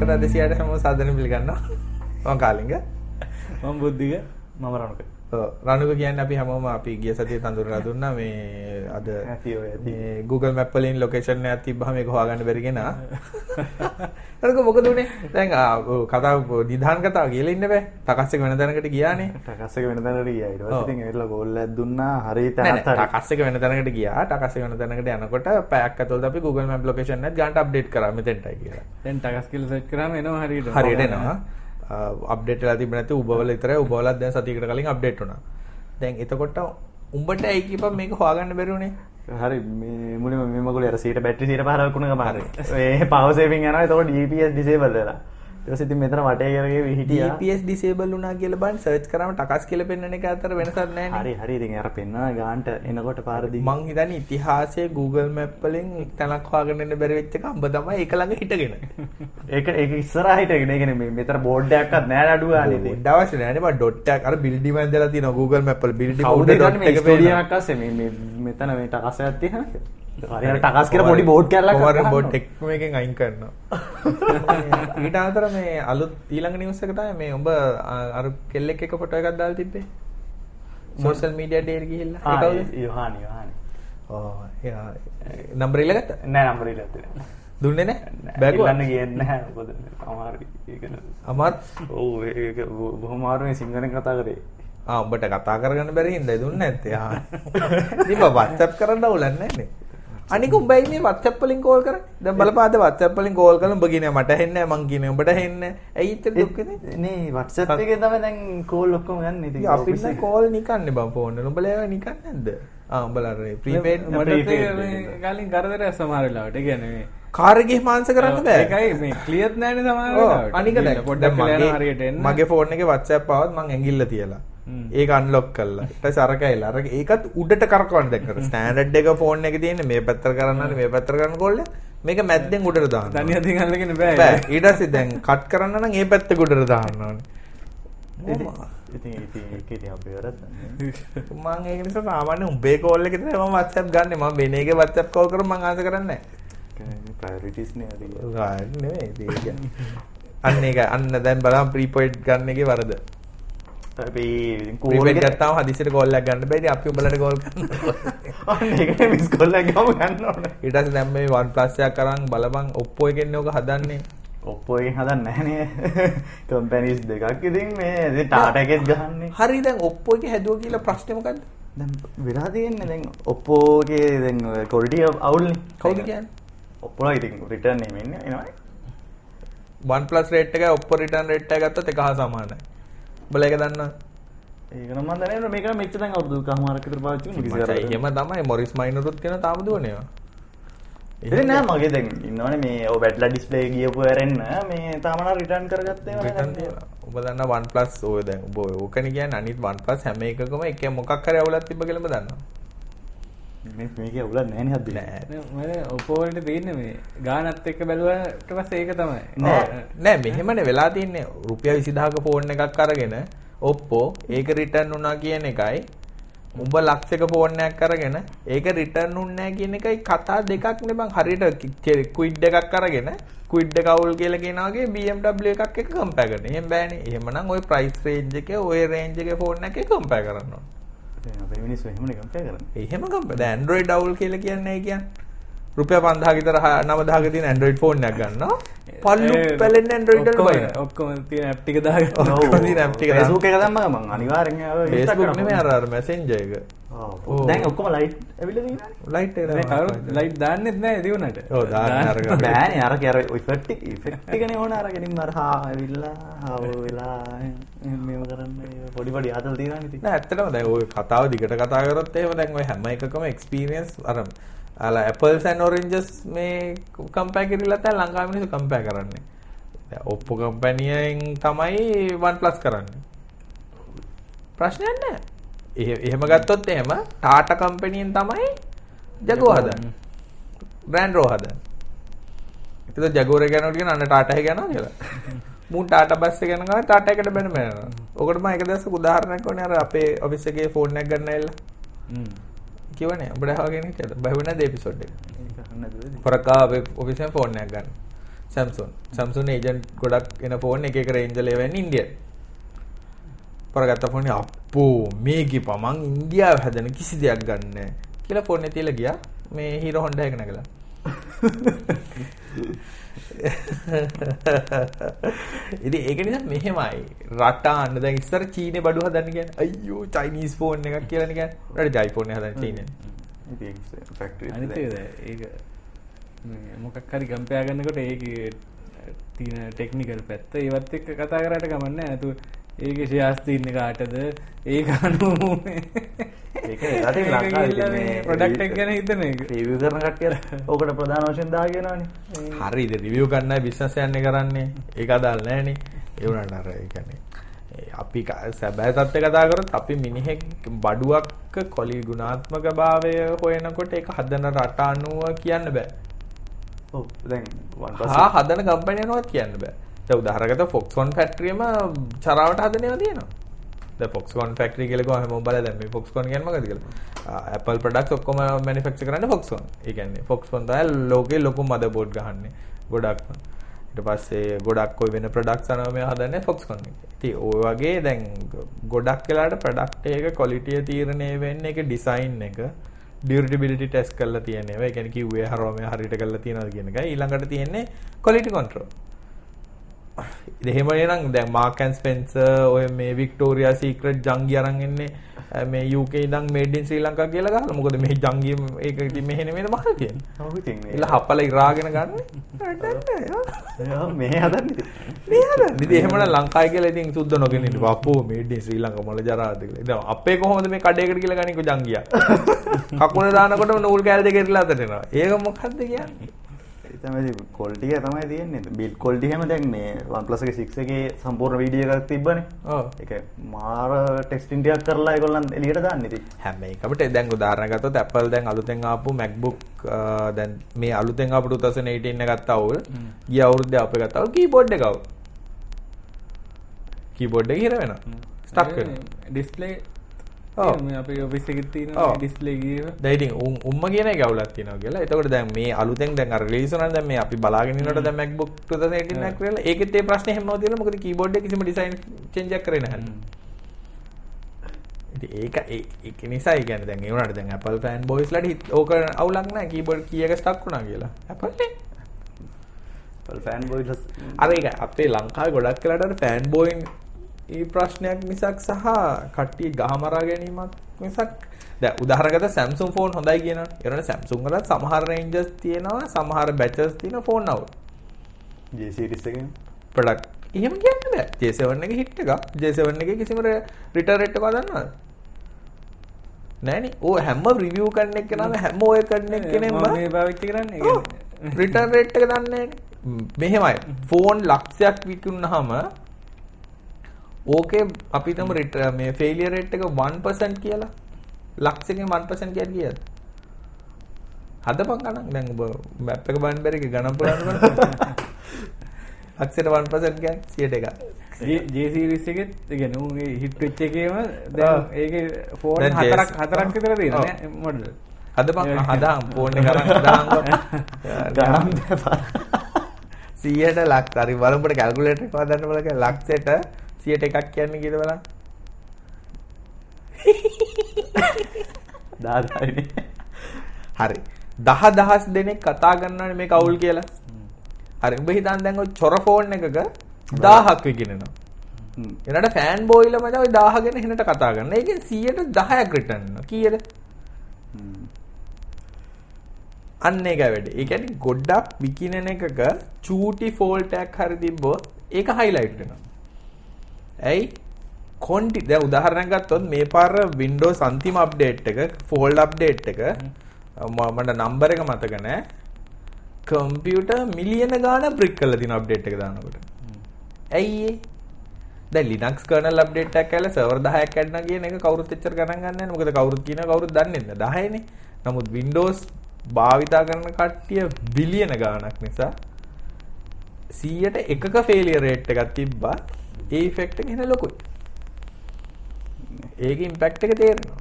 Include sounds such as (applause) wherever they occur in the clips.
එක දෙසියට හැම සාධන පිළිගන්න කාලිග. මම බුද්ධික මම රණක රණුක කියන්න අපි හැමෝම අපි ගිය සතිය තඳුරලා දුන්න මේ අද. මේ Google Map වලින් ලොකේෂන් එකක් තිබ්බහම ඒක හොයාගන්න බැරි (laughs) අරක මොකද උනේ? දැන් කතාව නිධාන කතාව කියලා ඉන්න බෑ. තකස් එක වෙන තැනකට ගියානේ. ටකස් එක වෙන තැනකට ගියා ඊට. පස්සේ ඉතින් ඇවිල්ලා ගෝල් එකක් දුන්නා හරි නෑ තැනත් නෑ හරි තකස් එක වෙන තැනකට ගියා. තකස් එක වෙන තැනකට යනකොට පැයක් ඇතුළත අපි Google Map location එකත් ගන්නට අප්ඩේට් කරා මෙතෙන්ටයි කියලා. දැන් ටකස් කියලා සර්ච් කරාම එනවා හරියට. හරියට එනවා. අප්ඩේට් වෙලා තිබුණ නැති උබවල විතරයි උබවලත් දැන් සතියකට කලින් අප්ඩේට් වුණා. දැන් එතකොට උඹට ඇයි කියපන් මේක හොයාගන්න බැරි උනේ? හරි මේ මුලින්ම මේ මගුල අර සීට බැටරි සීට පහරක් වුණ ගම හරි ඒ පවර් සේවිං ඩිසේබල් ඉතින් මෙතන වටේ කරගේ හිටියා. GPS disable වුණා කියලා බලන්න සර්ච් කරාම ටකස් කියලා පෙන්වන එක අතර වෙනසක් නැහැ හරි හරි. අර පෙන්වන ගාන්ට එනකොට පාරදී මං හිතන්නේ ඉතිහාසයේ Google Map වලින් තැනක් හොයාගෙන ඉන්න බැරි වෙච්ච එක අඹ තමයි ඒක ළඟ හිටගෙන. ඒක ඒක ඉස්සරහට ගෙන කියන්නේ මේ මෙතන බෝඩ් එකක්වත් නෑ අඩු ගානේ ඉතින් ඩොඩ් අවශ්‍ය නැහැ නේ. බා ඩොට් එකක් අර බිල්ඩිම ඇඳලා තියෙනවා Google Map වල. බිල්ඩිම කවුද උඩ දන්නේ මේ dot එක ස්ටෝරිය පේනවා. එකක් අස්සේ? මේ මේ මෙතන මේ ටකස් හරි ටකස් කියලා පොඩි බෝඩ් පවර් ගහනවා. බෝඩ් එක මේකෙන් අයින් කරනවා. (laughs) ඊට අතර මේ අලුත් ඊළඟ නිවුස් එක තමයි මේ උඹ අර කෙල්ලෙක් එක ෆොටෝ එකක් දාලා තිබ්බේ. සෝෂල් මීඩියා ඩේ ගිහිල්ලා. ආ, ඒ කවුද? යොහානි යොහානි එයා නම්බර ඉල්ලගත්තා? නෑ නම්බර නෑ දුන්නේ අමාරුයි ඒක නේද අමාරු ඔව් ඒක බො- බොහොම අමාරුයි සිංහලෙන් කතා කරේ ආ උඹට කතා කරගන්න බැරි හින්දා දුන්නේ නැත්තේ. ආ. ඉතින් බා WhatsApp කරන්න අවුලක් නැහැ නේ. අනික උඹයි මේ WhatsApp වලින් කෝල් කරන්නේ. දැන් බලපාද WhatsApp වලින් කෝල් කරලා උඹ කියන්නේ මට හෙන්නේ නැහැ මං කියන්නේ උඹට හෙන්නේ. ඇයි ඉතින් දුක් වෙන්නේ? නේ WhatsApp එකේ තමයි දැන් කෝල් ඔක්කොම ගන්න ඉතින් අපි ඉන්න කෝල් නිකන්නේ බං ෆෝන් වල. උඹලා ඒවා නිකන් නැද්ද? ආ උඹලා අර ප්‍රීපේඩ් මට කලින් කරදරයක් සමහර වෙලාවට. ඒ කියන්නේ මේ කාර් එකේ මාංශ කරන්න බෑ. ඒකයි මේ ක්ලියර්ත් නැහැනේ සමහර වෙලාවට. අනික දැන් පොඩ්ඩක් මගේ එන්න. මගේ ෆෝන් එකේ WhatsApp ආවත් මං ඇඟිල්ල තියලා. ඒක අන්ලොක් කරලා. ඊට පස්සේ අර කැයිලා. අර ඒකත් උඩට කරකවන්න දැන් කර. ස්ටෑන්ඩඩ් එක ෆෝන් එකේ තියෙන්නේ මේ පැත්තට කරන්න මේ පැත්තට කරන්න කොල්ල. මේක මැද්දෙන් උඩට දාන්න. තනිය අතින් අල්ලගෙන බෑ. ඊට පස්සේ දැන් කට් කරන්න නම් ඒ පැත්ත උඩට දාන්න ඕනේ. ඉතින් ඉතින් ඒක ඉතින් අපි වැරද්ද මම ඒක නිසා සාමාන්‍ය උඹේ කෝල් එකේ තමයි මම WhatsApp ගන්නෙ. මම වෙන එකේ WhatsApp කෝල් කරොත් මම ආන්සර් කරන්නේ නැහැ. ප්‍රයොරිටිස් නේ අද ඉතින් ඒක. අන්න ඒක අන්න දැන් බලන්න ප්‍රීපේඩ් ගන්න එකේ වරද. එක ගත්තාම හදිසියට කෝල් එකක් ගන්න බෑ. ඉතින් අපි. (laughs) අන්න ඒකට මිස් කෝල් එකක් ගම ගන්න ඕනේ ඊට පස්සේ දැන් මේ OnePlus එකක් අරන් බලපන් Oppo එකෙන් ඕක හදන්නේ. ඔප්පෝ එකෙන් හදන්න නැහනේ කම්පැනිස් දෙකක් ඉතින් මේ ඉතින් ටාටා එකෙත් ගහන්නේ හරි දැන් Oppo එක හැදුවා කියලා ප්‍රශ්නේ මොකද්ද? දැන් වෙලා තියෙන්නේ දැන් ඔප්පෝගේ දැන් කොලිටිය අවුල්නේ කවුද කියන්නේ? ඔප්පෝලා ඉතින් රිටර්න් නෙමෙයි ඉන්නේ එනවනේ OnePlus rate එකයි Oppo return rate එක ගත්තොත් එක හා සමානයි. නම් මම දන්නේ මේක මෙච්චර දැන් අවුරුදු විතර පාවිච්චි එහෙම තමයි මොරිස් මයිනරුත් කියන තාම දුවනේ ඒවා. ඉතින් නෑ මගේ දැන් ඉන්නවනේ මේ ඔය බැට්ලා ඩිස්ප්ලේ ගියපු ඇරෙන්න මේ තාම නම් රිටර්න් කරගත්තේ තියලා. ඔබ දන්නා OnePlus ඔය දැන් ඔබ ඕකනේ කියන්නේ අනිත් OnePlus හැම එකකම එක මොකක් හරි අවුලක් තිබ්බ කියලා ඔබ දන්නවා. මේක උල නෑන හද ඔපෝල්ට තියන්න මේ ගානත් එක්ක බැලුවට පස් ඒක තමයි. නෑ. මෙහෙමන වෙලා තින්නේ. රුපිය විසිදාක පෝර්ණ එකක් අරගෙන ඔප්පෝ ඒක රිටන් වනා කියන එකයි. උඹ ලක්ෂක පෝර්ණයක් කරගෙන ඒක රිටන් උන්නෑ කියන එකයි කතා දෙකක් නෙබං හරිට කුයිඩ් එකක් කරගෙන කුයිඩ් කවුල් කියලගෙනගේ BMW එකක් එක කම්පැකට එහම බෑන. එහමනම් ඔය ප්‍රයිස් රේජ් එක ඔය රේන්ජක ෆෝර්න එක කම්පෑ කරන්නවා ඕන. දැන් අපේ මිනිස්සු එහෙමනේ කම්පෙයාර් කරන්නේ එහෙම කම්පයර්. දැන් Android අවුල් කියලා කියන්නේ ඒ කියන්නේ රුපියල් 5000 ගෙතර 9000ක තියෙන Android phone එකක් ගන්නවා. පල්ලු පැලෙන්නේ Android වල බලන. ඔක්කොම තියෙන app ටික දාගෙන. ඔක්කොම තියෙන app ටික දාගෙන. Facebook එක දැම්ම මම අනිවාර්යෙන් ආව Facebook නෙමෙයි අර අර Messenger එක. ඔව්. දැන් ඔක්කොම light ඇවිල්ලා තියෙනවා. light එක දාන්න. light දාන්නෙත් නෑ දිනුනට. ඔව් දාන්න අර ගන්න. බෑනේ අර අර effect එක effect එකනේ ඕන අර ගෙනින් අර හා ඇවිල්ලා හාව වෙලා මේව කරන්න පොඩි පොඩි ආතල් තියෙනවා නේද? නෑ ඇත්තටම දැන් ඔය කතාව දිගට කතා කරොත් එහෙම දැන් ඔය හැම එකකම experience අර අලා apples and oranges මේ කම්පයර් කරලා තමයි ලංකාවේ මිනිස්සු කම්පයර් කරන්නේ. Oppo කම්පැනියෙන් තමයි OnePlus කරන්නේ. ප්‍රශ්නයක් නෑ. එහෙ එහෙම ගත්තොත් එහෙම Tata කම්පැනියෙන් තමයි Jaguar හදන්නේ. Brand Row හදන්නේ. ඒක ජගෝර ගැනට කියන අන්න ටාටා යනවා කියලා. මූ ටාටා බස් එක යනවා ටාටා එකට බැන බැනනවා. ඔකට මම එක දවසක උදාහරණයක් වුණේ අර අපේ ඔෆිස් එකේ ෆෝන් එකක් ගන්න ඇවිල්ලා. කිව්වනේ උඹට අහගෙන හිටියද? බහුව නැද එපිසෝඩ් එක. ඒක අහන්න දුවේද පොරකා අපේ ඔෆිස් එකේ ෆෝන් එකක් ගන්න. Samsung. Samsung ඒජන්ට් ගොඩක් එන ෆෝන් එක එක රේන්ජ් වල එවන්නේ ඉන්දියන්. පරගත්ත ෆෝනේ අප්පෝ මේකේ පමන් ඉන්දියාව හැදෙන කිසි දෙයක් ගන්න කියලා එක තියලා ගියා. මේ හීරෝ හොන්ඩා එක නැගලා. ඉතින් ඒක නිසා මෙහෙමයි. රට අන්න දැන් ඉස්සර චීනේ බඩු හදන්න කියන්නේ අයියෝ චයිනීස් ෆෝන් එකක් කියලා නේ කියන්නේ. රට ජයිෆෝන් එක හදන්න චීනේ ෆැක්ටරි අනිතේද ඒක මේ මොකක් හරි කම්පයා ගන්නකොට ඒක තියෙන ටෙක්නිකල් පැත්ත ඒවත් එක්ක කතා කරාට ගමන්නේ නැතු ඒක ශාස් තියන්නේ කාටද? මේ ප්‍රොඩක්ට් එක ගැන හිතන රිවිව් කරන කට්ටිය ඕකට ප්‍රධාන වශයෙන් දාගෙනවනේ. හරිද රිවියව් ගන්නයි බිස්නස් යන්නේ කරන්නේ. ඒක අදාළ නැහනේ ඒ වුණාට අර ඒ කියන්නේ අපි සැබෑ තත්ත්වය කතා කරොත් අපි මිනිහෙක් බඩුවක් කොලි ගුණාත්මක භාවය හොයනකොට ඒක හදන රට අනුව කියන්න බෑ. ඔව් දැන් හා හදන කම්පැනි අනුවත් කියන්න බෑ. දැන් උදාහරණකට Foxconn ෆැක්ටරියම චරාවට හදන ඒවා තියෙනවා. දැන් Foxconn ෆැක්ටරි කියලා කිව්වම හැමෝම බලලා දැන් මේ Foxconn කියන්නේ මොකද කියලා. Apple products ඔක්කොම manufacture කරන්නේ Foxconn. ඒ කියන්නේ Foxconn තමයි ලෝකේ ලොකු motherboard ගහන්නේ. ගොඩක්ම. ඊට පස්සේ ගොඩක් ඔය වෙන ප්‍රොඩක්ට්ස් අනව මේ හදන්නේ Foxconn එක. ඉතින් ඔය වගේ දැන් ගොඩක් වෙලාට ප්‍රොඩක්ට් එක quality තීරණය වෙන්නේ ඒක ඩිසයින් එක durability test කරලා තියෙන ඒවා. ඒ කියන්නේ කිව්වේ හරව මේ හරියට කරලා තියෙනවද කියන එකයි. ඊළඟට තියෙන්නේ quality control. එහෙම නම් දැන් මාක් ඇන් ස්පෙන්සර් ඔය මේ වික්ටෝරියා සීක්‍රට් ජංගි අරන් එන්නේ මේ UK ඉඳන් මේඩ් ඉන් ශ්‍රී ලංකා කියලා ගහලා මොකද මේ ජංගි ඒක ඉතින් මෙහෙ නෙමෙයි මහල් කියන්නේ. ඔව් ඉතින් මේ ඉල හපල ඉරාගෙන ගන්න. (laughs) මේ හදන්නේ. මේ හදන්නේ. ඉතින් එහෙමනම් ලංකාවේ කියලා ඉතින් සුද්ධ නොගෙන ඉන්න අපෝ මේඩ් ඉන් ශ්‍රී ලංකා මොළ ජරාද කියලා. ඉතින් අපේ කොහොමද මේ කඩේකට කියලා ගන්නේ කො ජංගියා. (laughs) කකුල දානකොටම නූල් කෑල්ල දෙක ඉරලා අතට එනවා. ඒක මොකද්ද කියන්නේ? තමයි එක තමයි තියෙන්නේ. build quality හැම දැන් මේ OnePlus එක 6 එකේ සම්පූර්ණ වීඩියෝ එකක් තිබ්බනේ. ඔව්. ඒක මාර ටෙස්ටිං ටිකක් කරලා ඒගොල්ලන් එළියට දාන්න ඉතින්. හැම එකකට දැන් උදාහරණ ගත්තොත් Apple දැන් අලුතෙන් ආපු MacBook අ, දැන් මේ අලුතෙන් ආපු 2018 එක ගත්තා වුල් ගිය අවුරුද්දේ අපේ ගත්තා වුල් කීබෝඩ් එක අවුල් කීබෝඩ් එක හිර වෙනවා ස්ටක් වෙනවා ඩිස්පලේ ඔව්. අප දැන් ඉතින් උන් උම්ම කියන අවුලක් තියෙනවා කියලා. එතකොට දැන් මේ අලුතෙන් දැන් අර රිලීස් වුණා දැන් මේ අපි බලාගෙන ඉන්නකොට දැන් MacBook 2018 එකක් කියලා. ඒකෙත් ප්‍රශ්නේ හැම නෝතියල මොකද කීබෝඩ් කිසිම ඩිසයින් චේන්ජ් එකක් කරේ නැහැ. ඉතින් ඒක ඒක නිසා කියන්නේ දැන් ඒ වුණාට දැන් Apple fan boys ලට හිත- ඕක අවුලක් නැහැ කීබෝඩ් කී එක ස්ටක් වුණා කියලා. Apple නේ. Apple fanboys අර ඒක අපේ ලංකාවේ ගොඩක් අර ෆෑන් බෝයින් ඒ ප්‍රශ්නයක් මිසක් සහ කට්ටිය ගහමරා ගැනීමක් මිසක් දැන් උදාහරණකට Samsung ෆෝන් හොඳයි කියනවා. ඒ වුණාට Samsung වල සමහර රේන්ජස් තියෙනවා සමහර බැචස් තියෙන ෆෝන් අවුල්. J series එකෙන් ප්‍රොඩක්ට්. එහෙම කියන්න බෑ. J7 එකේ හිට් එකක්. J7 එකේ කිසිම රිටර්න් රේට් එකක් දන්නවද? නෑනේ. ඕ හැම රිවිව් කරන එක්කනම හැම ඔය කරන එක්කෙනෙම මේ භාවිච්චි කරන්න රිටර්න් රේට් එක දන්නේ නෑනේ. මෙහෙමයි. ෆෝන් ලක්ෂයක් විකුණුනහම ඕකේ අපි තම මේ ෆේලියර් රේට් එක 1% කියලා. ලක්ෂයකින් 1% කියන්නේ කීයද? හදපන් ගණන් දැන් ඔබ මැප් එක බලන්න බැරි ගණන් පුරන්න බෑ. ලක්ෂයට 1% කියන්නේ 101. ජේසිරිස් එකෙත් ගැන උගේ හිට් වෙච්ච එකේම. දැන් ඒක ෆෝන් හතරක් හතරක් විතර. තියෙනවා මොඩල් හදපන් හදාම් ෆෝන් එක අරන් හදාම්කෝ. (laughs) ගණන් දෙපා 100ට ලක්ෂ හරි බලමුට කැල්කියුලේටර් එක හදන්න බලක ලක්ෂයට 100ට එකක් කියන්නේ කීයද බලන්න. (laughs) දාදායිනේ හරි. දහ දහස් දෙනෙක් කතා කරනවානේ මේක අවුල් කියලා. හරි. උඹ හිතන් දැන් ඔය චොර ෆෝන් එකක 1000ක් විකිනෙනවා. එනට ෆෑන් බෝයිලම තමයි 1000 ගැන හෙනට කතා කරන. ඒකෙන් 100ට 10ක් රිටර්න් වෙනවා. කීයද? අන්න ඒකයි වැඩේ. ඒ කියන්නේ ගොඩක් විකිනෙන එකක චූටි ෆෝල්ට් එකක් හරි තිබ්බොත් ඒක හයිලයිට් වෙනවා. ඇයි? කොන්ටි දැන් උදාහරණයක් ගත්තොත් මේ පාර Windows අන්තිම අප්ඩේට් එක ෆෝල්ඩ් අප්ඩේට් එක මට නම්බර එක මතක නැහැ. කම්පියුටර් මිලියන ගාණක් බ්‍රික් කරලා තියෙන අප්ඩේට් එක දානකොට. ඇයි ඒ? දැන් Linux kernel update එකක් ඇවිල්ලා server 10ක් ඇඩ්නා කියන එක කවුරුත් එච්චර ගණන් ගන්නෑ නේ. මොකද කවුරුත් කියනවා කවුරුත් දන්නේ නැහැ 10නේ. නමුත් Windows භාවිතා කරන කට්ටිය බිලියන ගාණක් නිසා 100ට එකක failure rate එකක් තිබ්බා. ඒ effect එක එන ලොකුයි. ඒකේ impact එක තේරෙනවා.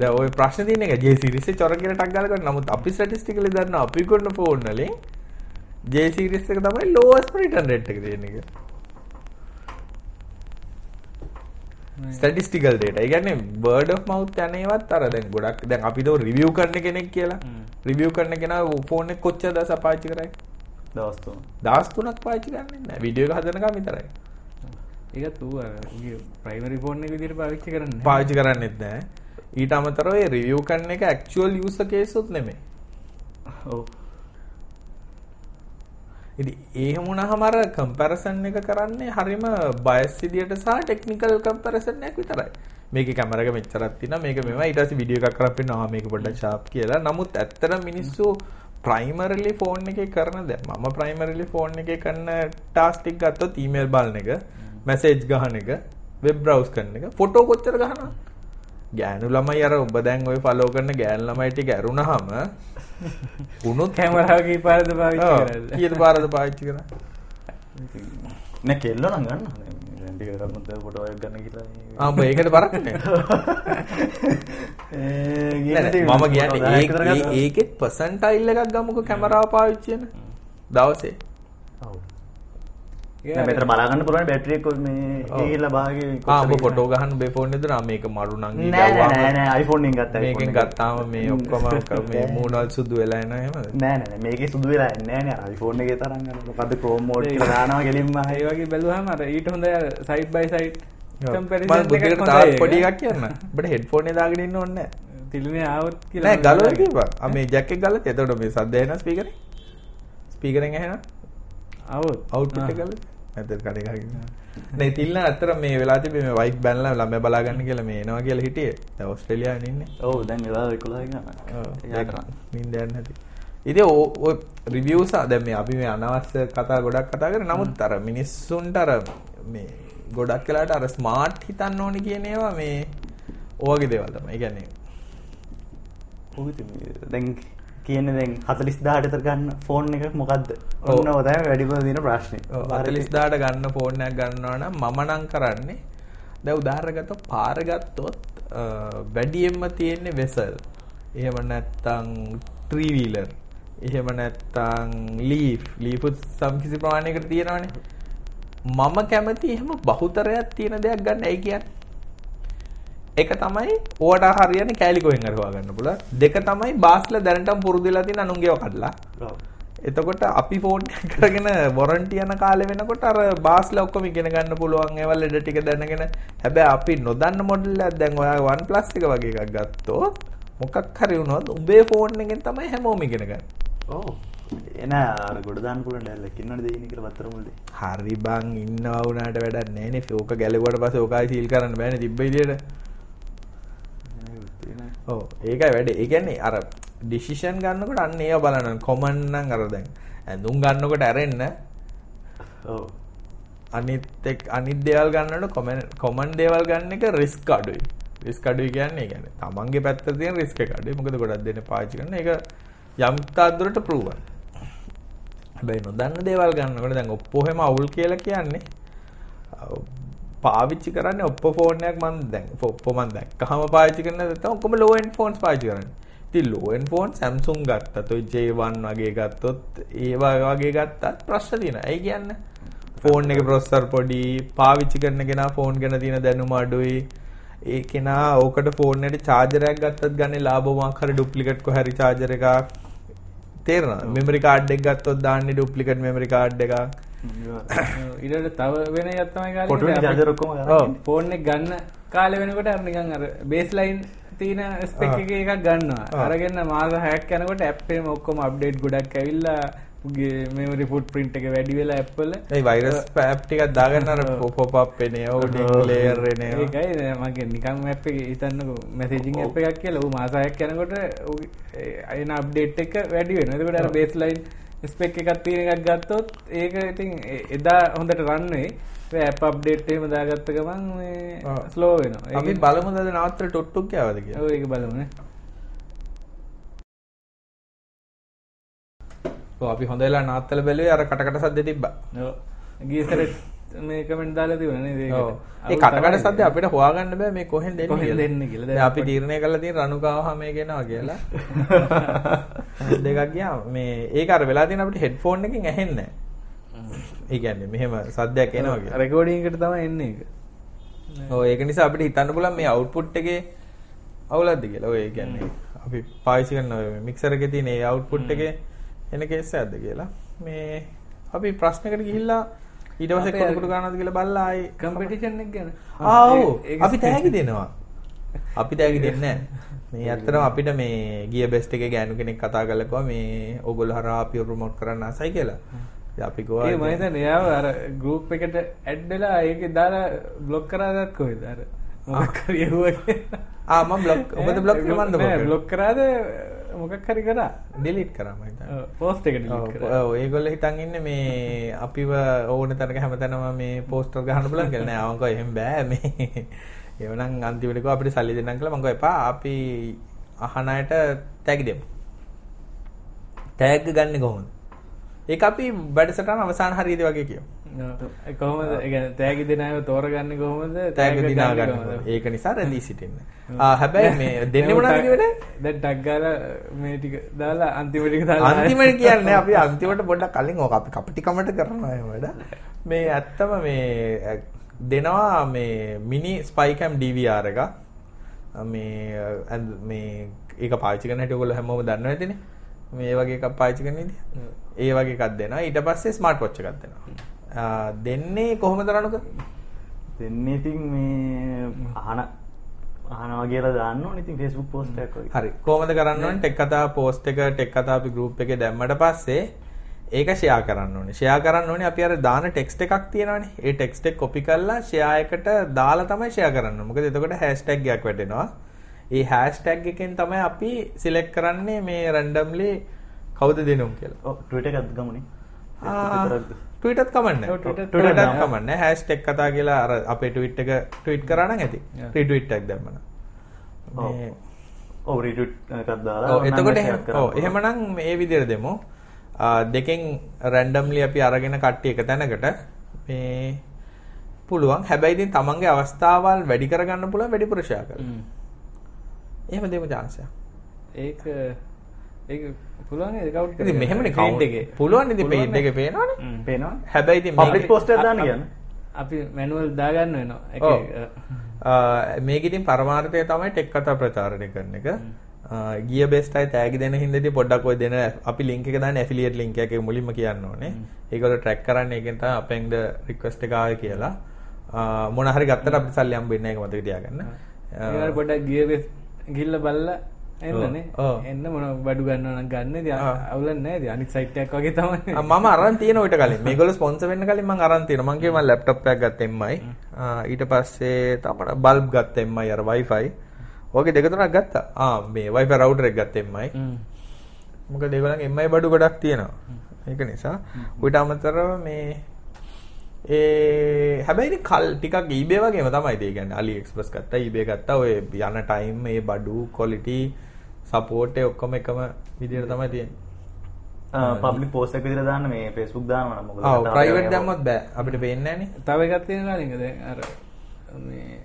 දැන් ওই ප්‍රශ්න තියෙන එක J series එක චොර කියලා ටක් ගාලා කරන. නමුත් අපි statistically දන්නවා අපි කරන phone වලින් J series එක තමයි lowest return rate එක තියෙන එක. ස්ටටිස්ටිකල් ඩේට ඒ කියන්නේ බර්ඩ් ඔෆ් මවුත් යන ඒවත් අර දැන් ගොඩක් දැන් අපි දෝ රිවිව් කරන කෙනෙක් කියලා. රිවිව් කරන කෙනා ෆෝන් එක කොච්චර දවස් පාවිච්චි කරයි දවස් තුන දවස් තුනක් පාවිච්චි කරන්නේ නැහැ වීඩියෝ එක හදනකම් විතරයි අර උගේ ප්‍රයිමරි ෆෝන් එක විදිහට පාවිච්චි කරන්නේ පාවිච්චි කරන්නෙත් නැහැ. ඊට අමතරව ඒ රිවිව් කරන එක ඇක්චුවල් යූසර් කේස් උත් නෙමෙයි. ඔව්. ඉතින් ඒ වුණාම අර කම්පැරිසන් එක කරන්නේ හරිම බයස් විදියට සහ ටෙක්නිකල් කම්පැරිසන් එකක් විතරයි. මේකේ කැමරා එක මෙච්චරක් තියෙනවා. මේක ඊට පස්සේ වීඩියෝ එකක් කරලා පෙන්නනවා. මේක පොඩ්ඩක් ෂාප් කියලා. නමුත් ඇත්තට මිනිස්සු ප්‍රයිමරිලි ෆෝන් එකේ කරන දැන් මම ප්‍රයිමරිලි ෆෝන් එකේ කරන ටාස්ක් ටික ගත්තොත් ඊමේල් බලන එක, මැසේජ් ගහන එක, වෙබ් බ්‍රවුස් කරන එක, ෆොටෝ කොච්චර ගහනවද? ගෑනු ළමයි අර ඔබ දැන් ওই ෆලෝ කරන ගෑනු ළමයි ටික ඇරුණාම උනුත් කැමරාව කීපාරද පාවිච්චි ඔව්, කරන්නේ කීයට පාරද පාවිච්චි කරන්නේ? නෑ කෙල්ල නම් ගන්න දැන් ටික කරමුත් ෆොටෝ එකක් ගන්න කියලා ආ ඔබ ඒකට බරක්නේ. (laughs) මම කියන්නේ ඒකෙත් පර්සන්ටයිල් එකක් ගමුකෝ කැමරාව පාවිච්චි වෙන දවසේ. මෙතර බලාගන්න පුළුවන් බැටරිය එක මේ ඔව්. ඒගිල්ල භාගය ආ ඔබ ෆොටෝ ගහන්න ඔබේ ෆෝන් එකේ දාන මේක මරු නෑ නෑ නෑ නෑ iPhone එකෙන් ගත්තා මේකෙන්. ගත්තාම මේ ඔක්කොම (laughs) මේ මූණවල් සුදු වෙලා එනවා එහෙමද? නෑ නෑ නෑ මේකේ සුදු වෙලා එන්නේ නෑ නේ iPhone එකේ තරම් අර මොකද්ද Chrome mode කියලා දානවා කෙලින්ම (laughs) ඒ වගේ බැලුවහම ඊට හොඳ සයිඩ් බයි සයිඩ් මම කම්පැරිසන් බුද්ධිකට තාත් පොඩි එකක් කියන්න. ඔබට හෙඩ්ෆෝන් එක දාගෙන ඉන්න ඕනේ නෑ. තිලිනේ ආවොත් කියලා කියපන්. ආ මේ ජැක් එක ගලත් එතකොට මේ සද්ද එනවා ස්පීකරේ. ස්පීකරෙන් ඇහෙනවා. ආවොත් අවුට්පුට් එක ගලද? නැත්නම් කඩේ ගහගෙන. නේ තිල්න අතර මේ වෙලා තිබේ මේ වයිෆ් බැනලා ළමයා බලා ගන්න කියලා මේ එනවා කියලා හිටියේ. දැන් ඕස්ට්‍රේලියාවේ ඉන්නේ. ඔව් දැන් වෙලා 11 ගන්න යාට නින්ද යන්නේ නැති. ඉතින් ඔය රිවිව්ස් දැන් මේ අපි මේ අනවශ්‍ය කතා ගොඩක් කතා කරේ. නමුත් අර මිනිස්සුන්ට අර මේ ගොඩක් වෙලාට අර ස්මාර්ට් හිතන්න ඕනි කියන ඒවා මේ ඔයගේ දේවල් තමයි. ඒ කියන්නේ ඉතින් දැන් කියන්නේ දැන් 40000ට විතර ගන්න ෆෝන් එකක් මොකද්ද? ඔව්. ඔන්න ඔය තමයි වැඩිපුර දින ප්‍රශ්නේ. 40000ට ගන්න ෆෝන් එකක් ගන්නවා නම් මම නම් කරන්නේ දැන් උදාහරණ ගත්තොත් පාර ගත්තොත් අ, වැඩියෙන්ම තියෙන්නේ වෙසල්. එහෙම නැත්නම් ත්‍රී වීලර්. එහෙම නැත්නම් ලීෆ්. ලීෆ් සම් කිසි ප්‍රමාණයකට තියෙනවනේ. මම කැමති එහෙම බහුතරයක් තියෙන දෙයක් ගන්න. ඇයි කියන්නේ? එක තමයි ඕවට හරියන්නේ කෑලි කොහෙන් හරි හොයාගන්න පුළුවන්. දෙක තමයි බාස්ලා දැනටම පුරුදු වෙලා තියෙන අනුන්ගේව කඩලා. ඔව්. එතකොට අපි ෆෝන් කරගෙන වොරන්ටි යන කාලේ වෙනකොට අර බාස්ලා ඔක්කොම ඉගෙන ගන්න පුළුවන් ඒවල් ඊට ටික දැනගෙන හැබැයි අපි නොදන්න මොඩල් එකක් දැන් ඔයා OnePlus එක වගේ එකක් ගත්තොත් මොකක් හරි වුණොත් උඹේ ෆෝන් එකෙන් තමයි හැමෝම ඉගෙන ගන්න. ඔව්. එන අර ගොඩ දාන්න පුළුවන් ඩැල්ලක් ඉන්නවනේ දෙයිනේ කියලා වත්තර මුල්ලේ. හරි බං ඉන්නවා වුණාට වැඩක් නැහැ නේ. ෆෝක ගැලුවට පස්සේ ඕකයි සීල් කරන්න බෑනේ තිබ්බ ඔව් ඒකයි වැඩේ. ඒ කියන්නේ අර ඩිසිෂන් ගන්නකොට අන්න ඒව බලන්න. කොමන් නම් අර දැන් ඇඳුම් ගන්නකොට ඇරෙන්න ඔව්. අනිත් එක් අනිත් දේවල් ගන්නකොට කොමන් කොමන් දේවල් ගන්න එක රිස්ක් අඩුයි. රිස්ක් අඩුයි කියන්නේ ඒ කියන්නේ තමන්ගේ පැත්තේ තියෙන රිස්ක් එක අඩුයි. මොකද ගොඩක් දෙනේ පාවිච්චි කරන එක යම් තාද්දුරට ප්‍රූවන්. හැබැයි නොදන්න දේවල් ගන්නකොට දැන් ඔප්පෝ හැම අවුල් කියලා කියන්නේ පාවිච්චි කරන්නේ ඔප්පෝ ෆෝන් එකක් මම දැන් ඔප්පෝ මම දැක්කහම පාවිච්චි කරන නැත්නම් ඔක්කොම low end phones පාවිච්චි කරන්නේ. ඉතින් low end phone Samsung ගත්තත් ඔය J1 වගේ ගත්තොත් ඒ වගේ ගත්තත් ප්‍රශ්න තියෙනවා. ඒ කියන්නේ ෆෝන් එකේ ප්‍රොසෙසර් පොඩි පාවිච්චි කරන කෙනා ෆෝන් ගැන තියෙන දැනුම අඩුයි. ඒ කෙනා ඕකට ෆෝන් එකට charger එකක් ගත්තත් ගන්නේ ලාභ මොකක් හරි ඩුප්ලිකේට් කොහරි charger එකක්. තේරෙනවද? මෙමරි කාඩ් එක ගත්තොත් දාන්නේ ඩුප්ලිකේට් මෙමරි කාඩ් එකක්. (coughs) ඊට තව වෙන එකක් තමයි පොටුවේ කාලේ charger ඔක්කොම ගන්න. කාලේ වෙනකොට අර නිකන් අර බේස් ලයින් තියෙන ස්පෙක්. එකේ එකක් ගන්නවා. ආ. අරගෙන මාස 6ක් යනකොට ඇප් ඔක්කොම අප්ඩේට් ගොඩක් ඇවිල්ලා උගේ මෙමරි ෆුට්ප්‍රින්ට් එක වැඩි වෙලා ඇප් වල ඒ වෛරස් ඇප් ටිකක් දාගන්න අර පොප් අප් එනේ ඕඩින් ලේයර් එනේ ඒකයි මගේ නිකන් ඇප් එකේ හිතන්නකෝ මැසේජින් ඇප් එකක් කියලා ඌ මාස 6ක් යනකොට අයින අප්ඩේට් එක වැඩි වෙනවා. එතකොට අර ඔව්. ස්පෙක් එකක් තියෙන එකක් ගත්තොත් ඒක ඉතින් එදා හොඳට රන් වෙයි. ඒ ඇප් අප්ඩේට් එහෙම දාගත්ත ගමන්. ස්ලෝ. අපි ඒක- බලමුද නවත්තර ටොට්ටුක් ඔව් ඒක බලමු නේ. ඔව් අපි හොඳ වෙලා නවත්තලා බැලුවේ අර කටකට සද්ද තිබ්බා ඔව්. මේ කමෙන්ට් දාලා තිබුණා නේද ඒකට? ඔව් ඒ කටකට සද්ද අපිට හොයාගන්න බෑ මේ කොහෙන්ද එන්නේ කොහෙන්ද කියලා. එන්නේ කියලා. දැන් අපි තීරණය කරලා තියෙන රණුකාව හැම ගෙනවා කියලා (laughs) දෙකක් ගියා මේ ඒක අර වෙලා තියෙන අපිට හෙඩ්ෆෝන් එකකින් ඇහෙන්නේ නැහැ. ඒ කියන්නේ මෙහෙම සද්දයක් එනවා කියලා. රෙකෝඩින් එකට තමයි එන්නේ ඒක ඔව් ඒක නිසා අපිට හිතන්න පුළුවන් මේ අවුට්පුට් එකේ අවුලක්ද කියලා. ඔය කියන්නේ අපි පාවිච්චි කරන ඔය මික්සර් එකේ තියෙන ඒ අවුට්පුට් එකේ එන කේස් එකක්ද කියලා. මේ අපි ප්‍රශ්නකට ගිහිල්ලා ඊට පස්සේ අපේ අර- කුඩු ගන්නවද කියලා බලලා ආයි. කම්පිටිෂන් ගැන. ආ ඔව්. ඒ- ඒක අපි තෑගි දෙනවා. අපි තෑගි දෙන්නේ. මේ ඇත්තටම අපිට මේ ගිය බෙස්ට් එකේ ගෑනු කෙනෙක් කතා කරලා කිව්වා මේ ඕගොල්ලෝ හරහා අපි ප්‍රොමෝට් කරන්න ආසයි කියලා. ඉතින් අපි කිව්වා ඒ මම හිතන්නේ එයාව අර ගෲප් එකට ඇඩ් වෙලා ඒකේ දාලා බ්ලොක් කරාදත් කොහෙද අර. මොකක් හරි යුවා ආ මම බ්ලොක් ඔබද බ්ලොක් (laughs) මන්ද බ්ලොක් කරාද මොකක් හරි කරා. ඩිලීට් කරා මම හිතන්නේ. පෝස්ට් එක ඒගොල්ලෝ හිතන් ඉන්නේ මේ අපිව ඕන තැනක හැමතැනම මේ පෝස්ටර් ගහන්න බලන් කියලා. නෑ අවංකව එහෙම බෑ මේ. එවනම් අන්තිමට කිව්වා අපිට සල්ලි දෙන්නම් කියලා. මම කිව්වා එපා අපි අහන අයට තෑගි දෙමු. තෑග් ගන්නෙ කොහොමද? ඒක අපි වැඩසටහන අවසාන හරියදී වගේ කියමු. කොහොමද තෑගි දෙන අයව තෝරගන්නේ කොහොමද තෑග් දිනා ගන්නේ ගන්න කොහොමද? ඒක නිසා රැඳී සිටින්න හැබැයි මේ දෙන්නේ මොනවද කියවද දැන් ටග් ගාලා මේ ටික දාලා අන්තිම ටික දාලා අන්තිමට කියන්නේ අපි අන්තිමට පොඩ්ඩක් කලින් ඕක අපි කපටිකමට එහෙම වැඩ. මේ ඇත්තම මේ දෙනවා මේ මිනි ස්පයිකම් DVR එක. මේ මේ ඒක පාවිච්චි කරන හැටි ඔයගොල්ලෝ හැමෝම දන්නවා ඇතිනේ. මේ වගේ එකක් පාවිච්චි කරන විදිහ. ඒ වගේ එකක් දෙනවා. ඊට පස්සේ ස්මාර්ට් වොච් එකක් දෙනවා. දෙන්නේ කොහොමද රණුක? දෙන්නේ ඉතින් මේ අහන අහනවා කියලා දාන්න ඕනේ ඉතින් Facebook post එකක් වගේ. හරි. කොහොමද කරන්න ඕනේ? ටෙක් කතා පෝස්ට් එක ටෙක් කතා අපි group එකේ දැම්මට පස්සේ ඒක ෂෙයා කරන්න ඕනේ. ෂෙයා කරන්න ඕනේ අපි අර දාන ටෙක්ස්ට් එකක් තියෙනවානේ. ඒ ටෙක්ස්ට් එක කොපි කරලා ෂෙයා එකට දාලා තමයි ෂෙයා කරන්න ඕනේ. මොකද එතකොට hashtag එකක් වැටෙනවා. ඒ hashtag එකෙන් තමයි අපි select කරන්නේ මේ randomly කවුද දෙනුම් කියලා. ඔව් Twitter එකත් ගමුනේ. Facebook ආ, විතරක්ද? Twitter ත් කමන්නේ. ඔව්, Twitter ත් Twitter ත් කමන්නේ. hashtag කතා කියලා අර අපේ tweet එක tweet කරා නම් ඇති. ඔව් ඕනනම් එතකොට කරන්න. එහෙමනම් මේ විදිහට දෙමු. දෙකෙන් රැන්ඩම්ලි අපි අරගෙන කට්ටිය එක තැනකට මේ පුළුවන්. හැබැයි ඉතින් තමන්ගේ අවස්ථාවල් වැඩි කරගන්න පුළුවන් වැඩිපුර ෂෙයා කරලා. හ්ම්. එහෙම දෙමු. ඒක ඒක පුළුවන් නේද කවුන්ට් ඉතින් මෙහෙමනේ කවුන්ට් එකේ පුළුවන් ඉතින් පේජ් එකේ පේනවනේ. පේනවා. හැබැයි ඉතින් post එකක් දාන්න කියන්නේ. අපි මැනුවල් දාගන්න වෙනවා එක මේක ඉතින් පරමාර්ථය තමයි ටෙක් කතා ප්‍රචාරණය කරන එක. ගිය බෙස්ට් අය තෑගි දෙන හින්දාදී පොඩ්ඩක් ඔය දෙන අපි link එක දාන්න affiliate link එක මුලින්ම කියන්න ඕනේ. ඒගොල්ලෝ track කරන්නේ ඒකෙන් තමයි අපෙන්ද request එක ආවේ කියලා. මොන හරි ගත්තට අපිට සල්ලි හම්බෙන්නේ නැහැ ඒක මතක තියාගන්න. ඒකට පොඩ්ඩක් ගිය වෙස් ගිල්ල බලලා එන්නනේ. එන්න මොන බඩු ගන්නවා නම් ගන්න ඉතින් ආ. අවුලක් නැහැ ඉතින් අනිත් සයිට් එකක් වගේ තමයි ආ, මම අරන් තියෙන ඔයිට කලින් මේගොල්ලෝ ස්පොන්සර් වෙන්න කලින්. මං කිව්වා මම ලැප්ටොප් එකක් ගත්ත MI. ආ, ඊට පස්සේ තමයි බල්බ් ගත්ත MI අර Wi-Fi. ඔගේ දෙක තුනක් ගත්තා. ආ මේ Wi-Fi router එක ගත්ත MI. හ්ම්. මොකද ඒගොල්ලන් MI බඩු ගොඩක් තියෙනවා. ඒක නිසා ඌට අමතරව මේ ඒ හැබැයි කල් ටිකක් eBay වගේම තමයි ඒ කියන්නේ AliExpress ගත්තා eBay ගත්තා ඔය යන ටයිම් මේ බඩු quality එක ඔක්කොම එකම විදිහට තමයි තියෙන්නේ. ආ, public post එක විතර දාන්න මේ Facebook දානවා නම් මොකද කතාව ප්‍රයිවට් දැම්මොත් බෑ. අපිට පේන්නේ නැහනේ. තව එකක් තියෙනවා නේද දැන් අර මේ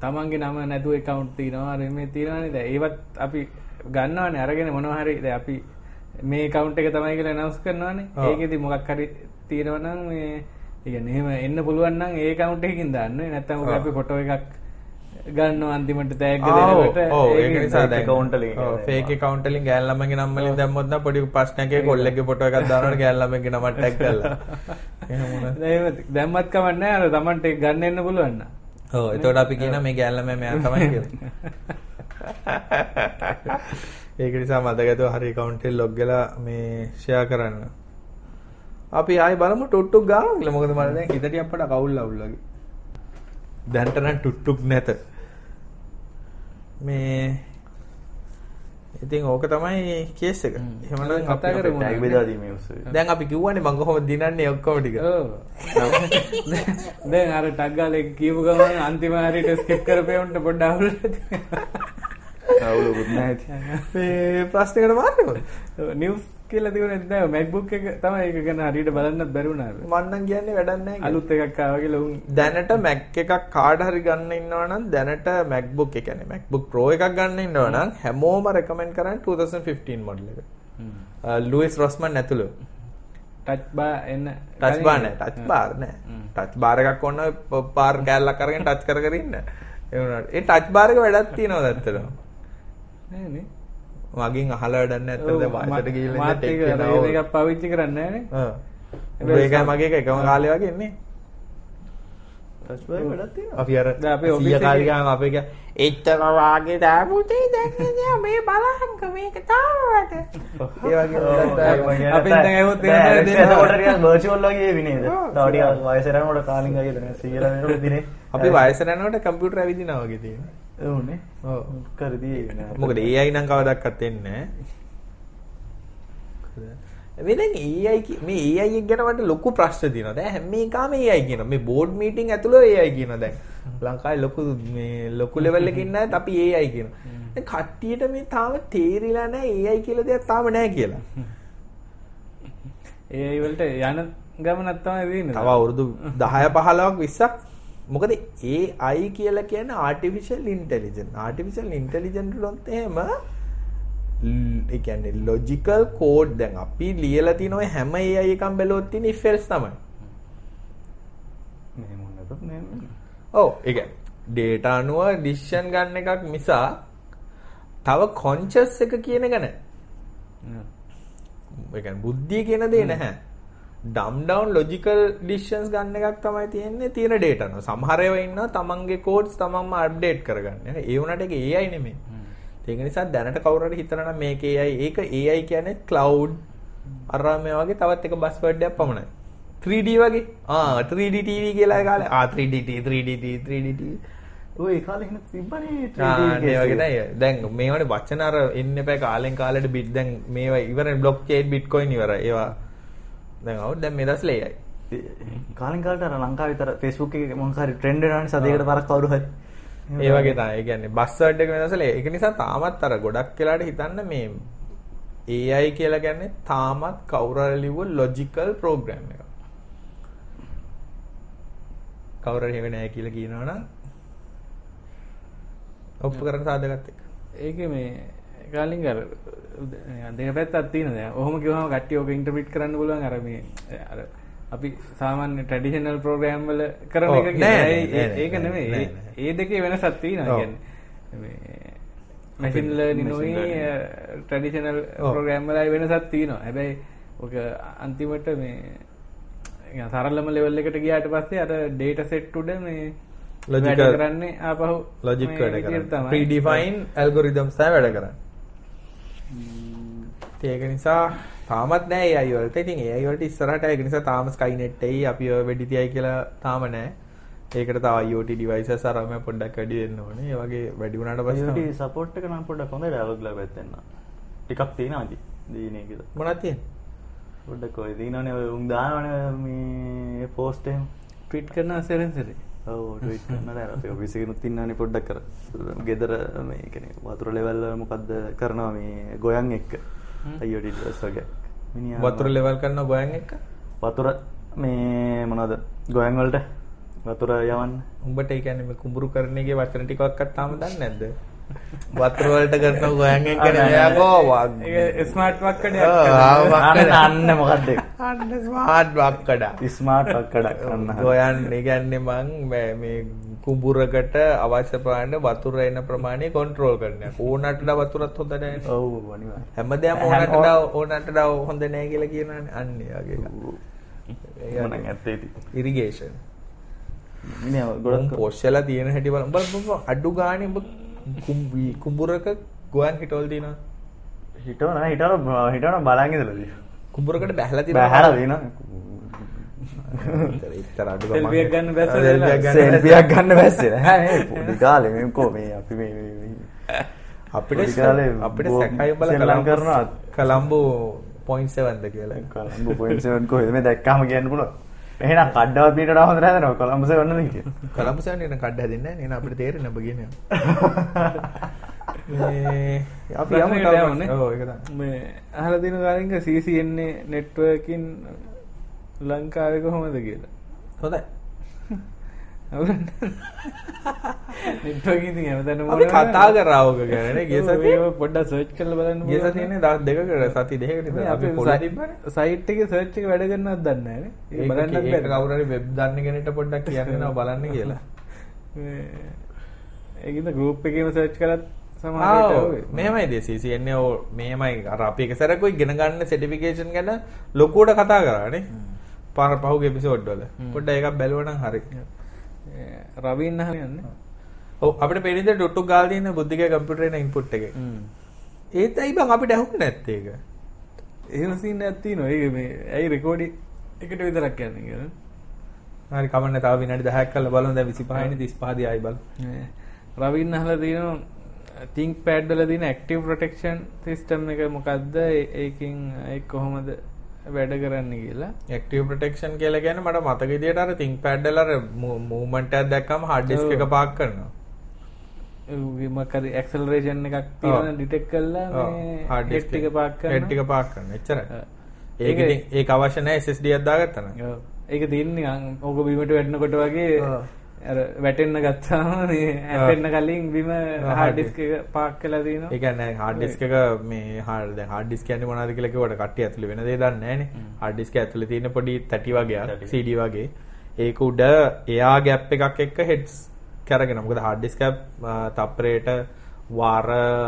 තමන්ගේ නම නැතුව account තියෙනවා. අර මේ තියෙනවානේ. දැන් ඒවත් අපි ගන්නවානේ. අරගෙන මොනවා හරි. දැන් අපි මේ account එක තමයි කියලා announce කරනවානේ. ඔව්. ඒකෙදි මොකක් හරි තියෙනවා නම් මේ ඒ කියන්නේ එහෙම එන්න පුළුවන් නම් ඒ account එකකින් දාන්න. නැත්නම් ඔක ඔව්. අපි ෆොටෝ එකක් ගන්නවා අන්තිමට දෙනකොට ඔව්, ඒක ඒකෙන් නිසා fake දැන් account වලින් ඔව්, කියන්නේ. fake account වලින් ගෑන් ළමගේ නම් වලින් දැම්මොත් නම් පොඩි ප්‍රශ්නයක් ඒ කොල්ලෙක්ගේ ෆොටෝ එකක් දානකොට ගෑන් ළමගේ නමක් ටැග් කරලා. එහෙම වුණා. දැන් එහෙම දැම්මත් නැහැ අර Tamanට ඒක ගන්න එන්න පුළුවන් නම් ඔව් එතකොට අපි කියනවා මේ ළමයා මෙයා තමයි. (laughs) ඒක නිසා මතකද හරි log වෙලා මේ share කරන්න. අපි ආයි බලමු ටුට්ටුක් ගානවා කියලා. මොකද මට දැන් හිතට අපට කවුල් අවුල් වගේ. දැන්ට නම් ටුට්ටුක් නැත. මේ ඉතින් ඕක තමයි කේස් එක. හ්ම්. එහෙමනම් කතා කරමු. tag බෙදා දීමේ උත්සවය. දැන් අපි කිව්වනේ මම කොහොමද දිනන්නේ ඔක්කොම ටික. ඔව්. (laughs) දැන් අර ටග් ගාලා කියපු ගමන් අන්තිම හරියට ස්කිප් කරපේවුන්ට පොඩ්ඩක් අවුල් අවුලකුත් නැහැ. මේ ප්‍රශ්නයකට මාර්ගය. නිවුස් කියලා තිබුණේ නැහැ MacBook එක තමයි ඒක ගැන හරියට බලන්නත් බැරි වුණා. මම නම් කියන්නේ වැඩක් නැහැ කියලා. අලුත් එකක් ආවා කියලා උන් දැනට Mac එකක් කාඩ හරි ගන්න ඉන්නවා නම් දැනට MacBook ඒ කියන්නේ MacBook Pro එකක් ගන්න ඉන්නවා නම් හැමෝම රෙකමෙන්ඩ් කරන්නේ 2015 මොඩල් එක. ලුයිස් රොස්මන් ඇතුළු. ටච් බා එන්න ටච් බාන ටච් බාර් නෑ. ටච් බාර එකක් ඔන්න පාර කෑල්ලක් කරගෙන ටච් කර කර ඉන්න. ඒ වුණාට. ඒ ටච් බාර් එක වැඩක් තියෙනවා ඇත්තටම? නෑනේ මගෙන් අහලා වැඩක් නෑ ඇත්තට වයසට ගිහිල්ලා මාත් ඉන්න ඒක ටෙක් ඒක එක එකක් පාවිච්චි කරන්නේ ඒකයි මගේ එක එකම කාලේ වගේ ඉන්නේ. ටච් බාර් වැඩක් තියෙනවා අපි අර දැන් අපේ office සීයා එකේ- කාලේ ගාම අපේ එක එච්චර වාගේ දාපුතේ දැන් නෑ මේ බලහන්ක මේක වර්චුවල් වගේ විනේද තව ටිකක් වයස යනකොට කාලින් වගේ දැන් 100 වෙනකොට දිනේ. අපි වයසට යනකොට කම්පියුටර් ඇවිදිනවා වගේ ඔව් කරදී මොකද AI නම් කවදාවත් එන්නේ දැන් AI මේ AI එක ගැන මට ලොකු ප්‍රශ්න තියෙනවා. දැන් හැම එකම AI කියනවා. මේ බෝඩ් මීටින් ඇතුළේ AI කියනවා දැන්. ලංකාවේ ලොකු මේ ලොකු ලෙවල් එකකින් නැත් අපි AI කියනවා. දැන් කට්ටියට මේ තාම තේරිලා නැහැ AI කියලා දෙයක් තාම නැහැ කියලා. ඒ වලට යන ගමනක් තමයි තියෙන්නේ තව අවුරුදු 10 15ක් 20ක් මොකද AI කියලා කියන්නේ artificial intelligence. artificial intelligence වලත් එහෙම ඒ කියන්නේ logical code දැන් අපි ලියලා තියෙන ඔය හැම AI එකම බැලුවොත් තියෙන if else තමයි. මේ මොනද නේ ඔව් ඒ කියන්නේ data අනුව decision ගන්න එකක් මිසා තව conscious එක කියන එක නැහැ. ඒ කියන්නේ බුද්ධිය කියන දේ නැහැ. ඩම් ඩවුන් ලොජිකල් ඩිසිෂන්ස් ගන්න එකක් තමයි තියෙන්නේ තියෙන ඩේටා නෝ. සමහර ඒවා ඉන්නවා තමන්ගේ කෝඩ්ස් තමන්ම අප්ඩේට් කරගන්න. ඒ වුණාට ඒක AI නෙමෙයි. ඒක නිසා දැනට කවුරු හරි හිතනවා නම් මේක AI ඒක AI කියන්නේ cloud අර මේ වගේ තවත් එක බස් වර්ඩ් එකක් පමණයි. 3D වගේ. ආ 3D TV කියලා කාලේ ආ 3D TV 3D TV 3D TV. ඔය කාලේ හින තිබ්බනේ 3D ආ ඒ case වගේ. නෑ. දැන් මේවට වචන අර එන්න එපා කාලෙන් කාලෙට බිට් දැන් මේවා ඉවරනේ බ්ලොක් චේන් බිට්කොයින් ඉවරයි. ඒවා දැන් අවුත් දැන් මේ දවස්වල AI. කාලින් කාලට අර ලංකාවේ විතර Facebook එකේ මොකක් හරි ට්‍රෙන්ඩ් වෙනවනේ සදයකට පරක් කවුරු හරි ඒ වගේ තමයි. ඒ කියන්නේ බස් වර්ඩ් එක වෙනසල ඒක නිසා තාමත් අර ගොඩක් වෙලාට හිතන්න මේ AI කියලා කියන්නේ තාමත් කවුරු හරි ලිව්ව ලොජිකල් ප්‍රෝග්‍රෑම් එකක්. කවුරු හරි නැහැ කියලා කියනවනම් ඔප්පු කරන සාධකත් එක්ක. ඒක මේ කාලින් අර දෙක පැත්තක් තියෙනවා දැන්. ඔහොම කිව්වම කට්ටිය ඔක ඉන්ටර්ප්‍රිට් කරන්න පුළුවන් අර මේ අර අපි සාමාන්‍ය ට්‍රැඩිෂනල් ප්‍රෝග්‍රෑම් වල කරන එක නෑ, ඒක නෑ, නෙමෙයි. නෑ, ඒ- දෙකේ වෙනසක් තියෙනවා ඔව්. කියන්නේ. මේ මැෂින් ලර්නින් machine උයි learning. ට්‍රැඩිෂනල් ඔව්. ප්‍රෝග්‍රෑම් වලයි වෙනසක් තියෙනවා. හැබැයි ඔක අන්තිමට මේ සරලම ලෙවල් එකට ගියාට පස්සේ අර set උඩ මේ වැඩ කරන්නේ ආපහු ලොජික් වැඩ. තමයි. ප්‍රීඩිෆයින් ඇල්ගොරිතම්ස් තමයි වැඩ කරන්නේ. ඒක නිසා තාමත් නෑ AI වලට. ඉතින් AI වලට ඉස්සරහට ඒක නිසා තාම Skynet එයි අපි වෙඩි තියයි කියලා තාම නෑ. ඒකට තව IoT devices අරම පොඩ්ඩක් වැඩි වෙන්න ඕනේ. ඒ වගේ වැඩි වුණාට පස්සේ IoT support එක නම් පොඩ්ඩක් හොඳයි ලා පැත්තෙන් නම් ටිකක් තියෙනවා ඉතින් දීනේ කියලා මොනවද තියෙන්නේ? පොඩ්ඩක් ඔය දිනවනේ ඔය උන් දානවනේ මේ පෝස්ට් එහෙම ට්වීට් කරන සෙරෙන් සෙරේ. එකෙනුත් ඉන්නවනේ පොඩ්ඩක් කර ගෙදර මේ කියන්නේ වතුර ලෙවල් වල මොකද්ද කරනවා මේ ගොයන් එක්ක වගේ මිනිහා වතුර ලෙවල් කරන ගෝයන් එක්ක වතුර මේ මොනවද ගොයන් වලට වතුර යවන්න උඹට ඒ කියන්නේ මේ කුඹුරු කරන එකේ වචන ටිකක්වත් තාම දන්නේ නැද්ද? වතුර වලට කරන ගෝයන් එක්ක නෑකෝ ඒක ස්මාර්ට් වක්කඩ. අන්න මොකද්ද අන්න ස්මාර්ට් වක්කඩ. ස්මාර්ට් වක්කඩක් අන්න හරි. ගොයන් කියන්නේ මං මේ- කුඹුරකට අවශ්‍ය ප්‍රමාණය වතුර එන ප්‍රමාණය කන්ට්‍රෝල් කරනවා. ඕනට වඩා වතුරත් හොඳ නැහැ. ඔව් අනිවාර්යයෙන් හැමදේම ඕනට වඩා ඕනට වඩා හොඳ නැහැ කියලා කියනවානේ. අන්න ඒ වගේ. මම නම් ඇත්තේ ඉතින්. ඉරිගේෂන්. මිනිහා ගොඩක් පොෂ්‍යලා තියෙන හැටි බලන්න. බලන්න අඩු ගානේ කුඹුරක ගොයන් හිටවල දිනවා. හිටවන හිටවන හිටවන බලන් ඉඳලාදී කුඹුරකට බැහැලා දිනවා. බහැලා දිනවා ඉතර අඩු Selfie එකක් ගන්න. එකක් ගන්න බැස්සේ කාලේ කො මේ අපි මේ මේ- මේ අපිට කාලේ අපිට සැකයි බල සෙල්ලම් කරනවා. කලම්බෝ 0.7ද කියලා. කොළඹ පොයින්ට් 7 කොහෙද මේ දැක්කම කියන්න පුළුවන් එහෙනම් කඩ්ඩවත් පිටට හොඳ නැද නෝ කොළඹ සෙවන්නද කියලා කලම්බෝ සෑන් එන කඩ හැදෙන්නේ නැහැ නේ (laughs) අපිට තේරෙන්නේ ඔබ කියන්නේ. (laughs) මේ අපි යමු ප්‍රශ්නෙකට තව යමුනේ. ඔව් ඒක තමයි. මේ අහලා දින කාලින්ක CCNA networking ලංකාවේ කොහොමද කියලා. හොඳයි. නෙට්වර්ක් ඉතින් හැමතැනම අපි කතා කරා ඕක ගැන නේ. ගිය සතියේ ඒක පොඩ්ඩක් සර්ච් කරලා බලන්න ගිය සතියේනේ දවස් දෙකකට සති දෙකකට විතර අපි පොඩි තිබ්බනේ සයිට් එකේ සර්ච් එක වැඩ කරනවද දන්නේ නැහැ නේ. ඒක බලන්නත් ඒක බැහැ. කවුරු වෙබ් දන්න කෙනෙක්ට පොඩ්ඩක් කියන්න නෝ බලන්න (laughs) කියලා. ඒකින්ද ගෲප් එකේම සර්ච් කරත්. මෙහෙමයි දේශීසියන්නේ ඕ මෙහෙමයි. අර අපි එක සැරකුයි ගෙන ගන්න සර්ටිෆිකේෂන් ගැන ලොකුවට කතා කරානේ පාර වල. හ්ම්. පොඩ්ඩක් එකක් බැලුවනම් හරි ඒ රවීන් අහලා යන්නේ. ඔව් අපිට පේනිද ඩොට්ටු ගාලා තියෙන බුද්ධික කම්පියුටරේ න ඉන්පුට් එකේ ඒත් ඇයි බං අපිට ඇහුන්නේ නැත්තේ ඒක? එහෙම සීන් එකක් තියෙනවා. ඒක මේ ඇයි රෙකෝඩි එකට විතරක් යන්නේ කියලා. හරි කමන්නේ තව විනාඩි 10ක් කරලා බලමු. දැන් 25 නේ 35 දී ආයි බලමු. මේ රවින් අහලා තියෙනවා think pad වල තියෙන active protection system එක මොකද්ද? ඒ- ඒකෙන් ඒ කොහොමද වැඩ කරන්නේ කියලා. ඇක්ටිව් ප්‍රොටෙක්ෂන් කියලා කියන්නේ මට මතක විදියට අර අර මූවමන්ට් එකක් දැක්කම hard disk එක. පාක් කරනවා. ඒ මොකද acceleration එකක් මේ hard disk head එක පාක් එක පාක් කරනවා. එච්චරයි. ඔව්. ඒක ඒක- ඉතින් ඒක අවශ්‍ය නැහැ SSD ඔව්. ඒක තියන්නේ අං- ඕක බිමට වැටෙනකොට වගේ ඔව්. අර වැටෙන්න ගත්තාම හැපෙන්න කලින් බිම එක පාක් කරලා තියෙනවා ඒ කියන්නේ hard disk එක මේ disk කියන්නේ මොනවද කියලා කිව්වට කට්ටිය ඇතුලේ වෙන දේ දන්නේ නැහනේ හ්ම්. hard disk ඇතුලේ තියෙන පොඩි තැටි වගේ. CD වගේ ඒක උඩ එයා ගැප් එකක් එක්ක heads කරගෙන මොකද අ, තප්පරයට වාර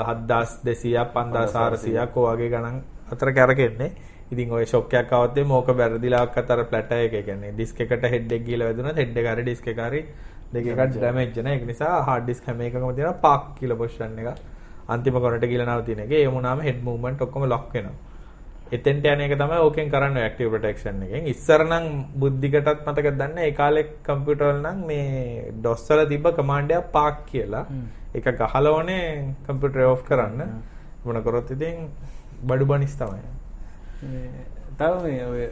7200ක් 5400ක් ඔය වගේ ගණන් අතර කරකෙන්නේ ඉතින් ඔය ෂොක් එකක් આવත් එමේ ඕක වැරදිලාක් අතර ප්ලැටර් එක කියන්නේ ඩිස්ක් එකට හෙඩ් එක ගිහලා වැදුනත් හෙඩ් එක හරි ඩිස්ක් එක හරි දෙක එකක් ඩැමේජ් වෙන ඒක නිසා hard disk හැම එකකම තියෙන පාක් කියලා පොසිෂන් එක අන්තිම කොනට ගිහලා නවතින එක. ඒ වුණාම හෙඩ් මූව්මන්ට් ඔක්කොම ලොක් වෙනවා. එතෙන්ට යන එක තමයි ඕකෙන් කරන්න ඇක්ටිව් ප්‍රොටෙක්ෂන් එකෙන්. ඉස්සර නම් බුද්ධිකටත් මතක දන්න ඒ කාලේ කම්පියුටර් වල නම් මේ DOS වල තිබ්බ කමාන්ඩ් එක පාක් කියලා. ඒක ගහලා ඕනේ කම්පියුටර් ඔෆ් කරන්න. මොන කරොත් ඉතින් බඩු බනිස් තමයි. තව මේ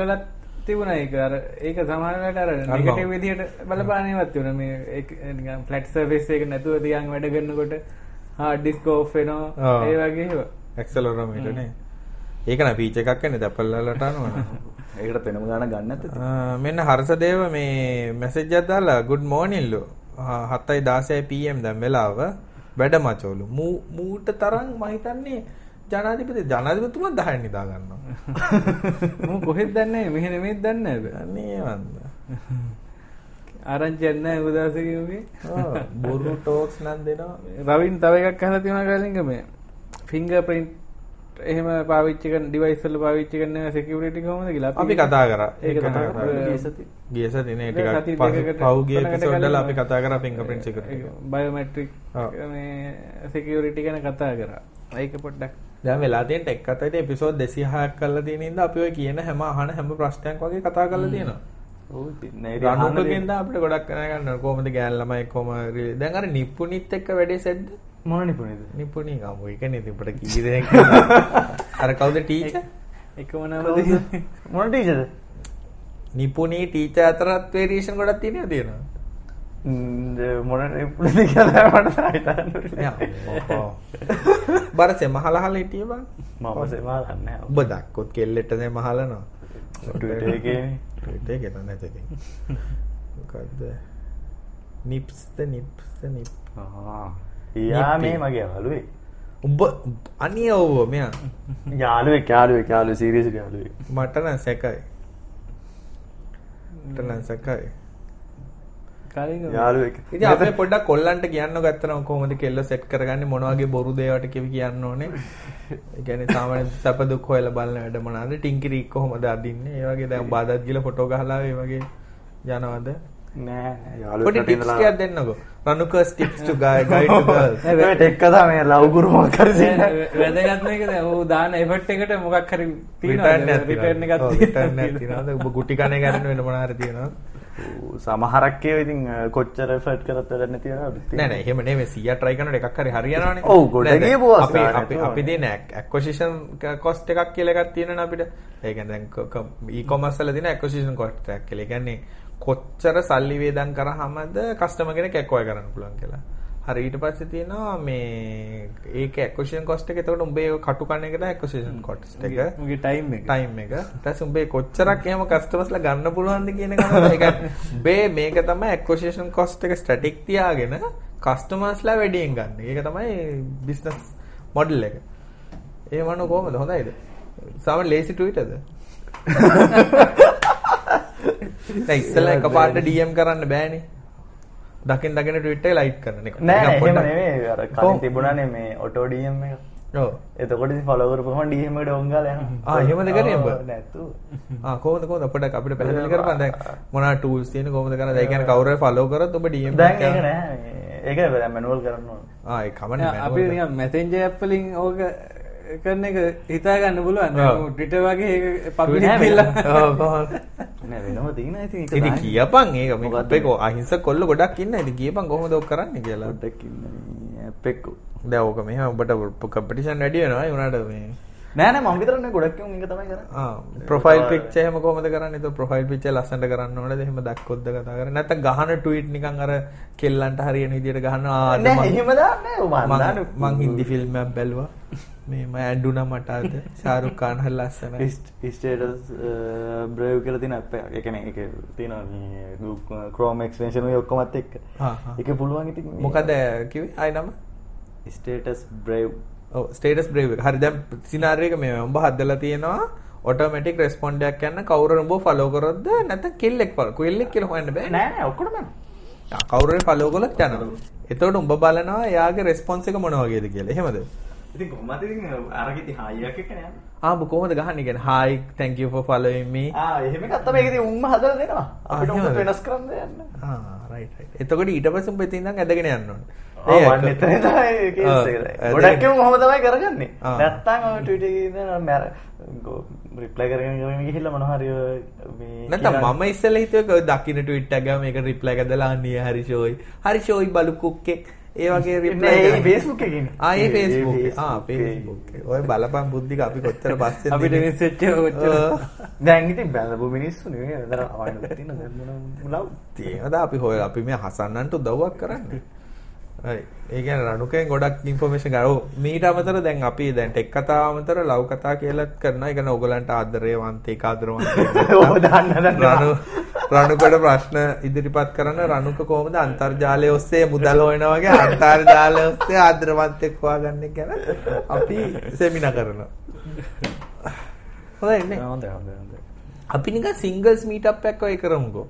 වලත් තිබුණා ඒක අර ඒක සමහර වෙලාවට අර බව. විදිහට බලපානේවත් තිබුණා. මේ ෆ්ලැට් සර්ෆේස් එක නැතුව තියන් වැඩ කරනකොට hard disk off වෙනවා. ආ. ඒ වගේ ඒවා. ඇක්සලරෝමීටර් නේ. ඒක න ෆීචර් එකක් වෙන්නේ Apple වලට අනුව (laughs) ඒකට පෙනම ගාන ගන්න ඇත ආ, මෙන්න හර්ෂදේව මේ මැසේජ් එකක් දාලා good morning ලු 7:16 pm දැන් වෙලාව. වැඩ මචෝලු මූට තරම් මම හිතන්නේ ජනාධිපති ජනාධිපතිතුමා 10 නිදා ගන්නවා. (laughs) මම කොහෙද දන්නේ මෙහෙ නෙමෙයිද දන්නේ නැහැ අනේ වන්ද. ආරංචියක් නැහැ උදාසකගේ ඔව්, බොරු ටෝක්ස් නම් දෙනවා. රවින් තව එකක් අහලා තියෙනවා කාලින්ග මේ ෆිංගර් ප්‍රින්ට් එහෙම පාවිච්චි කරන ඩිවයිස් වල පාවිච්චි කරන සිකියුරිටි කොහොමද කියලා අපි කතා කරා. ඒක කතා කරා. ගිය සති ගිය සති නේ ටිකක් පහුගිය එපිසෝඩ් වල අපි කතා කරා fingerprint security. එක. බයෝමැට්‍රික්. මේ සිකියුරිටි ගැන කතා කරා. ඒක පොඩ්ඩක් දැන් වෙලා තියෙන ටෙක් කතාවේ එපිසෝඩ් 206ක් කරලා තියෙන ඉඳලා අපි ඔය කියන හැම අහන හැම ප්‍රශ්නයක් වගේ කතා කරලා තියෙනවා. රණුකකින්ද අපිට ගොඩක් දැනගන්න ඕන. කොහොමද ගෑන් ළමයි කොහොම දැන් අර නිප්පුනිත් එක්ක වැඩේ සෙද්ද? මොන නිපුණේද නිපුණි ගමු. ඒකනේ ඉතින් අපිට කී දෙනෙක් (laughs) අර කවුද ටීචර් එකම නම. මොන ටීචර්ද නිපුණි ටීචර් අතරත් වේරියේෂන් ගොඩක් තියෙනවා තියෙනවා මොන නිපුණේද කියලා මට හිතන්න එයා මොකෝ බරසේ මහලහල හිටිය බං? මම සේවා දන්නේ ඔබ දක්කොත් කෙල්ලෙට නේ මහලනවා. ට්විටර් එකේ ට්විටර් එකේ තමයි නැති ඉතින් මොකද්ද? නිප්ස්ද නිප්ස්ද නිප් යා මේ මගේ යාළුවේ. උඹ අනිය ඔව්ව මෙයා? යාළුවෙක් යාළුවෙක් යාළුවෙ සීරියස් යාළුවෙක් මට නම් සැකයි. මට නම් සැකයි ඉතින් අපි පොඩ්ඩක් කොල්ලන්ට කියන්න ගත්තනම් කොහොමද කෙල්ල සෙට් කරගන්නේ මොන වගේ බොරු දේවට කිවි කියන්න ඕනේ. ඒ කියන්නේ සාමාන්‍ය සැප දුක් හොයලා බලන වැඩ මොනවාද? ටින්කිරි කොහොමද අදින්නේ? ඒ වගේ දැන් බාදත් ගිල ෆොටෝ ගහලා වගේ යනවද? ටිකක් දෙන්නකෝ. girls. ඒ ටෙක් කතා මේ ලව් ගුරු මොකක් හරි සීන වැදගත් මේක දැන් එෆර්ට් එකට මොකක් හරි? ඔබ ගුටි කන්නේ ගන්න වෙන මොනවා හරි තියෙනවද? සමහරක් ඒවා ඉතින් කොච්චර එෆර්ට් කරත් වැඩක් නැති වෙනවා නෑ නෑ එහෙම නෙමෙයි 100 try කරනකොට එකක් හරි හරියනවනේ. ඔව්, ගොඩ නෑ, නෑ. ගියපු අපි අවස්ථාවක් අපි නැතුව. අපි දෙන acquisition cost එකක් කියලා එකක් තියෙනවනේ අපිට. ඒ කියන්නේ දැන් e-commerce වල දෙන acquisition cost එකක් කියලා. ඒ කියන්නේ කොච්චර සල්ලි වේදම් කරාමද කස්ටමර් කෙනෙක් acquire කරන්න පුළුවන් කියලා. හරි ඊට පස්සේ තියෙනවා මේ ඒක ඇක්විසිෂන් කොස්ට් එක එතකොට උඹේ කටු කන එකට ඇක්විසිෂන් කොස්ට් එක මගේ ටයිම් එක ටයිම් එක ඊට පස්සේ උඹේ කොච්චරක් එහෙම කස්ටමර්ස්ලා ගන්න පුළුවන්ද කියන එක තමයි ඒක උඹේ මේක තමයි ඇක්විසිෂන් කොස්ට් එක ස්ටැටික් තියාගෙන කස්ටමර්ස්ලා වැඩියෙන් ගන්න. ඒක තමයි බිස්නස් මොඩල් එක. ඒ වano කොහමද හොඳයිද? සාම ලේසි ට්වීටර්ද? දැන් ඉස්සෙල්ලා එකපාරට DM කරන්න බෑනේ. දකින් දකින ට්වීට් එක ලයික් කරන එක. නෑ? කලින් තිබුණානේ මේ ඔටෝ ඩීඑම් එක. ඔව්. එතකොට කරපුවම ඩීඑම් එකට ඔංගාල එහෙමද කරේ නැතු. ආ කොහොමද කොහොමද පොඩ්ඩක් අපිට පැහැදිලි කරපන් දැන් මොනවා ටූල්ස් තියෙන කොහොමද කරන්නේ? දැන් ඒ කියන්නේ කවුරු ෆලෝ කරොත් ඔබ DM දැන් එකක් ඒක යනවා. නෑ. මේ- ඒක දැන් මැනුවල් කරන්න ඕන. ආ ඒ කමන්නේ අපි නිකන් මැසෙන්ජර් ඇප් වලින් ඕක කරන එක හිතා ගන්න පුළුවන්. ට්විටර් වගේ? (laughs) නෑ වෙනම තියෙන ඉතින් ඒක ඉතින් තමයි. කියපන් ඒක මේ මොකක්ද? අපේ අහිංසක කොල්ල ගොඩක් ඉන්න. ඉතින් කියපන් කොහොමද ඔක් කරන්නේ කියලා. පොඩ්ඩක් ඉන්න මේ ඇප් එක. දැන් ඕක මෙහෙම ඔබට කම්පිටිෂන් වැඩි වෙනවා ඒ උනාට මේ නෑ නෑ මම විතරක් නේ ගොඩක් ඒක තමයි කරන්නේ. ආ ප්‍රොෆයිල් පික්චර් එහෙම කොහොමද කරන්නේ? ඒක ප්‍රොෆයිල් පික්චර් ලස්සනට කරන්න ඕනේද? එහෙම දැක්කොත්ද කතා කරන්නේ? නැත්නම් ගහන ට්වීට් නිකන් අර කෙල්ලන්ට හරියන විදියට ගහනවා. ආ, අද නෑ මං- හින්දි ෆිල්ම් බැලුවා. මම ඇඬුනා මට අද. ෂාරුක් ખાන් හරි ලස්සනයි. ස්ටේටස් බ්‍රේව් කියලා තියෙන ඇප් එකක්. ඒ කියන්නේ ඒක තියෙනවා මේ Google Chrome extension ඔය ඔක්කොමත් හා. ඒක පුළුවන් ඉතින් මේ- මොකද කිව්වේ? ආයි නම? ස්ටේටස් බ්‍රේව් ස්ටේටස් බ්‍රේව් එක. හරි දැන් සිනාරියෝ එක මේ උඹ හදලා තියෙනවා ඔටෝමැටික් රෙස්පොන්ඩ් එකක් යන කවුරු උඹ ෆලෝ කරොත්ද නැත්නම් කෙල්ලෙක් ෆලෝ කෙල්ලෙක් කියලා හොයන්න බෑ. නෑ. ආ, කවුරු හරි ෆලෝ කළොත් යනවා. එතකොට උඹ බලනවා එයාගේ රෙස්පොන්ස් එක මොන වගේද කියලා. එහෙමද? ඉතින් කොහොමද ඉතින් අරක ඉතින් හායියක් එක්ක නෑ. ආ උඹ කොහොමද ගහන්නේ කියන්නේ hi thank you for following me. ආ එහෙම එකක් තමයි ඒක ඉතින් උන්ම හදලා දෙනවා. අපිට උන්ට? වෙනස් කරන්න දෙයක් නෑ. ආ right right. එතකොට ඊට පස්සේ උඹ ඉතින් ඉඳන් ඇදගෙන යන්න ඕනේ. ආ මම එතන තමයි කේස් එක. ගොඩක් ඒවා මොහොම තමයි කරගන්නේ. නැත්තම් ඔය ට්විටර් එකේ ඉඳන් මම රිප්ලයි කරගෙන කරගෙන ගිහිල්ලා මොනවා හරි මේ කියලා- මම ඉස්සෙල්ලා හිතුවේ ඔය දකින්න ට්වීට් එක ගාම මේක රිප්ලයි එකක් දාලා අනේ හරි ෂෝයි. හරි ෂෝයි බලු කුක්කෙක්. ඒ වගේ රිප්ලයි නෑ, ඒ Facebook එකකින්. ආ. ඔය බලපන් බුද්ධික අපි කොච්චර පස්සෙන්ද අපිට ඉන්නේ. මෙසෙජ් එක කොච්චර ඔව්. දැන් ඉතින් බැලපු මිනිස්සු මොන මුලව්. තියෙනවද අපි හොය අපි මේ හසන්නන්ට උදව්වක් කරන්නේ. හරි. ඒ කියන්නේ රණුකෙන් ගොඩක් ඉන්ෆර්මේෂන් ගන්න. ඔව් මීට අමතර දැන් අපි දැන් ටෙක් කතා අමතර ලව් කතා කියලාත් කරනවා. ඒ කියන්නේ ඕගලන්ට ආදරේවන්තේ කාදරවන්තේ. (laughs) රණුකට ප්‍රශ්න ඉදිරිපත් කරන රණුක කොහොමද අන්තර්ජාලය ඔස්සේ මුදල් හොයනවා වගේ අන්තර්ජාලය ඔස්සේ ආදරවන්තෙක් හොයාගන්නේ ගැන අපි සෙමිනා කරනවා. හොඳයි නේ. හොඳයි හොඳයි හොඳයි. අපි නිකන් සිංගල්ස් මීට් එකක් ඔය කරමුකෝ.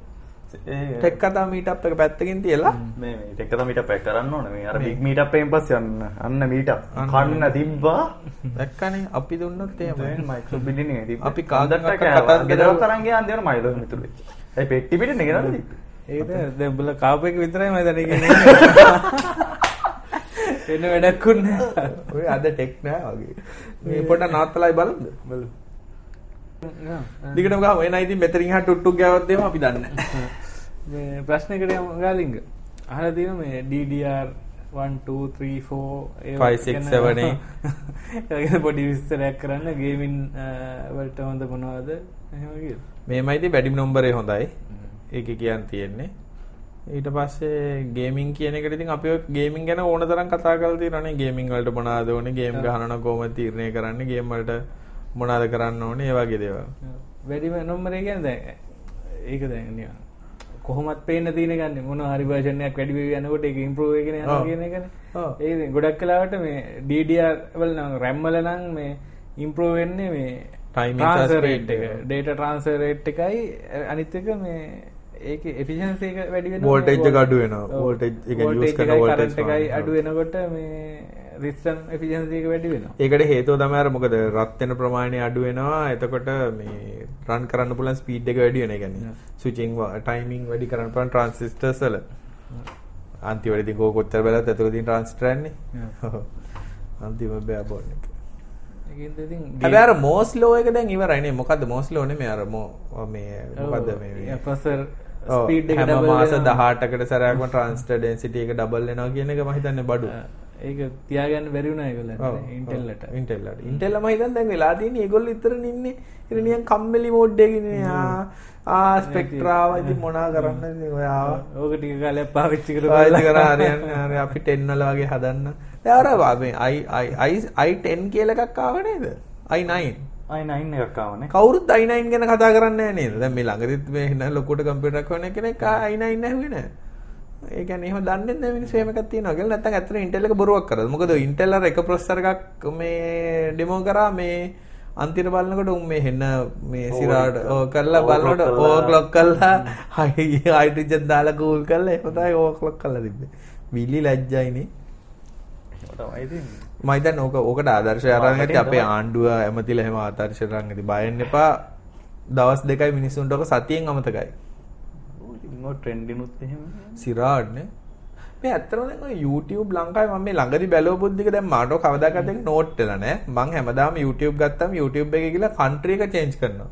ටෙක් කතා මීට් එක පැත්තකින් තියලා මේ මේ ටෙක් එක මීට් අප් කරන්න ඕනේ මේ අර. බිග් මීට් අප් එකෙන් පස්සේ අන්න අන්න මීට් අප්. කන්න තිබ්බා දැක්කනේ අපි දුන්නොත් එහෙම. මයික්‍රෝ බිල්ඩින් එකේ තිබ්බා අපි කන්දට කතා කතා ගෙදර කරලා- තරන් ගියා අන්තිමට මයිලෝ මිතුරු වෙච්ච. ඒ පෙට්ටි පිටින් ගෙනල්ලා තිබ්බේ. ඒද දැන් උඹලා කාපු එක විතරයි මම දැන් කියන්නේ වෙන වැඩක් උන්නේ ඔය අද ටෙක් නෑ වගේ. මේ පොඩ නාත්තලයි බලන්න. බලමු. දිගටම ගහමු. එනයි ඉතින් මෙතනින් හා ටුට්ටුක් ගෑවොත් එහෙම අපි දන්නේ ප්‍රශ්නකට ගාලිංග අහලා තියෙනවා මේ DDR 1 2 3 4 ඒවා Five, six, ගැන- (laughs) ගැන පොඩි විස්තරයක් කරන්න ගේමින් වලට හොඳ මොනවද මේමයි ඉතින් වැඩිම නම්බරේ හොඳයි. ඒකේ කියන්න තියෙන්නේ. ඊට පස්සේ ගේමින් කියන එකට ඉතින් අපි ගේමින් ගැන ඕන තරම් කතා කරලා තියෙනවානේ. ගේමින් වලට මොනවද ඕනේ? ගේම් ගහනවා කොහොමද තීරණය කරන්නේ? ගේම් වලට මොනවද කරන්න ඕනේ? ඒ වගේ දේවල්. වැඩිම නොම්බරේ කියන්නේ දැන් ඒක දැන් නිකන් කොහොමත් පේන්න තියෙන ගන්නේ මොන හරි version එකක් වැඩි යනකොට යනවා ඔව්. කියන. ඒක ඉතින් ගොඩක් වෙලාවට මේ DDR වල නම් RAM වල නම් මේ improve වෙන්නේ මේ rate එක එක. data transfer rate එකයි අනිත් එක මේ ඒකේ එක වැඩි වෙනවා. Voltage එක අඩු වෙනවා. ඔව්. Voltage එක use Voltage කරන එකයි voltage current එකයි මාන. අඩු වෙනකොට මේ system efficiency එක වැඩි වෙනවා. ඒකට හේතුව තමයි අර මොකද රත් වෙන ප්‍රමාණය අඩු වෙනවා. එතකොට මේ රන් කරන්න පුළුවන් ස්පීඩ් එක වැඩි වෙන. ඒ කියන්නේ ස්විචින් ටයිමින් වැඩි කරන්න පුළුවන් ට්‍රාන්සිස්ටර්ස් වල. අන්තිමට ඉතින් කෝ කොච්චර බලද්ද ඇතුළේ තියෙන ට්‍රාන්සිස්ටර් යන්නේ. (laughs) අන්තිම බෑ බෝන් එක. ඒකින්ද ඉතින් හැබැයි අර මෝස් ලෝ එක දැන් ඉවරයි නේ. මොකද්ද මෝස් ලෝ නෙමෙයි අර මෝ මේ මොකද්ද මේ ප්‍රොසෙසර් ඔව්, ස්පීඩ් එක හැම double මාස වෙනවා. 18කට සැරයක්ම ට්‍රාන්සිස්ටර් ඩෙන්සිටි එක ඩබල් වෙනවා කියන එක මම හිතන්නේ බඩු. ඒක තියාගන්න බැරිවුණ ඒගොල්ල ඉන්ටෙල්ලට ඉන්ටෙල්ලට ඉන්ටෙල්ලම හිතන් දැන් වෙලා තියෙන්නේ ඒගොල්ලෝ ඉතරන ඉන්නේ ඉතින් නිකන් කම්මැලි මෝඩ් එකේ ඉන්නේ. ආ ආ ස්පෙක්ට්‍රාව ඉතින් මොනා කරන්නද ඉතින් ඔයා ඕක ටික කාලයක් පාවිච්චි කරලා පාවිච්චි කරා. හරියන්නේ හරි අපි 10 වල වගේ හදන්න. i i 10 කියලා එකක් ආව නේද? i9 අයි නයින් එකක් ආවනේ කවුරුත් i9 ගැන කතා කරන්නේ නේද? මේ ළඟදිත් මේ හින ලොකුට කම්පියුටර් එකක් වෙන කෙනෙක් i9 ඇහුවේ නැහැ ඒ කියන්නේ එහෙම දන්නේ නැහැ මිනිස්සු එහෙම එකක් තියෙනවා කියලා නැත්නම් ඇත්තට Intel එක බොරුවක් කරද? මොකද Intel අර එක ප්‍රොසෙසර් එකක් මේ ඩෙමෝ කරා මේ අන්තිමට බලනකොට උන් මේ හෙන්න මේ සිරාට ඕ කරලා බලනකොට ඕවර් ක්ලොක් කරලා හයිඩ්‍රජන් දාලා කූල් කරලා එහෙම තමයි ඕවර් ක්ලොක් කරලා තිබ්බේ. විලි ලැජ්ජයිනේ. මම හිතන්නේ ඕක ඕකට ආදර්ශය අරන් ඇති අපේ ආණ්ඩුව ඇමතිලා එහෙම ආදර්ශය අරන් ඇති. බය වෙන්න එපා. දවස් දෙකයි මිනිස්සුන්ට ඔක සතියෙන් අමතකයි ඉන්න ට්‍රෙන්ඩිනුත් එහෙම. සිරාඩ්නේ. මේ ඇත්තටම දැන් ඔය YouTube ලංකාවේ මම මේ ළඟදි බැලුව පුද්දික දැන් මාට කවදාකවත් ඒක නෝට් වෙලා නැහැ මම හැමදාම YouTube ගත්තාම YouTube එකේ ගිහලා country එක change කරනවා.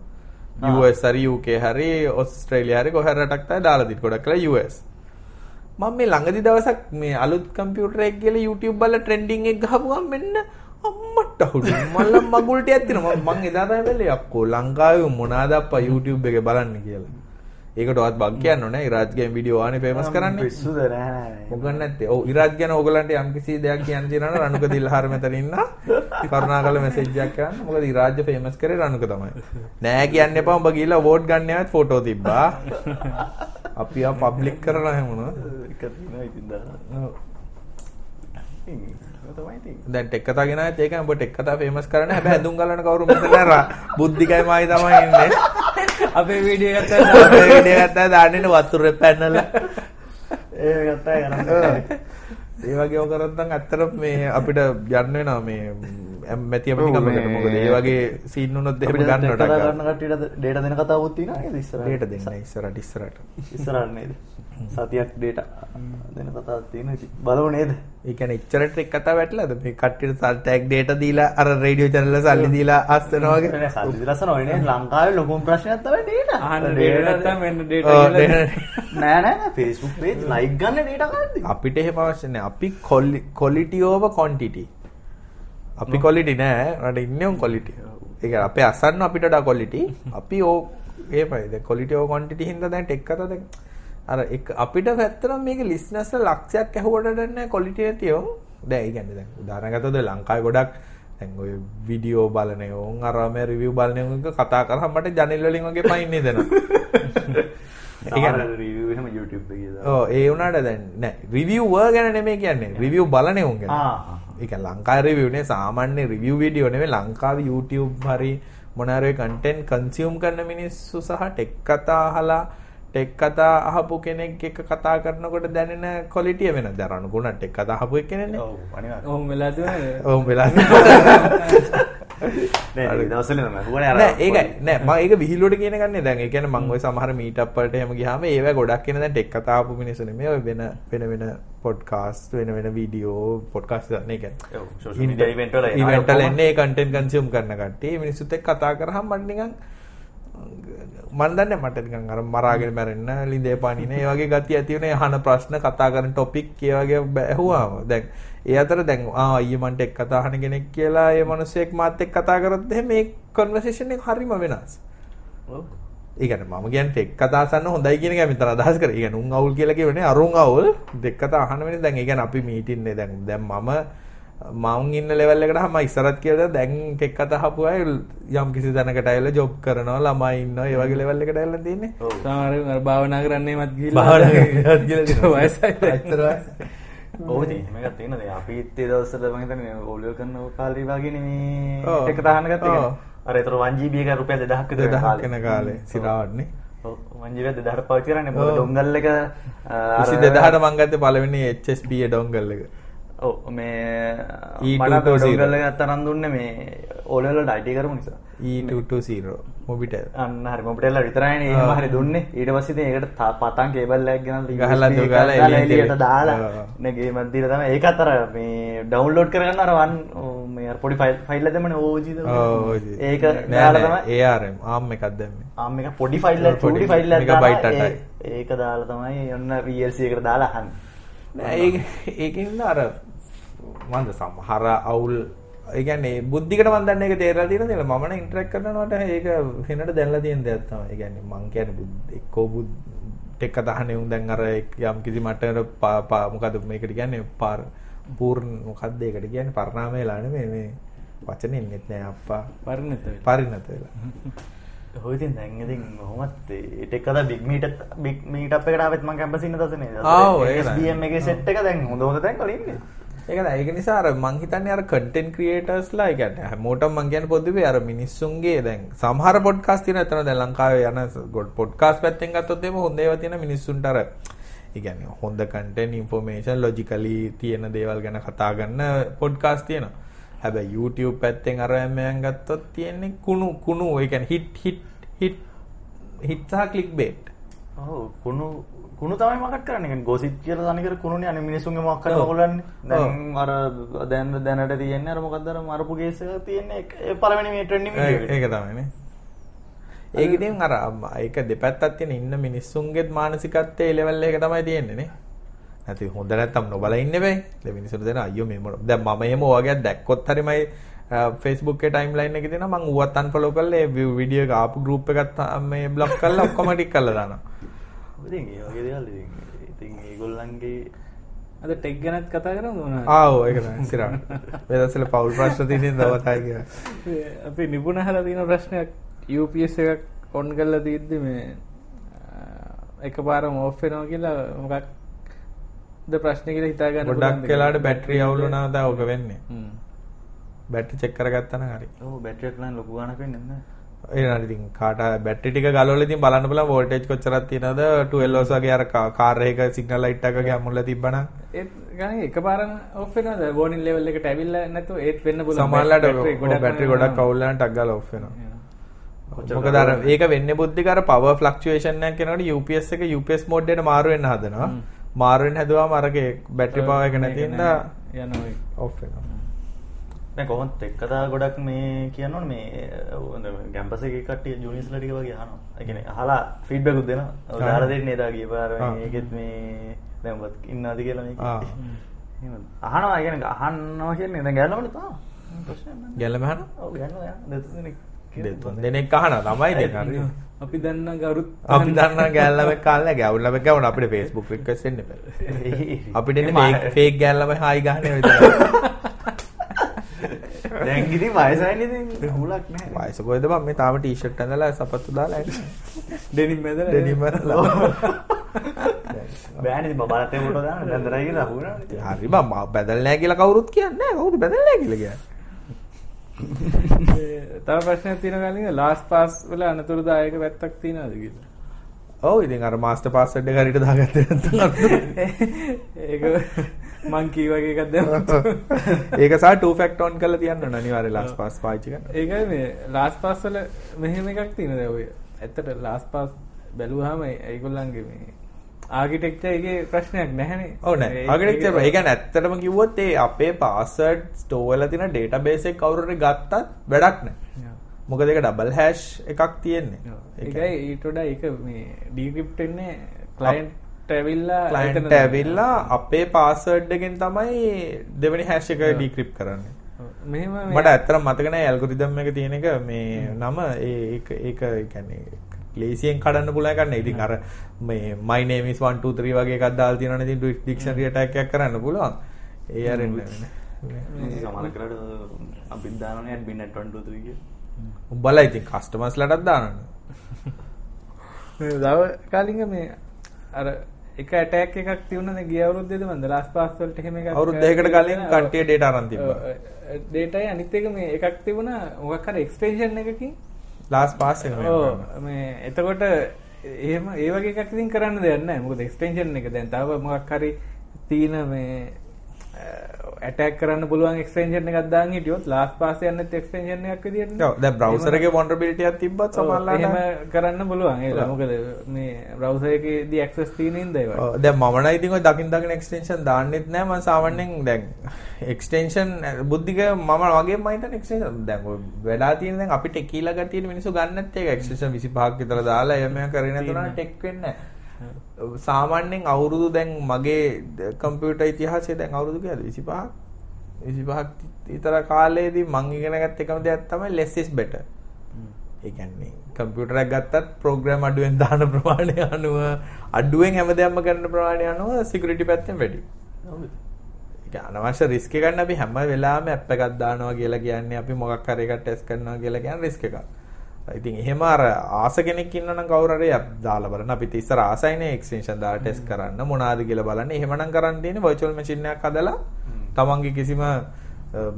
US හරි UK හරි ඕස්ට්‍රේලියා හරි කොහේ රටක් තමයි දාලා දිත් ගොඩක් කළා US මම මේ ළඟදි දවසක් මේ අලුත් කම්පියුටර් එකක් කියලා YouTube බලලා ට්‍රෙන්ඩින් එක ගහපු ගමන් මෙන්න අම්මට හුඩු මල්ල මගුල් ටිකක් තියෙනවා. මම මං එදා තමයි බැලුවේ අක්කෝ ලංකාවේ මොනවාද අප්පා YouTube එකේ බලන්න කියලා ඒකටවත් බග් කියන්න ඕනේ. ඉරාජ්ගේ වීඩියෝ ආනේ ෆේමස් කරන්නේ. පිස්සුද? නෑ මොකක් නැත්තේ? ඔව් ඉරාජ් ගැන ඕගලන්ට යම්කිසි දෙයක් කියන්න තියෙනවා රණුක දිල්හාර මෙතන ඉන්න කරුණාකර මැසේජ් එකක් කරන්න. මොකද ඉරාජ් ෆේමස් කරේ රණුක තමයි. නෑ කියන්න එපා උඹ ගිහලා වෝට් ගන්න යවත් ෆොටෝ තිබ්බා. (laughs) අපි ආ පබ්ලික් කරලා හැමෝන එක තියෙනවා ඉතින් දාලා ඒක දැන් ටෙක් කතා ගෙන ආයෙත් ඒකයි උඹ ටෙක් කතා ෆේමස් කරන්න. හැබැයි හැඳුම් ගලන කවුරු මෙතන නෑ බුද්ධිකයි මායි තමයි ඉන්නේ. අපේ වීඩියෝ එකත් අපේ වීඩියෝ ගත්තා දාන්නේ වතුරේ පැනලා ඒ ගත්තා කරන්නේ ඒ වගේ ඔය කරත් නම් ඇත්තට මේ අපිට යන්න වෙනවා මේ මැති ඇමතිකමකට මොකද? ඒ වගේ සීන් උනොත් එහෙම අපිට ගන්නවට කතා කරන කට්ටියට ඩේටා දෙන කතාවුත් තියෙනවා නේද ඉස්සරහට? ඩේට දෙන්න ඉස්සරහට ඉස්සරහට. ඉස්සරහට නේද? සතියක් ඩේටා දෙන කතාවක් තියෙනවා. ඉතින් බලමු නේද? ඒ කියන්නේ එච්චරට එක් කතා වැටලාද මේ කට්ටියට ටැග් ඩේටා දීලා අර රේඩියෝ channel වල සල්ලි දීලා අස්සනවා වගේ? නෑ සල්ලි දලසන ඔය නේ ලංකාවේ ලොකුම ප්‍රශ්නයක් තමයි ඩේටා අහන්න ඩේට නැත්තම් මෙන්න ඩේට ඔව්, කියලා. data- නෑ නෑ Facebook page like ගන්න ඩේටා අපිට එහෙම අවශ්‍ය නැහැ අපි quality over quantity අපි quality නෑ රට ඉන්නේ on quality. ඒ කියන්නේ අපේ අසන්න අපිට quality. අපි ඕ ඒමයි දැන් quality over quantity හින්දා දැන් ටෙක් කතා දැන් අර එක අපිට පැත්තනම් මේක ලිස්නස් ලක්ෂයක් දැන් නැතිව දැන් ඒ කියන්නේ දැන් උදාහරණයක් ගත්තොත් ලංකාවේ ගොඩක් දැන් ඔය වීඩියෝ බලන ඕන් අර මේ රිවිව් බලන ඕන් එක කතා කරාම මට ජනෙල් වලින් වගේ පයින්නේ දෙනවා (laughs) ඒ එකේ වුණාට දැන් නෑ. රිවිවර් ගැන නෙමෙයි කියන්නේ. රිවිව් බලන උන් ගැන ආ ඒක ලංකාවේ රිවිව් නේ සාමාන්‍ය රිවිව් වීඩියෝ නෙමෙයි ලංකාවේ YouTube හරි මොනාරේ කන්ටෙන්ට් කන්සියුම් කරන මිනිස්සු සහ ටෙක් කතා අහලා ටෙක් කතා අහපු කෙනෙක් එක්ක කතා කරනකොට දැනෙන ක්වොලිටිය වෙනද දැන් අනුගුණ ටෙක් කතා ඔව් අනිවාර්යයෙන් ඔහොම වෙලා ඔව් වෙලා (laughs) ඒකයි. නෑ මම ඒක විහිළුවට කියන ගන්නේ දැන් ඒ කියන්නේ මම ওই සමහර මීට් අප් වලට එහෙම ගියාම ඒවා ගොඩක් දැන් ටෙක් කතා ආපු මිනිස්සු නෙමෙයි. ඔය වෙන වෙන වෙන පොඩ්කාස්ට් වෙන වෙන වීඩියෝ පොඩ්කාස්ට් නේ. කියන්නේ ඔව් social media event වල එනවා. ඉවෙන්ට් වල ඔක්කොම. එන්නේ කන්ටෙන්ට් කන්සියුම් කරන කට්ටිය. මේ මිනිස්සුත් එක්ක කතා කරාම මට නිකන් මන් දන්නේ මට නිකන් අර මරාගෙන මැරෙන්න ලිඳේ පානින ඒ වගේ ගතිය ඇති වෙන අහන ප්‍රශ්න කතා කරන ටොපික් ඒ වගේ ඇහුවාම දැන් ඒ අතර දැන් ආ අයියේ මන්ට එක් කතා අහන කෙනෙක් කියලා ඒ මිනිස්සෙක් මාත් එක්ක කතා කරොත් එහෙනම් මේ කන්වර්සේෂන් එක හරිම වෙනස්. ඔව් ඒ කියන්නේ මම කියන්නේ ටෙක් කතා අහන්න හොඳයි කියන එක මෙතන අදහස් කරේ. ඒ කියන්නේ උන් අවුල් කියලා කියවනේ අරුන් අවුල් ටෙක් කතා අහන වෙනේ දැන් ඒ කියන්නේ අපි මීටින් නේ දැන් දැන් මම මම ඉන්න ලෙවල් එකට මම ඉස්සරත් කියලා දැන් ටෙක් කතා අහපු අය යම් කිසි තැනකට ඇවිල්ලා ජොබ් කරනවා ළමයි ඉන්නවා ඒ වගේ ලෙවල් එකට ඇවිල්ලා තියෙන්නේ. ඔව් සමහර අර භාවනා කරන්නේමත් ගිහිල්ලා භාවනා (laughs) කරන්නත් ගිහිල්ලා තියෙනවා. වයසයි. ඇත්තට වයසයි. (laughs) ඔව් ඉතින් මේක තියෙනවා දැන් අපි ඒ දවස්වල මම හිතන්නේ ඕලියෝ කරන කාලේ වගේනේ මේ ඔව්. එක තහන ගත්තා ඔව්. අර ඒතර 1GB එක රුපියල් 2000ක් විතර දෙදහක් වෙන කාලේ සිරාවටනේ. ඔව් 1GB 2000ක් පාවිච්චි කරන්නේ ඔව්. මොකද ඩොංගල් එක අර- 22ට මං ගත්තේ පළවෙනි HSP ඩොංගල් එක. ඔව් මේ E220. මට එක තරම් දුන්නේ මේ වලට IT කරමු නිසා E220 මොබිටෙල්. අන්න හරි මොබිටෙල්ලා විතරයිනේ හරි දුන්නේ ඊට පස්සේ ඒකට තා- පතන් කේබල් එකක් ගෙනල්ලා ගහලා එකක් දුගාලා දාලා එළියට එළියට දාලා ඔව්. නේ ගේමක් දීලා තමයි ඒකත් අර මේ ඩවුන්ලෝඩ් කරගන්න අර වන් මේ පොඩි ෆයිල් ෆයිල් එකක් දැම්මනේ OG ද ඔව් ඒක නෑ දාලා නෑ තමයි ARM ARM එකක් දැම්මේ. ආම් එක පොඩි ෆයිල් එකක් පොඩි චූටි ෆයිල් එකක් megabyte දාලා අටයි. ඒ- ඒක දාලා තමයි ඔන්න එකට දාලා අහන්නේ නෑ ඒක ඒකින්ද අර මන්ද සමහර අවුල් ඒ කියන්නේ බුද්ධිකට මන් දන්නේ ඒක තේරලා තියෙන දේ මම නම් ඉන්ටරැක්ට් කරනවට ඒක වෙනට දැනලා තියෙන දෙයක් තමයි. ඒ කියන්නේ මං කියන්නේ බුද් එක්කෝ බුද් ටෙක් කතාහනේ උන් දැන් අර යම් කිසි මට්ටමකට මොකද මේකට කියන්නේ පාර පූර්ණ මොකද්ද ඒකට කියන්නේ පරිණාමය වෙලා නෙමෙයි මේ වචනේ ඉන්නෙත් නෑ අප්පා පරිණත වෙලා. පරිණත වෙලා. (laughs) හොයිතින් දැන් ඉතින් කොහොමත් ටෙක් අද big meet big meetup එකට ආවෙත් මම කැම්පස් ඉන්න දවසනේ. ආව්, ඒක තමයි. SBM එකේ සෙට් එක දැන් හොඳ හොඳ තැන් වල ඉන්නේ. ඒක ඒක නිසා අර මං හිතන්නේ අර කන්ටෙන්ට් ක්‍රියේටර්ස්ලා ඒ කියන්නේ හැමෝටම මං කියන්නේ පොදුවේ අර මිනිස්සුන්ගේ දැන් සමහර පොඩ්කාස්ට් තියෙන එතන දැන් ලංකාවේ යන පොඩ්කාස්ට් පැත්තෙන් ගත්තොත් එimhe හොඳ ඒවා තියෙන මිනිස්සුන්ට අර ඒ කියන්නේ හොඳ කන්ටෙන්ට් ඉන්ෆෝමේෂන් ලොජිකලි තියෙන දේවල් ගැන කතා ගන්න පොඩ්කාස්ට් තියෙනවා. හැබැයි YouTube පැත්තෙන් අර මම ගත්තොත් තියෙන්නේ කුණු කුණු ඒ කියන්නේ හිට් හිට් හිට් හිට් සහ ක්ලික් බේට්. ඔව් කුණු කුණු තමයි මකට් කරන්නේ. කියන්නේ ගොසිප් කියලා තනිකර කුණුනේ අනේ මිනිස්සුන්ගේ මොකක් කරලා. ඔයගොල්ලන්නේ. දැන් අර දැන් දැනට තියෙන්නේ අර මොකක්ද අර මරපු කේස් එක තියෙන්නේ ඒ පළවෙනි මේ ට්‍රෙන්ඩින් වීඩියෝ එක. ඒක තමයිනේ. ඒක ඉතින් අර ඒක දෙපැත්තක් තියෙන ඉන්න මිනිස්සුන්ගේත් මානසිකත්වයේ ලෙවල් එක තමයි තියෙන්නේ නේ. නැති හොඳ නැත්තම් නොබල ඉන්න බෑ. ඒ මිනිස්සුන්ට දෙන අයියෝ මේ මොන දැන් මම එහෙම ඔයගෙක් දැක්කොත් හරි මයි Facebook එකේ ටයිම්ලයින් එකේ තියෙනවා මම ඌවත් අන්ෆලෝ කරලා ඒ වීඩියෝ එක ආපු ගෲප් එකත් මේ බ්ලොක් කරලා ඔක්කොම ටික කරලා දානවා. ඉතින් ඒ වගේ දේවල් ඉතින් ඉතින් ඒගොල්ලන්ගේ අද ටෙක් ගැනත් කතා කරමු මොනවද? ආ ඔව් ඒක තමයි ඉස්සරහට. මේ දවස්වල පෞල් ප්‍රශ්න තියෙන දවසයි කියලා. අපි නිපුණ අහලා තියෙන ප්‍රශ්නයක් UPS එකක් ඔන් කරලා තියෙද්දි මේ අ, එකපාරම ඕෆ් වෙනවා කියලා මොකක්ද ප්‍රශ්නේ කියලා හිතා ගන්න ගොඩක් පුළුවන්ද වෙලාවට කියලා? බැටරි අවුල් වුණා තමයි ඔක වෙන්නේ. හ්ම්. බැටරි චෙක් කරගත්තා නම් හරි. ඔව් බැටරි එක නම් ලොකු ගාණක් වෙන්නේ නැහැ. ඒ ඉතින් කාට බැටරි ටික ගලවලා ඉතින් බලන්න බලන්න වෝල්ටේජ් කොච්චරක් තියෙනවද? 12 volts වගේ අර කාර් එකක සිග්නල් ලයිට් එකක අමුල්ලා තිබ්බනම්. ඒත් ගණන් එකපාරම ඔෆ් වෙනවද? වෝනින් ලෙවල් එකට ඇවිල්ලා නැතුව ඒත් වෙන්න සමහරලාට බැටරි ගොඩක් බැටරි ගොඩක් අවුල් වෙනවා ටක් ගාලා ඔෆ් වෙනවා කොච්චර මොකද අර ඒක වෙන්නේ බුද්ධික අර පවර් ෆ්ලක්චුේෂන් එකක් කරනකොට UPS එක UPS මෝඩ් එකට මාරු වෙන්න හදනවා හ්ම්. මාරු වෙන්න හැදුවාම අරගේ බැටරි පවර් එක නැති හින්දා යනවා. ඔෆ් වෙනවා දැන් කොහොමද ටෙක් කතා ගොඩක් මේ කියනවනේ මේ කැම්පස් එකේ කට්ටිය ජුනියර්ස්ලා ටික වගේ අහනවා. ඒ කියන්නේ අහලා ෆීඩ්බැක් උත් දෙනවා. ඔය ආ. දාලා දෙන්නේ එදා ගිය පාර. මේකෙත් මේ දැන් ඔබත් ඉන්නවද කියලා මේක. එහෙමද? අහනවා කියන්නේ අහනවා කියන්නේ දැන් ගැලවල තාම. ප්‍රශ්නයක් නැහැ. ගැල්ලම අහන ඔව් ගැලවල යන දෙතුන් දෙනෙක්. දෙතුන් දෙනෙක් අහනවා තමයි දෙන්න අපි දන්න ගරුත් අපි දන්න ගැල්ලම කාලේ ගැවුල්ලම ගැවුන අපිට Facebook request එන්න බෑ (laughs) අපිට එන්නේ fake fake ගැල්ලම හායි ගන්න විතරයි (laughs) දැන් ඉතින් වයසයිනේ ඉතින් අවුලක් (laughs) නැහැ. වයස කොහෙද බං මේ තාම ටී-ෂර්ට් ඇඳලා සපත්තු දාලා. ඩෙනිම් මැදලා ඩෙනිම් ඇඳලා. බෑනේ ඉතින් බබලතේ ෆොටෝ දාන්න දැන් දරයි කියලා අහුවනවා. හරි බං මම බැදල් නැහැ කියලා කවුරුත් කියන්නේ නැහැ. කවුද බැදල් නැහැ කියලා කියන්නේ. තව ප්‍රශ්නයක් තියෙනවා කලින් ලාස්ට් පාස් වල අනතුරුදායක පැත්තක් තියෙනවද කියලා? ඔව් ඉතින් අර මාස්ටර් පාස්වර්ඩ් එක හරියට දාගත්තේ නැත්නම් ඒක මං කී වගේ එකක් දැම්මත් ඒක සහ two factor on කරලා තියන්න ඕන අනිවාර්යයෙන් last pass පාවිච්චි කරන්න. ඒකයි මේ ලාස්ට් පාස් වල මෙහෙම එකක් තියෙනවා දැන් ඔය ඇත්තට ලාස්ට් පාස් බැලුවාම ඒගොල්ලන්ගේ මේ එකේ ප්‍රශ්නයක් නැහැනේ ඔව් නෑ. ආගිටෙක්චර් ඒ කියන්නේ ඇත්තටම කිව්වොත් ඒ අපේ password store වල තියෙන database එක කවුරු හරි ගත්තත් වැඩක් නෑ. මොකද ඒක double hash එකක් තියෙන්නේ. ඒකයි ඊට වඩා ඒක මේ ඩික්‍රිප්ට් වෙන්නේ ක්ලයන්ට් ඇවිල්ලා එතන- ඇවිල්ලා අපේ එකෙන් තමයි දෙවෙනි hash එක decrypt කරන්නේ. ඔව්. මෙහෙම මේ- මට ඇත්තටම මතක නැහැ ඇල්ගොරිතම් එක තියෙන එක මේ නම ඒ ඒ කියන්නේ ලේසියෙන් කඩන්න පුළුවන් එකක් නේ. ඉතින් අර මේ my name is 1 2 3 වගේ එකක් දාලා තියෙනවනේ ඉතින් dictionary attack එකක් කරන්න පුළුවන්. ඒ අරින්න සමහර කරලා අපිත් දානවනේ admin at 123 කියලා. උඹලා ඉතින් කස්ටමර්ස් ලටත් දානවනේ. මේ දව කාලින්ග මේ අර එක ඇටැක් එකක් තියුණනේ ගිය අවුරුද්දේද මන්ද ලාස්ට් පාස් වලට එහෙම එකක් අවුරුදු දෙකකට කලින් කට්ටිය data අරන් තිබ්බා. ඩේටායි අනිත් එක මේ එකක් තිබුණා මොකක් හරි එක්ස්ටෙන්ෂන් එකකින් last pass එක මේ ඔව් කරනවා. මේ එතකොට එහෙම ඒ වගේ එකක් ඉතින් කරන්න දෙයක් නැහැ මොකද එක්ස්ටෙන්ෂන් එක දැන් තව මොකක් හරි තියෙන මේ ඇටැක් කරන්න පුළුවන් එක්ස්ටෙන්ෂන් එකක් දාන්න හිටියොත් ලාස්ට් පාස් යන්නත් එක්ස්ටෙන්ෂන් එකක් විදියට ඔව් දැන් browser එකේ vulnerability එකක් තිබ්බත් සමහරවිට එහෙම කරන්න පුළුවන්. ඒක මොකද මේ බ්‍රවුසර් එකේදී ඇක්සස් තියෙන ඉඳ ඒවා. ඔව්, දැන් මම නම් ඉතින් ඔය දකින් දකින් එක්ස්ටෙන්ෂන් දාන්නෙත් නෑ. මම සාමාන්‍යයෙන් දැන් එක්ස්ටෙන්ෂන් බුද්ධික මම වගේ මම හිතන්නේ එක්ස්ටෙන්ෂන් දැන් ඔය වෙලා තියෙන දැන් අපිට එකීලා ගතියේ මිනිස්සු ගන්නත් ඒක එක්ස්ටෙන්ෂන් 25ක් විතර දාලා එහෙම කරේ නැතුණා ටෙක් වෙන්නේ නෑ සාමාන්‍යයෙන් අවුරුදු දැන් මගේ කම්පියුටර් ඉතිහාසයේ දැන් අවුරුදු කීයද 25ක් 25ක් විතර කාලේදී මං ඉගෙන ගත්ත එකම දෙයක් තමයි less is better. ඒ කියන්නේ කම්පියුටර් එකක් ගත්තත් ප්‍රෝග්‍රෑම් අඩුවෙන් දාන ප්‍රමාණය අනුව අඩුවෙන් හැමදේම කරන ප්‍රමාණය අනුව සිකියුරිටි පැත්තෙන් වැඩි. ඒක අනවශ්‍ය රිස්ක් එකක් අපි හැම වෙලාවෙම ඇප් එකක් දානවා කියලා කියන්නේ අපි මොකක් හරි එකක් ටෙස්ට් කරනවා කියලා කියන්නේ රිස්ක් එකක්. ඉතින් එහෙම අර ආස කෙනෙක් ඉන්නවනම් කවුරු හරි දාලා බලන්න. අපිත් ඉස්සර ආසයිනේ එක්ස්ටෙන්ෂන් දාලා ටෙස්ට් කරන්න මොනවාද කියලා බලන්න. එහෙමනම් කරන්න තියෙන්නේ virtual machine එකක් හදලා තමන්ගේ කිසිම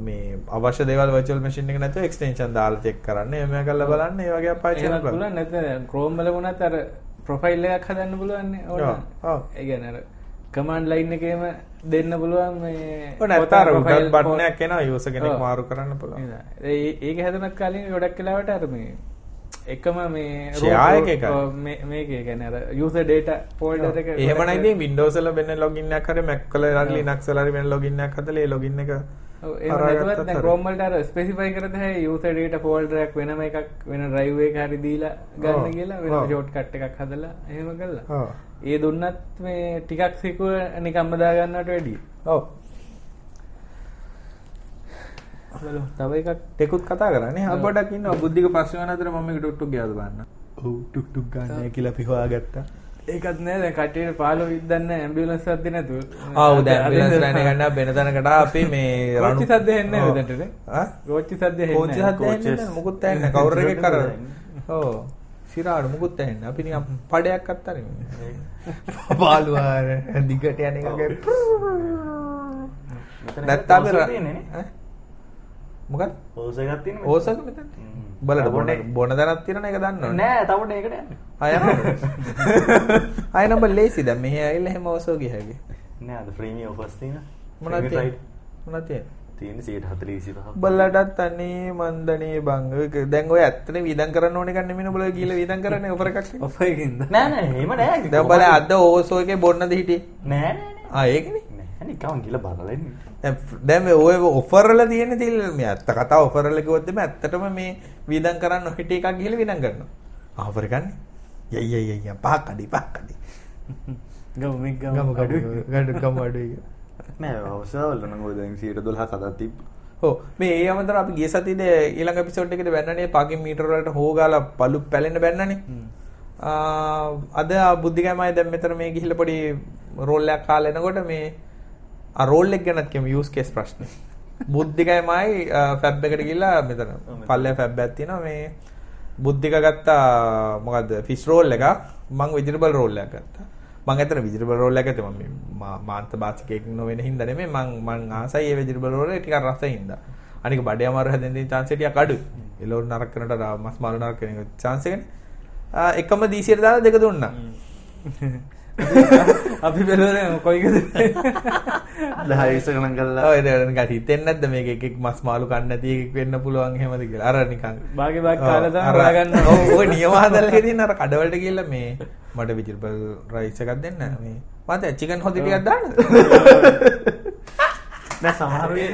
මේ අවශ්‍ය දේවල් virtual machine එක නැතුව එක්ස්ටෙන්ෂන් දාලා චෙක් කරන්න. එහෙම කරලා බලන්න. ඒ වගේ අපයි එහෙම channel බලන්න. පුළුවන් නැත්නම් Chrome වල වුණත් අර ප්‍රොෆයිල් එකක් හදන්න පුළුවන් නේ ඕන. ඔව්. ඒ කියන්නේ අර කමාන්ඩ් ලයින් එකේම දෙන්න පුළුවන් මේ ඔය නැත්නම් අර උඩ profile බටන් එකක් එනවා යූසර් කෙනෙක්. මාරු කරන්න පුළුවන්. ඒක හැදුනත් කලින් ගොඩක් වෙලාවට අර මේ එකම මේ මේක අර user data folder එක එහෙම ගොඩක් නැති Windows වල වෙන login එකක් හරි Mac වල හරි Linux වල හරි වෙන හදලා ඒ login එක කරද හැයි user data folder එකක් වෙනම එකක් වෙන drive එක හරි දීලා ගන්න කියලා වෙන ඔව්. shortcut එකක් හදලා එහෙම කළා. ඔව්. ඒ දුන්නත් මේ ටිකක් සිකුව නිකම්ම දා ගන්නවට වැඩිය. ඔව්. තව එකක් ටෙකුත් කතා කරන්නේ හා පොඩක් ඉන්නවා බුද්ධික ප්‍රශ්න අතර මම මේක ටුක් ටුක් ගියාද බලන්න. ඔව් ටුක් ටුක් ගන්නයි කියලා අපි හොයාගත්තා. ඒකත් නෑ දැන් කට්ටියට පාලෝ විද්දන්න ඇම්බියුලන්ස් සද්ද නැතුව. ආව් දැන් ඇම්බියුලන්ස් රැනේ ගන්න වෙන තැනකට අපි මේ රොච්චි සද්ද හෙන්නේ ඔව්. උදේට නේ? ආ? රෝච්චි සද්ද හෙන්නේ කෝච්චි නෑ. සද්ද ඇහෙන්නේ නැහැ මොකුත් ඇහෙන්නේ නැහැ කවුරු එකෙක් කරා. ඔව්. සිරාට මොකුත් ඇහෙන්නේ නැහැ. අපි නිකන් පඩයක් අත්තරේ. පාළුවාර දිගට යන එකගේ නැත්නම් අපි ර- ඈ? මොකක්ද? ඕස එකක් තියෙන ඕසක මෙතන. බලන්න බොන බොන දැනක් තියෙන එක දන්නවනේ. නෑ තවට ඒකට? ආය නම්බර් ලේසි දැන් මෙහෙ ඇවිල්ලා එහෙම ඕසෝ ගිය හැකි. නෑ අද ෆ්‍රීමි ඔෆර්ස් තියෙන මොනවද තියෙන්නේ? මොනවද තියෙන්නේ? තියෙන 145 බල්ලටත් අනේ මන්දනේ බං ඔය දැන් ඔය ඇත්තනේ වීදම් කරන්න ඕන එකක් නෙමෙයි නුඹලා ගිහලා වීදම් කරන්නේ ඔෆර් එකක් නේ. නෑ බලන්න අද ඕසෝ එකේ බොන්නද හිටියේ? නෑ නෑ ආ ඒකනේ. නෑ නිකන් ගිල බලලා ඉන්නේ දැන් මේ ඔය ඔෆර් වල තියෙන තිල් මේ ඇත්ත කතාව ඔෆර් වල කිව්වොත් එමේ ඇත්තටම මේ වීදම් කරන්න හිටි එකක් ගිහලා වීදම් කරනවා. ආ ඔෆර් ගන්න. යයි යයි යයි පහක් අඩි පහක් අඩි. ගමු මෙක් ගම ගමු ගඩු ගඩු ගම අඩුයි. නෑ අවසාවල නම් ඔය දැන් 112 කතා තිබ්බ ඔව් මේ ඒ අමතර අපි ගිය සතියේදී ඊළඟ එපිසෝඩ් එකේදී බැන්නනේ පාකින් මීටර වලට හොගාලා පළු පැලෙන්න බැන්නනේ. ආ අද බුද්ධිගමයි දැන් මෙතන මේ ගිහිල්ලා පොඩි රෝල් එකක් කාලා එනකොට මේ ආ රෝල් එක ගැනත් කියමු යූස් කේස් ප්‍රශ්නේ. බුද්ධිගමයි ෆැබ් එකට ගිහිල්ලා මෙතන පල්ලේ ෆැබ් තියෙනවා මේ බුද්ධික ගත්තා මොකද්ද ෆිෂ් රෝල් එකක් මං වෙජිටබල් රෝල් එකක් ගත්තා. මං ඇත්තට වෙජිටබල් රෝල් එක ගත්තේ මම මේ මා- මාන්ත බාසිකෙක් නොවෙන හින්දා නෙමෙයි මං මං ආසයි ඒ වෙජිටබල් රෝල් එක ටිකක් රසයි හින්දා. අනික බඩේ අමාරු chance ටිකක් අඩුයි. එළවලු නරක කරනට මස් මාළු නරක එක එකනේ. ආ, එකම දීසියට දාලා දෙක දුන්නා. (laughs) (laughs) අපි බැලුවනේ කොයිකද? 10 20 ගණන් කරලා ඔය ඒක නිකන් හිතෙන්නේ නැද්ද මේක එකෙක් මස් මාළු කන්න එකෙක් වෙන්න පුළුවන් එහෙමද කියලා. අර නිකන් භාගේ භාග කාලා ඔව්, තමයි අර- හොයාගන්න. ඔව් ඔය හදලා තියෙන අර කඩවලට ගිහලා මේ මට වෙජිටබල් රයිස් එකක් දෙන්න මේ මට චිකන් හොදි ටිකක් දාන්නද? (laughs) නෑ සමහර ඒ-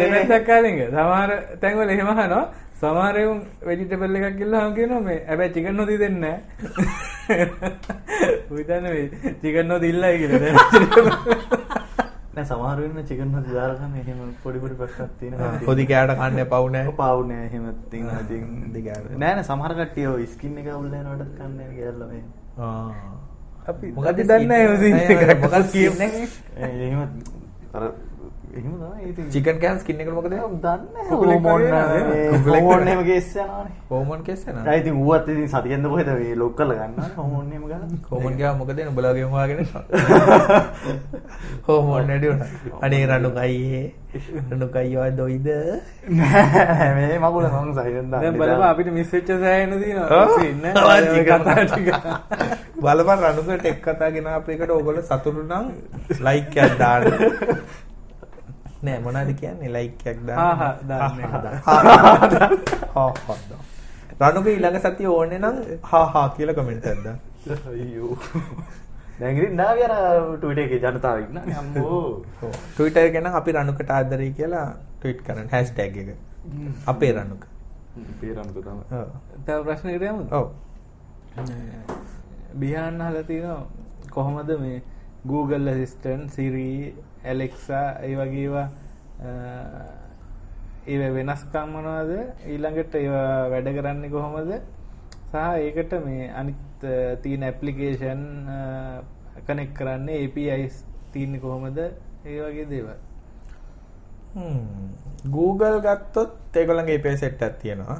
දෙපැත්තක් කාලෙක. සමහර තැන්වල එහෙම අහනවා. සමහර එවුන් වෙජිටබල් එකක් ගිල්ලහම කියනවා මේ හැබැයි චිකන් නොදී දෙන්නේ නැහැ. (laughs) උවිතන්නේ මේ චිකන් නොදී ඉල්ලයි කියලා. (laughs) නෑ සමහර වෙන්න චිකන් කන්න එහෙම පොඩි පොඩි ප්‍රශ්නක් තියෙනවා (laughs) හොදි කෑට කන්න පව් නැහැ. පාවු නෑ එහෙම තියෙනවා ඉතින් හොදි කෑවට. නෑ නෑ සමහර කට්ටිය ඔය ස්කින් එක අවුල් වෙනවට කන්නේ නෑ කියලා මේ ආ. අපි මොකක්ද අපි දන්නේ එක? ඒ එහෙම එහෙම තමයි ඉතින් චිකන් කෑම ස්කින් එකට මොකද? දන්නේ හෝමෝන් හෝමෝන්. එහෙම කේස් යනවානේ හෝමෝන් කේස් එනවා. ආ ඉතින් ඌවත් ඉතින් සතියෙන්ද කොහෙද මේ ලොක් කරලා ගන්නවා හෝමෝන් එහෙම ගන්න හෝමෝන් ගාව මොකද එන උඹලාගේ හොයාගෙන හෝමෝන් (laughs) නැඩි උනා. අනේ රණු කයියේ රණු කයියෝ දොයිද? නෑ මේ මගුල මම සයිලන්ට් දැන් බලපන් අපිට මිස් වෙච්ච සෑහෙන. තියෙනවා. උසින් නේ. ඔව්, ඔය chicken. කතා ටික. බලපන් රණුකට එක් කතාගෙන අපේකට ඕගොල්ලෝ සතුටු නම් ලයික් එකක් දාන්න. නෑ මොනවද කියන්නේ ලයික් එකක් දාන්න. හා හා දාන්න එක. හා හා දාන්න. හා හා දාන්න. රණුගේ ඊළඟ සතිය ඕනේ නම් හා හා කියලා කමෙන්ට් එකක් දාන්න. අයියෝ දැන් ඉතින් නාවි අර ට්විටර් එකේ ජනතාව ඉන්නනේ අම්මෝ. Twitter එකේ නම් අපි රණුකට ආදරේ කියලා ට්වීට් කරන්න hashtag එක. අපේ රණුක. පේරන්තු තමයි ඔව්. තව ප්‍රශ්නයකට යමුද? ඔව්. බිහාන්න අහලා තියෙනවා කොහොමද මේ Google Assistant, Siri, Alexa ඒ වගේ ඒවා ඒ වෙනස්කම් මොනවද ඊළඟට ඒවා වැඩ කරන්නේ කොහොමද සහ ඒකට මේ අනිත් තියෙන ඇප්ලිකේෂන් කනෙක් කරන්නේ APIs තියන්නේ කොහොමද ඒ වගේ දේවල් Google ගත්තොත් ඒගොල්ලන්ගේ API set එකක් තියෙනවා.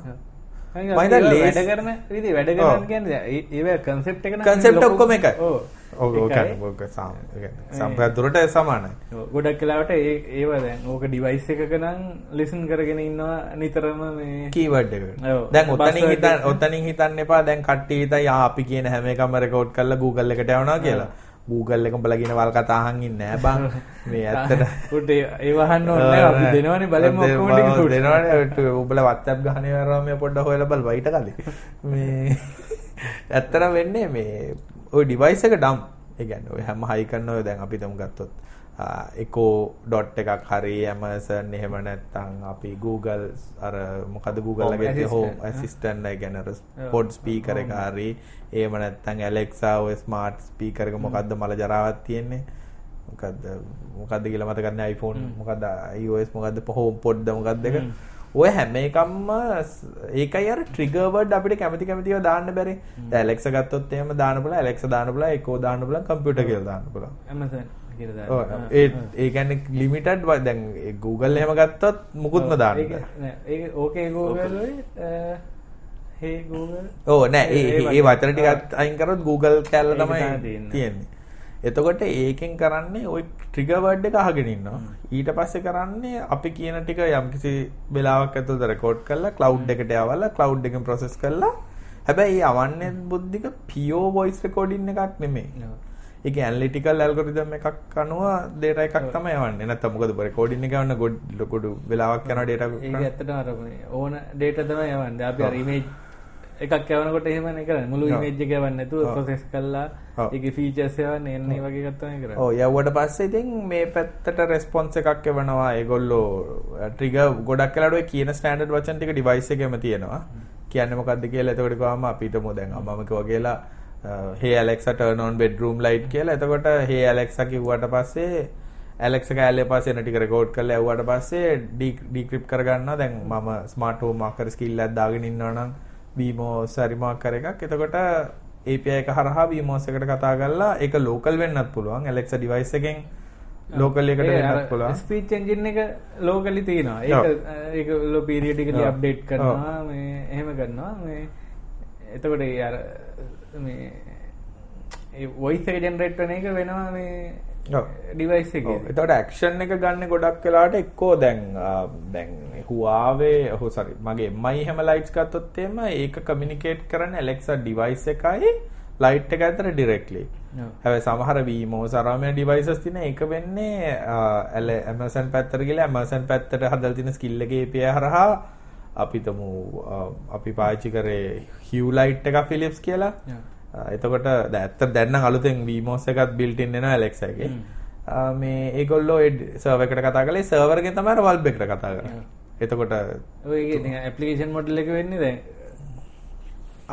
මම හිතන්නේ වැඩ කරන විදිහ වැඩ. කරන කියන්නේ ඒවා කන්සෙප්ට් එක නම් concept ඔක්කොම එකයි. ඔව්. ඔව් ඔව් එකයි. ඔක ඔක සම ඒ කියන්නේ සම්ප්‍රදාය දුරට සමානයි. ගොඩක් වෙලාවට ඒ ඒව දැන් ඕක ඩිවයිස් එකක නම් ලිසන් කරගෙන ඉන්නවා නිතරම මේ කීවර්ඩ් එකකට. ඔව්. දැන් ඔතනින් හිතන්න එක. ඔතනින් හිතන්න එපා දැන් කට්ටිය හිතයි අපි කියන හැම එකම රෙකෝඩ් කරලා Google එකට යවනවා කියලා. Google එක උඹලා කියන වල් කතා අහන් ඉන්නේ නෑ බං. මේ ඇත්තට (laughs) උට ඒ වහන්න ඕනේ. අපි දෙනවනේ බලමු ඔක්කොම ටික. දෙනවනේ උඹලා WhatsApp ගහනේ වරම පොඩ්ඩක් හොයලා බලපන් ඊට කලින්. (laughs) මේ ඇත්තටම වෙන්නේ මේ ওই ඩිවයිස් එක ඩම්. ඒ කියන්නේ ඔය හැම හයි කරන ඔය දැන් අපි තමු ගත්තොත් එකෝ ඩොට් එකක් හරි Amazon එහෙම නැත්නම් අපි Google අර මොකද Google home assistant. assistant එක ගැන අර pod speaker එක හරි එහෙම නැත්නම් Alexa ඔය smart speaker එක මොකද්ද මල ජරාවක් තියෙන්නේ? මොකද්ද මොකද්ද කියලා මතක නැහැ iPhone මොකද්ද iOS මොකද්ද home pod ද මොකද්ද එක ඔය හැම එකක්ම ඒකයි අර ට්‍රිගර් වර්ඩ් අපිට කැමති කැමතිව දාන්න බැරි. දැන් Alexa ගත්තොත් එහෙම දාන්න පුළුවන් Alexa දාන්න පුළුවන් Echo දාන්න පුළුවන් කම්පියුටර් කියලා දාන්න පුළුවන්. Amazon කියලා දාන්න. ඔව් ආ, ඒ. ඒ කියන්නේ ලිමිටඩ් දැන් Google එහෙම ගත්තොත් මුකුත්ම දාන්න ඒක බෑ. නෑ, ඒක ඕකේ Google ඔය හේ Google ඕ නෑ ඒ ඒ- වචන. ටිකත් අයින් කරොත් Google කැල්ල තමයි තියෙන්නේ. එතකොට ඒකෙන් කරන්නේ ওই ට්‍රිගර් වර්ඩ් එක අහගෙන ඉන්නවා. ඊට පස්සේ කරන්නේ අපි කියන ටික යම්කිසි වෙලාවක් ඇතුළත රෙකෝඩ් කරලා cloud එකට යවලා cloud එකෙන් process කරලා හැබැයි අවන්නේ බුද්ධික pure voice recording එකක් නෙමෙයි. ඒක ඇනලිටිකල් ඇල්ගොරිතම් එකක් අනුව data එකක් තමයි යවන්නේ. නැත්නම් මොකද රෙකෝඩින් එක යවන්න ගොඩ ගොඩ වෙලාවක් යනවා data ඒක ඇත්තටම අර ඕන data තමයි යවන්නේ. අපි අර image එකක් යවනකොට එහෙමනේ කරන්නේ. මුළු එක යවන්නේ නැතුව ඔව්. ඒකේ features යවන්නේ එන්නේ වගේ කරන්නේ. ඔව් යවුවට පස්සේ ඉතින් මේ පැත්තට රෙස්පොන්ස් එකක් එවනවා. ඒගොල්ලෝ ට්‍රිගර් ගොඩක් ඔය කියන ස්ටෑන්ඩඩ් වචන ටික ඩිවයිස් එකේම තියෙනවා. කියන්නේ මොකද්ද කියලා එතකොට කිව්වම අපි හිතමු දැන් අම්මම කිව්වා කියලා hey Alexa turn on bedroom light කියලා. එතකොට hey Alexa කිව්වට පස්සේ Alexa කෑල්ලේ පස්සේ එන ටික රෙකෝඩ් කරලා යවුවට පස්සේ ඩික්‍රිප්ට් කරගන්නවා. දැන් මම ස්මාර්ට් හෝම් මාකර් ස්කිල් එකක් දාගෙන ඉන්නවා නම් BMOS හරි මාකර් එකක්. එතකොට API එක හරහා BMOS එකට කතා කරලා ඒක ලෝකල් වෙන්නත් පුළුවන්. Alexa device එකෙන් ලෝකල් එකට වෙන්නත් පුළුවන්. speech engine එක locally තියෙනවා. ඒක. ඒක ලෝ periodically ඔව්. update කරනවා මේ එහෙම කරනවා මේ එතකොට අර මේ voice එක generate වෙන එක වෙනවා මේ device එකේ. එතකොට ඇක්ෂන් එක ගන්න ගොඩක් වෙලාවට එක්කෝ දැන් දැන් Huawei ඔහො sorry මගේ MI හැම ලයිට්ස් ගත්තොත් එහෙම ඒක කමියුනිකේට් කරන්නේ Alexa device එකයි ලයිට් එක අතර. ඔව්. හැබැයි සමහර Vimo සරාමය devices තියෙන ඒක වෙන්නේ Amazon පැත්තට ගිහලා Amazon පැත්තට හදලා තියෙන skill එකේ API හරහා අපි තමු අපි පාවිච්චි කරේ Hue light එක Philips කියලා. එතකොට ඇත්ත දැන් නම් අලුතෙන් VMOS එකත් in වෙනවා Alexa එකේ. මේ ඒගොල්ලෝ ඒ සර්වර් එකට කතා ඒ සර්වර් එකෙන් තමයි වල්බ් එකට කතා කරන්නේ. එතකොට ඔය ඇප්ලිකේෂන් මොඩල් එක වෙන්නේ දැන්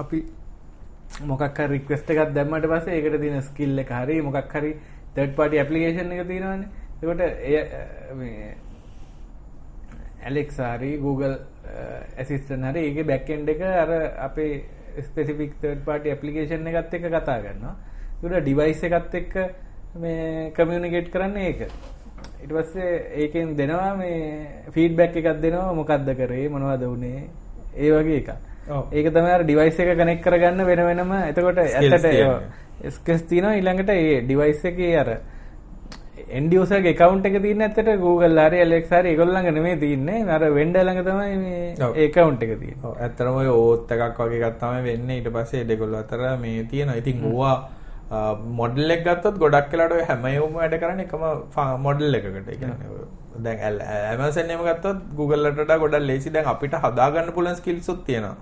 අපි මොකක් හරි රික්වෙස්ට් එකක් දැම්මට පස්සේ ඒකට තියෙන ස්කිල් එක හරි මොකක් හරි තර්ඩ් පාටි ඇප්ලිකේෂන් එක තියෙනවානේ. ඒකට එය මේ Alexa හරි Google ඇසිස්ටන්ට් හරි ඒකේ බෑක් එන්ඩ් එක අර අපේ ස්පෙસિෆික් තර්ඩ් පාටි ඇප්ලිකේෂන් එකත් එක්ක කතා කරනවා. ඒකට ඩිවයිස් එකත් එක්ක මේ කමියුනිකේට් කරන්නේ ඒක. ඊට පස්සේ ඒකෙන් දෙනවා මේ ෆීඩ්බැක් එකක් දෙනවා මොකක්ද කරේ මොනවද වුනේ ඒ වගේ. ඔව්. ඒක තමයි ඩිවයිස් එක කනෙක්ට් කරගන්න වෙන වෙනම එතකොට තියෙනවා. ස්කස් තියෙනවා ඊළඟට ඒ ඩිවයිස් එකේ අර ගේ account එක තියෙන හරි Alexa හරි ඒගොල්ලෝ ළඟ නෙමෙයි තියෙන්නේ. අර vendor ළඟ තමයි මේ ඔව්. ඒ account එක තියෙන්නේ. ඔව් ඇත්තටම ඔය ඕත් එකක් වගේ තමයි වෙන්නේ ඊට පස්සේ දෙගොල්ලෝ අතර මේ තියෙනවා. ඉතින් ඕවා මොඩල් එක ගත්තොත් ගොඩක් වෙලාට ඔය හැමෝම වැඩ කරන්නේ එකම මොඩල් එකකට. ඔය දැන් එකම ගත්තොත් වඩා ගොඩක් ලේසි. දැන් අපිට හදාගන්න skills උත් තියෙනවා.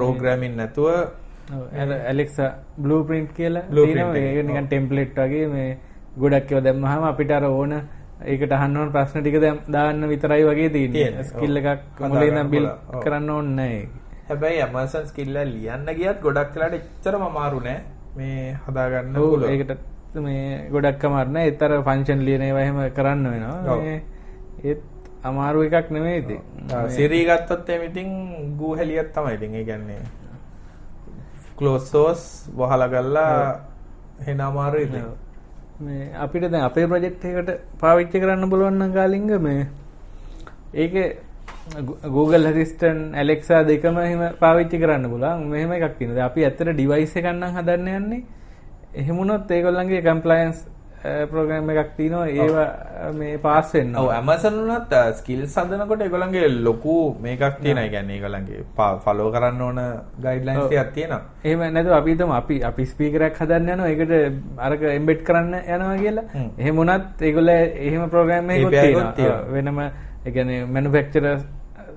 programming නැතුව අර Alexa blueprint කියලා. එක. template වගේ මේ ගොඩක් ඒවා දැම්මහම අපිට අර ඕන ඒකට අහන්න ඕන ප්‍රශ්න ටික දාන්න විතරයි වගේ තියෙන්නේ. ස්කිල්. එකක් හදා මුලින් ගන්න ඉඳන්. ඔව්. කරන්න ඕනේ නැහැ. හැබැයි Amazon skill එක ලියන්න ගියත් ගොඩක් වෙලාට එච්චරම අමාරු නෑ. මේ හදාගන්න ඔව් පුළුවන්. ඒකට මේ ගොඩක් අමාරු නෑ. ඒතර ෆන්ක්ෂන් ලියන ඒවා එහෙම කරන්න වෙනවා. ඒත් අමාරු එකක් නෙමෙයි ඉතින්. සිරී ගත්තොත් එහෙම ඉතින් ගූ හෙලියක් තමයි ඉතින් ඒ කියන්නේ ක්ලෝස් සෝස් වහලා ගල්ලා හෙන අමාරු ඉතින් මේ අපිට දැන් අපේ ප්‍රොජෙක්ට් එකකට පාවිච්චි කරන්න පුළුවන් නම් කාලිංග මේ ඒකේ Google Assistant Alexa දෙකම එහෙම පාවිච්චි කරන්න පුළුවන්. මෙහෙම එකක් තියෙනවා. අපි ඇත්තට device එකක් නම් හදන්න යන්නේ. එහෙම වුණොත් ඒගොල්ලන්ගේ compliance ප්‍රෝග්‍රෑම් එකක් තියෙනවා. ඒවා මේ පාස් වෙන්න. ඔව් උනත් ස්කිල්ස් හදනකොට ඒගොල්ලන්ගේ ලොකු මේකක්. ඒ කියන්නේ ඒගොල්ලන්ගේ ෆලෝ කරන්න ඕන ගයිඩ්ලයින්ස් ටිකක් තියෙනවා. එහෙම නැතුව අපි හිතමු අපි අපි ස්පීකර් එකක් හදන්න යනවා. ඒකට අරක එම්බෙඩ් කරන්න යනවා කියලා. එහෙම වුණත් ඒගොල්ලෝ එහෙම ප්‍රෝග්‍රෑම් එකක්. වෙනම ඒ කියන්නේ මැනුෆැක්චරර්ස්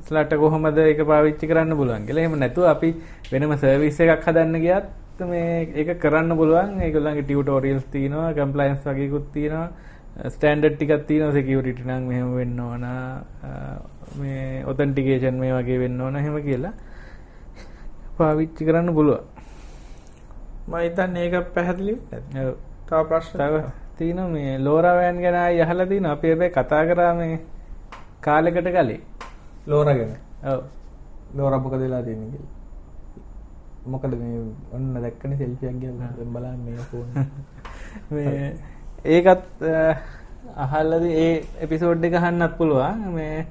ස්ලට කොහොමද ඒක පාවිච්චි කරන්න පුළුවන් කියලා. එහෙම නැතුව අපි වෙනම සර්විස් එකක් හදන්න ගියත් මේ ඒක කරන්න පුළුවන්. ඒගොල්ලන්ගේ ටියුටෝරියල්ස් තියෙනවා, කම්ප්ලයන්ස් වගේකුත් තියෙනවා. ස්ටෑන්ඩඩ් ටිකක් තියෙනවා සිකියුරිටි නම් මෙහෙම වෙන්න ඕන. මේ ඔතෙන්ටිකේෂන් මේ වගේ වෙන්න ඕන එහෙම කියලා පාවිච්චි කරන්න පුළුවන්. මම හිතන්නේ ඒක පැහැදිලි නැත්නම්. තව ප්‍රශ්න තව තියෙනවා මේ ලෝරා වෑන් ගැන ආයි අහලා තියෙනවා. අපි හැබැයි කතා කරා මේ කාලෙකට කලින්. ලෝරා ගැන. ඔව්. ලෝරා මොකද වෙලා තියෙන්නේ කියලා. මොකද මේ ඔන්න දැක්කනේ සෙල්ෆියක් ගිහලා දැන් බලන්න මේ ෆෝන්. (laughs) මේ ඒකත් අහල්ලද ඒ එපිසෝඩ් එක අහන්නත් පුළුවන්. මේ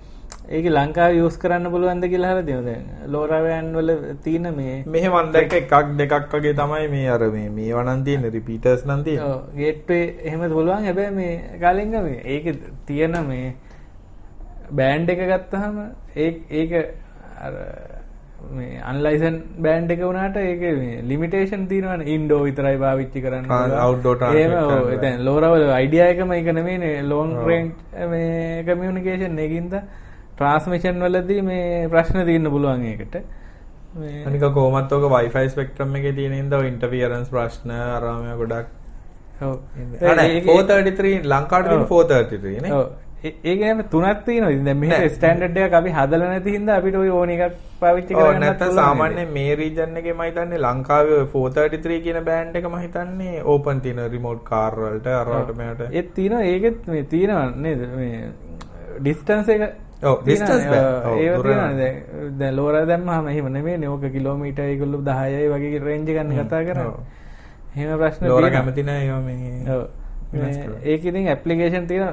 ඒක ලංකාවේ යූස් කරන්න පුළුවන්ද කියලා අහලා තියෙනවා දැන්. ලෝරාවෑන් වල තියෙන මේ මෙහෙම මම දැක්ක එකක් දෙකක් වගේ තමයි මේ අර මේ මේවා නම් තියෙන රිපීටර්ස් නම් තියෙන. ඔව් ගේට්වේ එහෙම පුළුවන්. හැබැයි මේ කාලෙන්ග මේ ඒක තියෙන මේ බෑන්ඩ් එක ගත්තහම ඒ ඒක මේ අන්ලයිසන් බෑන්ඩ් එක වුණාට ඒක මේ ලිමිටේෂන් තියෙනවනේ. ඉන්ඩෝ විතරයි පාවිච්චි කරන්න ඔව්. දැන් ලෝරවල අයිඩියා එකම ඒක නෙමෙයිනේ ලොන් රේන්ජ් මේ කමියුනිකේෂන් එකකින්ද ට්‍රාන්ස්මිෂන් වලදී මේ ප්‍රශ්න තියෙන්න පුළුවන් ඒකට. මේ කොහොමත් ඔක Wi-Fi ස්පෙක්ට්‍රම් එකේ තියෙන ඉඳ ඉන්ටර්ෆියරන්ස් ප්‍රශ්න අරම ගොඩක් ඔව්. 433 ලංකාවට තියෙන 433 නේ ඔව් ඒක එහෙම තුනක් තියෙනවා. ඉතින් දැන් මෙහෙ ස්ටෑන්ඩඩ් අපි හදලා නැති හින්දා අපිට ඕන එකක් පාවිච්චි. නැත්නම් සාමාන්‍යයෙන් මේ රීජන් එකේ මම හිතන්නේ ලංකාවේ 433 කියන බෑන්ඩ් එක මම හිතන්නේ ඕපන් තියෙන රිමෝට් කාර් වලට අරවට මෙයාට. ඒත් තියෙනවා ඒකෙත් මේ තියෙනවා නේද මේ ඩිස්ටන්ස් එක දැන් ලෝරා දැම්මම එහෙම නෙමෙයිනේ. ඕක කිලෝමීටර් ඒගොල්ලෝ 10යි වගේ රේන්ජ් එකක් කතා කරන්නේ. එහෙම ප්‍රශ්න. ලෝරා කැමති නෑ ඒවා මේ. ඔව්. ඒක ඉතින් ඇප්ලිකේෂන් තියෙන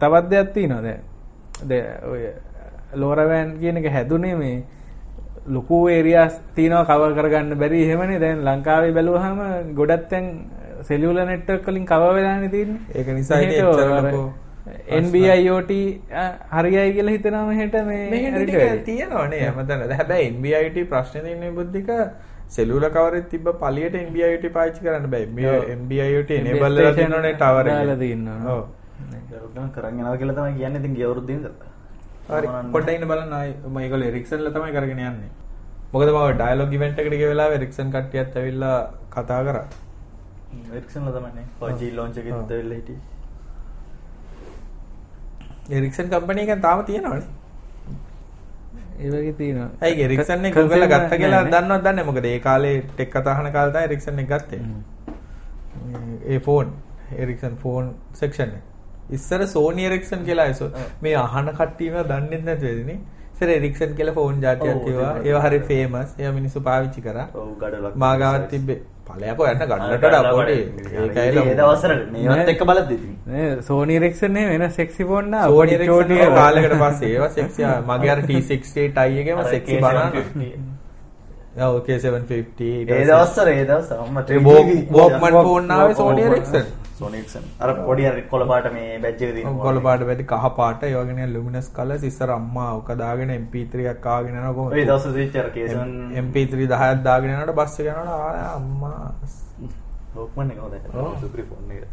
තවත් දෙයක් තියෙනවා දැන්. දැන් ඔය ලෝරවෑන් කියන එක හැදුනේ මේ ලොකු ඒරියාස් තියෙනවා කවර් කරගන්න බැරි එහෙමනේ දැන් ලංකාවේ බැලුවහම ගොඩක් තැන් සෙලියුලර් නෙට්වර්ක් වලින් කවර් වෙලානේ තියෙන්නේ. ඒක නිසා NB-IoT හරියයි කියලා හිතනවා මෙහෙට මේ තියෙනවනේ හැමතැන. හැබැයි NB-IoT ප්‍රශ්නේ තියෙන්නේ බුද්ධික සෙලුලර් කවරෙත් තිබ්බ පළියට NB-IoT පාවිච්චි කරන්න බෑ. මේ NB-IoT enable වෙලා තියෙනවනේ ටවර් එක. දාලා තියෙනවා. ඔව්. ඒක කරන් යනවා කියලා තමයි කියන්නේ ඉතින් ගිය අවුරුද්දේ ඉඳලා. හරි පොඩ්ඩක් ඉන්න බලන්න ආයි මම ඒගොල්ලෝ එරික්සන්ලා තමයි කරගෙන යන්නේ. මොකද මම ඩයලොග් ඉවෙන්ට් එකට ගිය වෙලාවේ එරික්සන් කට්ටියත් ඇවිල්ලා කතා කරා. එරික්සන්ලා තමයි නේ. 5G launch එකෙත් ඇවිල්ලා හිටියේ. එරික්සන් කම්පැනි එකෙන් තාම තියෙනවනේ. ඒ වගේ තියෙනවා. ඇයි එරික්සන් එක Google ගත්ත කියලා දන්නවද දන්නේ මොකද ඒ කාලේ ටෙක් කතා අහන කාලේ තමයි එරික්සන් එක ගත්තේ. ඒ ෆෝන් එරික්සන් ෆෝන් සෙක්ෂන් එක. ඉස්සර සෝනි එරික්සන් කියලා මේ අහන කට්ටියම දන්නේ නැති වෙදිනේ. ඉස්සර එරික්සන් කියලා ෆෝන් જાතියක් තියවා. ඒවා හරි ෆේමස්. ඒවා මිනිස්සු පාවිච්චි කරා. ඔව් ගඩොලක්. මාගාවත් තිබ්බේ. ඵලයකෝ යන්න ගන්නට පොඩි. ඒකයි ඒ දවස්වල මේවත් එක්ක බලද්දි ඉතින්. නේ සෝනි එරික්සන් නේ වෙන සෙක්සි ෆෝන් නා. සෝනි එරික්සන් කාලයකට පස්සේ ඒවා සෙක්සි මගේ අර T68 i එකේම සෙක්සි බලන්න. ඔව් K750 ඒ දවස්වල ඒ දවස් අම්මා වෝක්මන් ෆෝන් ආවේ සෝනි එරික්සන්. Sony Ericsson. අර පොඩි අර කොළ පාට මේ බැජ් එක තියෙනවා. කොළ පාට බැටි කහ පාට ඒ වගේ ලුමිනස් කලර්ස් ඉස්සර අම්මා ඔක දාගෙන MP3 එකක් ආගෙන යනවා කොහොමද? ඒ දවස් ස්විච් අර K7 MP3 10ක් දාගෙන යනකොට බස් එක යනකොට අම්මා වෝක්මන් එක හොඳයි. සුපිරි ෆෝන් එක.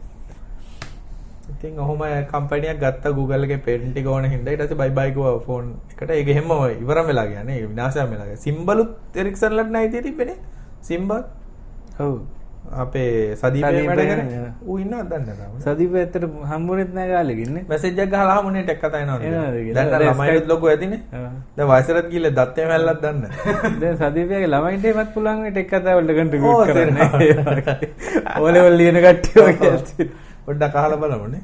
ඉතින් ඔහොම කම්පැනියක් ගත්ත Google එකේ පේටන්ට් එක ඕන හින්දා ඊට පස්සේ බයි බයි කිව්වා ෆෝන් එකට ඒක හැම ඉවරම වෙලා ගියා නේ විනාශයම වෙලා ගියා සිම්බලුත් එරික්සන්ලට නැයි තිය තිබ්බනේ සිම්බල් ඔව් අපේ සදීපේ වැඩ කරේ ඌ ඉන්නවද දන්නේ නැහැ සදීප ඇත්තට හම්බුනේත් නැහැ කාලෙක ඉන්නේ. මැසේජ් එකක් ගහලා හමුනේ ටෙක් කතා එනවා එනවාද කියලා. දැන් ළමයිත් ලොකු ඇතිනේ. දැන් වයසට ගිහලා දත්තේ මැල්ලක් දන්න. (laughs) දැන් සදීපයාගේ ළමයින්ට එමත් පුළුවන් මේ ටෙක් කතා වලට කන්ට්‍රිබියුට් කරන්න. (laughs) ඕලෙවල් ලියන කට්ටිය (laughs) වගේ. පොඩ්ඩක් අහලා බලමුනේ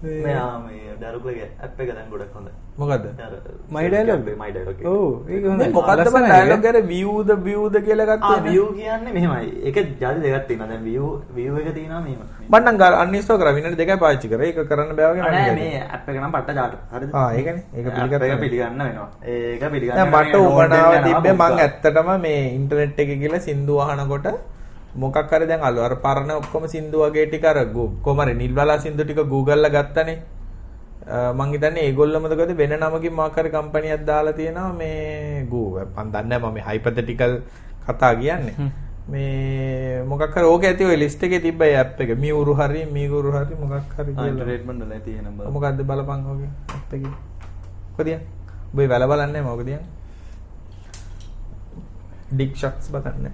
දරුකගේ ඇප් එක දැන් ගොඩක් හොඳයි. මොකද්ද? අර My dialogue? My dialogue එක. ඔව් ඒක මේ හොඳයි. මොකද්ද ලස්සනයි බං ඒක. ඩයලොග් එකේ view the view the කියලා ආ ගත්තේ view කියන්නේ මෙහෙමයි. ඒක ජාති තියෙනවා. දැන් view view එක මෙහෙම. මම නම් ගා අන්ඉන්ස්ටෝල් කරා විනාඩි දෙකයි පාවිච්චි කරා. ඒක කරන්න බෑ වගේ ආ, නෑ මට මේ ඇප් එක නම් පට්ට ජාට. හරිද? ආ ඒකනේ. එක පිළිගත්තා. පිළිගන්න වෙනවා. ඒක පිළිගන්න. මට තිබ්බේ වෙනවා, මං ඇත්තටම මේ ඉන්ටර්නෙට් එකේ ගිහලා සින්දු අහනකොට මොකක් හරි දැන් අලු අර පරණ ඔක්කොම සින්දු වගේ ටික අර කොමරි නිල්වලා සින්දු ටික Google ලා ගත්තනේ. මං හිතන්නේ ඒගොල්ලෝ මොකද වෙන නමකින් මාක් හරි කම්පැනියක් දාලා තියෙනවා මේ Google මං දන්නේ නැහැ මම මේ හයිපොතටිකල් කතා කියන්නේ. මේ මොකක් හරි ඕක ඇති ඔය ලිස්ට් එකේ තිබ්බ ඒ ඇප් එක. මියුරු හරි මියුරු හරි මොකක් හරි entertainment වල තියෙන නම්බර. මොකද්ද බලපන් ඕකේ ඇප් එකේ? කොදිය ඔබ වැල බලන්නේ මොකද කියන්නේ ඩික් ෂොට්ස් බලන්නේ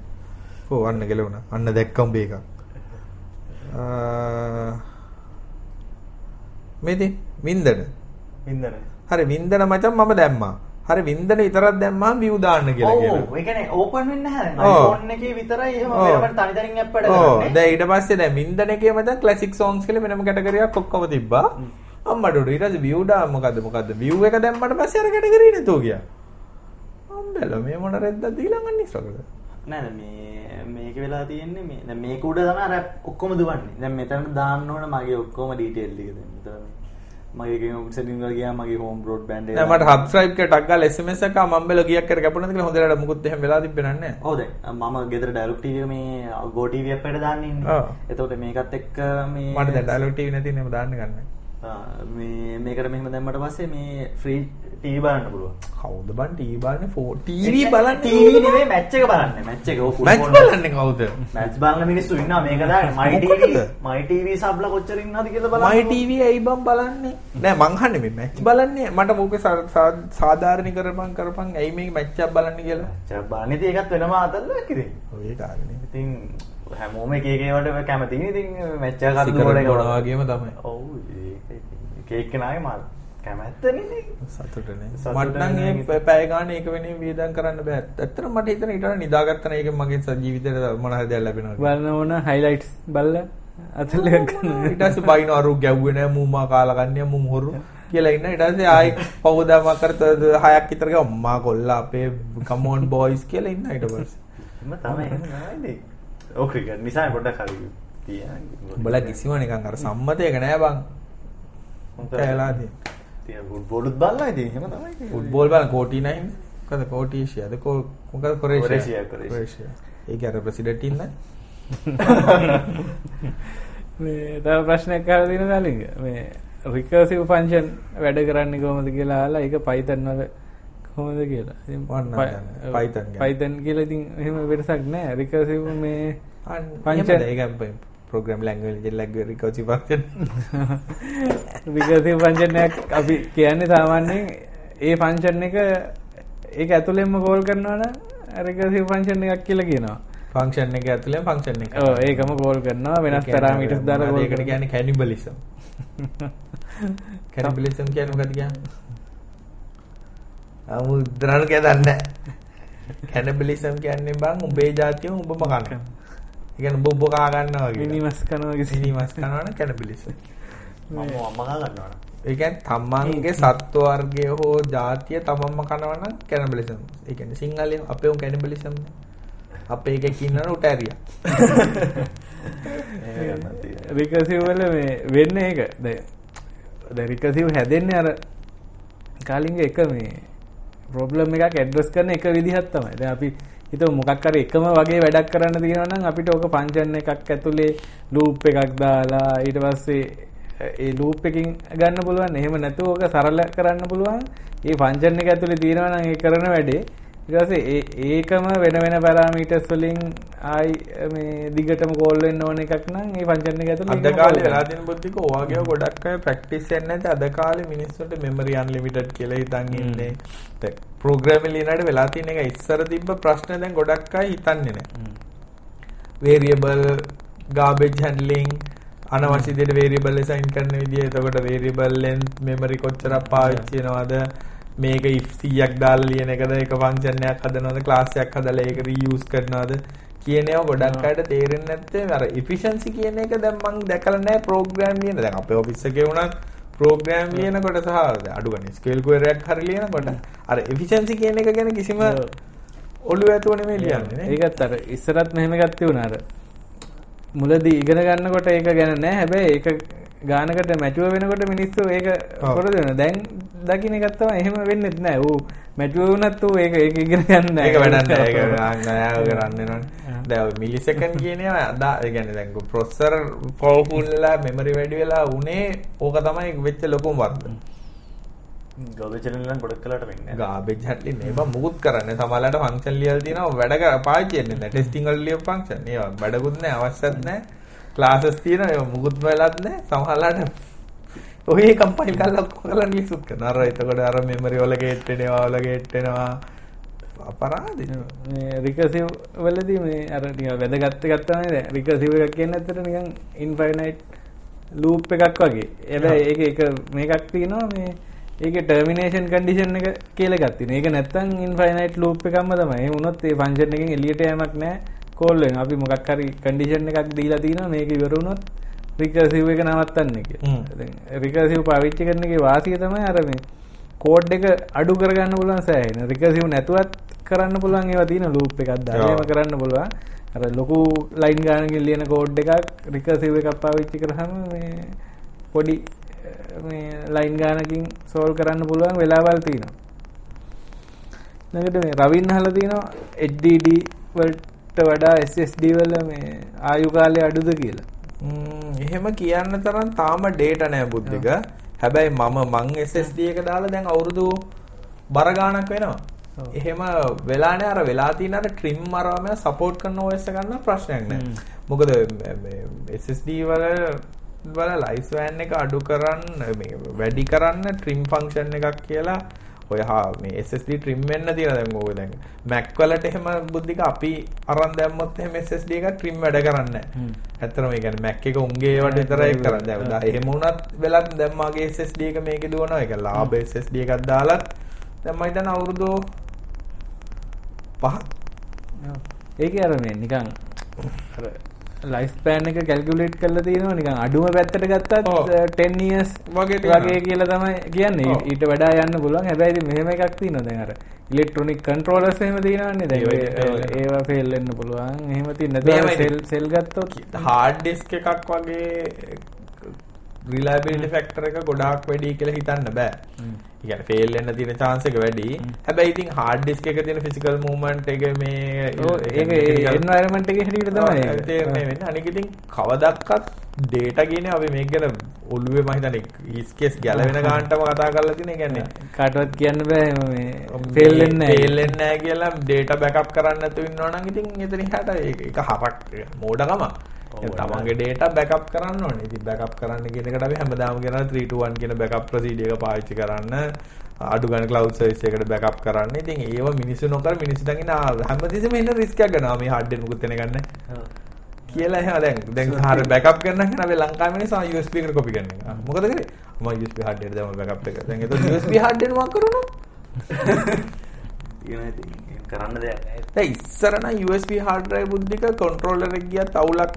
ඕ අන්න ගෙලුණා අන්න දැක්කම් එකක් මේදී වින්දන. වින්දන. හරි වින්දන මචං මම දැම්මා. හරි වින්දන විතරක් දැම්මම view දාන්න කියලා ඔව් කියනවා ඒ කියන්නේ ඕපන් වෙන්නේ නැහැ. ඔව්. iPhone එකේ විතරයි එහෙම ඔව්. වෙනම තනි තනින් ඇප් වැඩ කරන්නේ. දැන් ඊට පස්සේ දැන් වින්දන එකේම දැන් ක්ලාසික් සෝන්ග්ස් කියලා වෙනම කැටගරියක් ඔක්කොම තිබ්බා. අම්මඩ ඊට පස්සේ view ඩා මොකද්ද මොකද්ද? view එක දැම්මට පස්සේ අර කැටගරිය නේතෝ ගියා අම්බෙල මේ මොන රෙද්දක් දීලා ගන්න ඉස්සරකට නෑ නෑ, මේ මේක වෙලා තියෙන්නේ මේ දැන් මේක උඩ තමයි අර ඔක්කොම දුවන්නේ. දැන් මෙතන දාන්න ඕන මගේ ඔක්කොම ඩීටේල් ටික දැන්. මෙතන මගේ ගේම් සෙටින් වල ගියාම මගේ හෝම් බ්‍රෝඩ්බෑන්ඩ් එක. නෑ මට subscribe එක ටක් ගාලා SMS එකක් මම්බෙල ගියක් කර කැපුණාද කියලා හොඳට මුකුත් එහෙම වෙලා තිබ්බේ නැහැ ඔව් දැන් මම ගෙදර ඩයලොග් ටීවී එක මේ ගෝ ටීවී අප්පට දාන්න ඉන්නේ. එතකොට මේකත් එක්ක මේ මට දැන් dialog TV නැති නේ දාන්න ගන්න. ආ, මේ මේකට මෙහෙම දැම්මට පස්සේ මේ ෆ්‍රී ටීවී බලන්න පුළුවන්. කවුද බන් TV බලන්නේ 4 TV බලන්නේ ටීවී නෙවෙයි මැච් එක බලන්නේ. මැච් එක. ඔව්, මැච්. බලන්නේ කවුද (laughs) මැච් බලන මිනිස්සු ඉන්නවා මේක දාන්න. මොකටද? tv my tv සබ්ලා කොච්චර ඉන්නවද කියලා බලන්න. මයි TV ඇයි බම් බලන්නේ නෑ මං අහන්නේ මේ මැච් බලන්නේ මට මොකද සාධාරණීකරපන් කරපන් ඇයි මේක මැච් එකක් බලන්නේ කියලා මැච් බලන්නේ ඉතින් ඒකත් වෙනම අතල්ලක් ඉතින්. ඔය කාරණේ ඉතින් හැමෝම එක එක ඒවාට කැමතිනේ ඉතින් මැච් එකක් අත සිගරට් බොනවා වගේම තමයි ඔව් ඒක එක එක නාගේ මා කැමැත්තනේ. සතුටනේ. මට නම් නේද? පැය ගානේ ඒක වෙනින් වියදම් කරන්න බෑ. ඇත්තටම මට හිතෙන ඊට වඩා නිදාගත්තා නම් ඒකෙන් මගේ ජීවිතේට මොන හරි දෙයක් ලැබෙනවා. බලන ඕන හයිලයිට්ස් බලලා. අතල්ල ගන්න ඊට පස්සේ බයින අරු ගැව්වේ නෑ. මූමා කාලා ගන්නේ මුම් හොරු කියලා ඉන්න. ඊට පස්සේ ආයි පවදාම කරත හයක් විතර ගියා. අම්මා කොල්ලා අපේ on boys කියලා ඉන්න ඊට පස්සේ. එම තමයි. එහෙම ඉතින්. ඔව් ක්‍රිකට් නිසා පොඩ්ඩක් හරි තියෙනවා. උඹලා කිසිම නිකන් අර සම්මතයක නෑ බං. කැලාදී තියෙන ෆුට්බෝලුත් බලලා ඉතින් එහෙම තමයි. ෆුට්බෝල් බලන කෝටි නයින් මොකද කෝටි ඒෂියාද කෝ මොකද කොරේෂියා කොරේෂියා, ඒක අර ප්‍රෙසිඩන්ට් ඉන්න (laughs) මේ තව ප්‍රශ්නයක් අහලා තියෙන කලින් මේ රිකර්සිව් ෆන්ක්ෂන් වැඩ කරන්නේ කොහොමද කියලා අහලා ඒක Python වල කොහොමද කියලා. ඉතින්. Python. Python කියලා ඉතින් එහෙම වෙනසක් නැහැ. රිකර්සිව් මේ පංච ඒක program language language recursive function recursive function එකක් අපි කියන්නේ සාමාන්‍යයෙන් ඒ ෆන්ක්ෂන් එක ඒක ඇතුළෙන්ම කෝල් කරනවා නම් රිකර්සිව් ෆන්ක්ෂන් එකක් කියලා කියනවා. ෆන්ක්ෂන් එක ඇතුලේ ෆන්ක්ෂන් එක ඔව් ඒකම කෝල් කරනවා වෙනස් පැරාමීටර්ස් දාලා call ඒකට. කියන්නේ? කැනිබලිසම් කැනිබලිසම් (laughs) කියන්නේ මොකද කියන්නේ? අමු දරණ කියදන්නේ කැනිබලිසම් කියන්නේ බං උඹේ ජාතිය උඹම කා කනවා කිසි සිනි මස් කනවනම් කැනිබලිසම්. මම අම්මා ගා ගන්නවා. ඒ කියන්නේ තමන්ගේ සත්ව වර්ගය හෝ ජාතිය තමන්ම කනවා නම් කැනිබලිසම්. ඒ කියන්නේ සිංහලෙන් අපේ උන් කැනිබලිසම්. අපේ එකෙක් ඉන්නවනේ උට ඇරියා. ඒක ගන්න තියෙනවා. රිකසිව් වල මේ වෙන්න ඒක දැන් දැන් රිකසිව් හැදෙන්නේ අර කාලින්ග එක මේ ප්‍රොබ්ලම් එකක් ඇඩ්‍රස් කරන එක විදිහක් තමයි. දැන් අපි හිතමු මොකක් හරි එකම වගේ වැඩක් කරන්න තියෙනවා නම් අපිට ඕක ෆන්ක්ෂන් එකක් ඇතුලේ ලූප් එකක් දාලා ඊට පස්සේ ඒ ලූප් එකකින් ගන්න පුළුවන්. එහෙම නැතුව ඕක සරල කරන්න පුළුවන්. ඒ ෆන්ක්ෂන් එක ඇතුලේ තියෙනවා නම් ඒ කරන වැඩේ ඊට පස්සේ ඒ ඒකම වෙන වෙන පැරාමීටර්ස් වලින් ආයි මේ දිගටම කෝල් වෙන්න ඕන එකක් නම් ඒ ෆන්ක්ෂන් එක ඇතුලේ අද කාලේ වෙලා තියෙන බුද්ධික ඔයගේ ගොඩක් අය ප්‍රැක්ටිස් කරන්නේ නැති අද කාලේ මිනිස්සුන්ට මෙමරි අන්ලිමිටඩ් කියලා හිතන් ඉන්නේ. දැන් ප්‍රෝග්‍රෑම් ලියනට වෙලා තියෙන එක ඉස්සර තිබ්බ ප්‍රශ්න දැන් ගොඩක් අය හිතන්නේ නැහැ. වේරියබල් garbage handling අනවශ්‍ය විදිහට වේරියබල් assign කරන විදිය එතකොට වේරියබල් length memory කොච්චරක් පාවිච්චි වෙනවද මේක if 100ක් දාලා ලියන එකද ඒක ෆන්ක්ෂන් එකක් හදනවද ක්ලාස් එකක් හදලා ඒක රීයුස් කරනවද කියන ඒවා ගොඩක් අයට තේරෙන්නේ නැත්තේ. අර efficiency කියන එක දැන් මම දැකලා නැහැ ප්‍රෝග්‍රෑම් ලියන දැන් අපේ ඔෆිස් එකේ වුණත් ප්‍රෝග්‍රෑම් ලියනකොට සහ අඩු ගන්න ස්කේල් එකක් හරි ලියනකොට අර efficiency කියන එක ගැන කිසිම ඔළුව ඇතුව නෙමෙයි ලියන්නේ නේ. ඒකත් අර ඉස්සරත් මෙහෙම ගත්ත වුණාර මුලදී ඉගෙන ගන්නකොට ඒක ගැන නෑ හැබැයි ඒක ගානකට මැචුව වෙනකොට මිනිස්සු ඒක. කොරද වෙන දැන් දකින්න ගත්තම එහෙම වෙන්නෙත් නෑ. ඌ මැචුව වුණත් ඌ ඒක ඒක ඉගෙන ගන්න. ඒක වැඩක් නෑ. ඒක කරන්නේ නෝනේ දැන් මිලිසෙකන්ඩ් කියන ඒවා අදා ඒ කියන්නේ දැන් ප්‍රොසෙසර් වෙලා මෙමරි වැඩි වෙලා උනේ ඕක තමයි වෙච්ච ලොකුම වරද ගොබචරලන් ගොඩක් කලට වෙන්න ගාබේජ් හැට්ලින් ඒවා මුකුත් කරන්නේ සමහරවිට ෆන්ක්ෂන් ලියලා තියෙනවා. වැඩ පාවිච්චි වෙන්නේ නැහැ ටෙස්ටිං වල ලියපු ෆන්ක්ෂන් ඒවා වැඩකුත් නැහැ අවශ්‍යත් නැහැ ක්ලාසස් තියෙනවා ඒවා මුකුත් වෙලත් නැහැ සමහරවිට ඔය කම්පයිල් කරලා ඔක්කොම කරලා නිසුත් කරනවා අර එතකොට අර මෙමරි වල ගේට් වෙනවා වල ගේට් වෙනවා අපරාධේ මේ රිකසිව් වලදී මේ අර නිකන් වැදගත් එකක් තමයි දැන් රිකසිව් එකක් කියන්නේ ඇත්තට නිකන් ඉන්ෆයිනයිට් ලූප් එකක් වගේ. හැබැයි ඒක එක මේකක් තියෙනවා මේ ඒකේ ටර්මිනේෂන් කන්ඩිෂන් එක කියලා එකක් තියෙනවා. ඒක නැත්තම් ඉන්ෆයිනයිට් ලූප් එකක්ම තමයි. ඒ වුණොත් ඒ ෆන්ක්ෂන් එකෙන් එළියට යෑමක් නැහැ. කෝල් වෙනවා. අපි මොකක් හරි කන්ඩිෂන් එකක් දීලා තිනවා මේක ඉවර වුණොත් රිකසිව් එක නවත්තන්න කියලා. දැන් රිකසිව් පාවිච්චි කරන එකේ වාසිය තමයි අර මේ කෝඩ් එක අඩු කරගන්න පුළුවන් සෑහෙන. රිකසිව් නැතුවත් කරන්න පුළුවන් ඒවා තියෙන ලූප් එකක් දාලා. එහෙම කරන්න පුළුවන්. අර ලොකු ලයින් ගානකින් ලියන කෝඩ් එකක් රිකසිව් එකක් පාවිච්චි කරාම මේ පොඩි මේ ලයින් ගානකින් සෝල්ව් කරන්න පුළුවන් වෙලාවල් තියෙනවා. ඊළඟට මේ රවින් අහලා තියෙනවා HDD වලට වඩා SSD වල මේ ආයු කාලය අඩුද කියලා. එහෙම කියන්න තරම් තාම ඩේටා නෑ බුද්ධික. හැබැයි මම මං SSD එක දාලා දැන් අවුරුදු බර ගාණක් වෙනවා. එහෙම වෙලා නෑ අර වෙලා තියෙන අර trim අරවම සපෝට් කරන OS එක ගන්න ප්‍රශ්නයක් නෑ. මොකද SSD වල වල ලයිෆ් ස්පෑන් එක අඩු කරන්න මේ වැඩි කරන්න trim function එකක් කියලා ඔය හා මේ SSD trim වෙන්න තියෙන දැන් ඕක දැන් Mac වලට එහෙම බුද්ධික අපි අරන් දැම්මොත් එහෙම SSD එක trim වැඩ කරන්නේ නැහැ. ඇත්තටම ඒ කියන්නේ Mac එක උන්ගේ ඒවට විතරයි කරන්නේ. දැන් එහෙම වුණත් වෙලත් දැන් මගේ SSD එක මේකේ දුවනවා. ඒක ලාභ SSD එකක් දාලත් දැන් මම හිතන අවුරුදු පහක් ඒක අර මේ නිකන් අර ලයිෆ් ස්පෑන් එක කැල්කියුලේට් කරලා තියෙනවා නිකන් අඩුම පැත්තට ගත්තත් ඔව්. 10 years වගේ. වගේ කියලා තමයි කියන්නේ. ඊට වඩා යන්න පුළුවන් හැබැයි ඉතින් මෙහෙම එකක් තියෙනවා දැන් අර ඉලෙක්ට්‍රොනික කන්ට්‍රෝලර්ස් එහෙම තියෙනවනේ දැන් ඒවා ෆේල් වෙන්න පුළුවන් එහෙම තියෙන සෙල්. සෙල් ගත්තොත් හાર્ඩ් ඩිස්ක් එකක් වගේ රිලයබිලිටි ෆැක්ටර් එක ගොඩාක් වැඩි කියලා හිතන්න බෑ. කියන්නේ ෆේල් වෙන්න තියෙන chance එක වැඩි. හැබැයි ඉතින් hard disk එකේ තියෙන physical movement එක මේ ඒක එන්වයරන්මන්ට් එකේ හැටියට තමයි ඒක. තේරෙන්නේ වෙන්නේ. අනික ඉතින් කවදක්වත් data කියන්නේ අපි මේක ගැන ඔළුවේ මම හිතන්නේ හිස් කේස් ගැලවෙන ගානටම කතා කරලා තියෙන. ඒ කියන්නේ කාටවත් කියන්න බෑ මේ ෆේල් වෙන්නේ නැහැ. ෆේල් වෙන්නේ නැහැ කියලා data backup කරන්න නැතුව ඉන්නවා නම් ඉතින් එතන එහාට ඒක ඒක හරක් මෝඩකම. තමන්ගේ data backup කරන්න ඕනේ. ඉතින් backup කරන්න කියන එකට අපි හැමදාම කියනවා 3 to 1 කියන backup procedure එක පාවිච්චි කරන්න. අඩු ගන්න cloud service එකකට backup කරන්න. ඉතින් ඒව මිනිස්සු නොකර මිනිස්සු දකින්න හැමතිස්සෙම ඉන්න risk එකක් ගන්නවා. මේ hard disk මුකුත් වෙන ගන්න. කියලා එහෙම දැන් දැන් හරිය backup කරන්න කියන අපි ලංකාවේ මිනිස්සු USB එකට copy කරන එක. මොකද කරේ? මම USB hard disk දාම backup එක. දැන් ඒක USB hard disk මොකක් කරනවද? (laughs) කරන්න දෙයක් නැහැ. දැන් ඉස්සර නම් USB drive බුද්ධික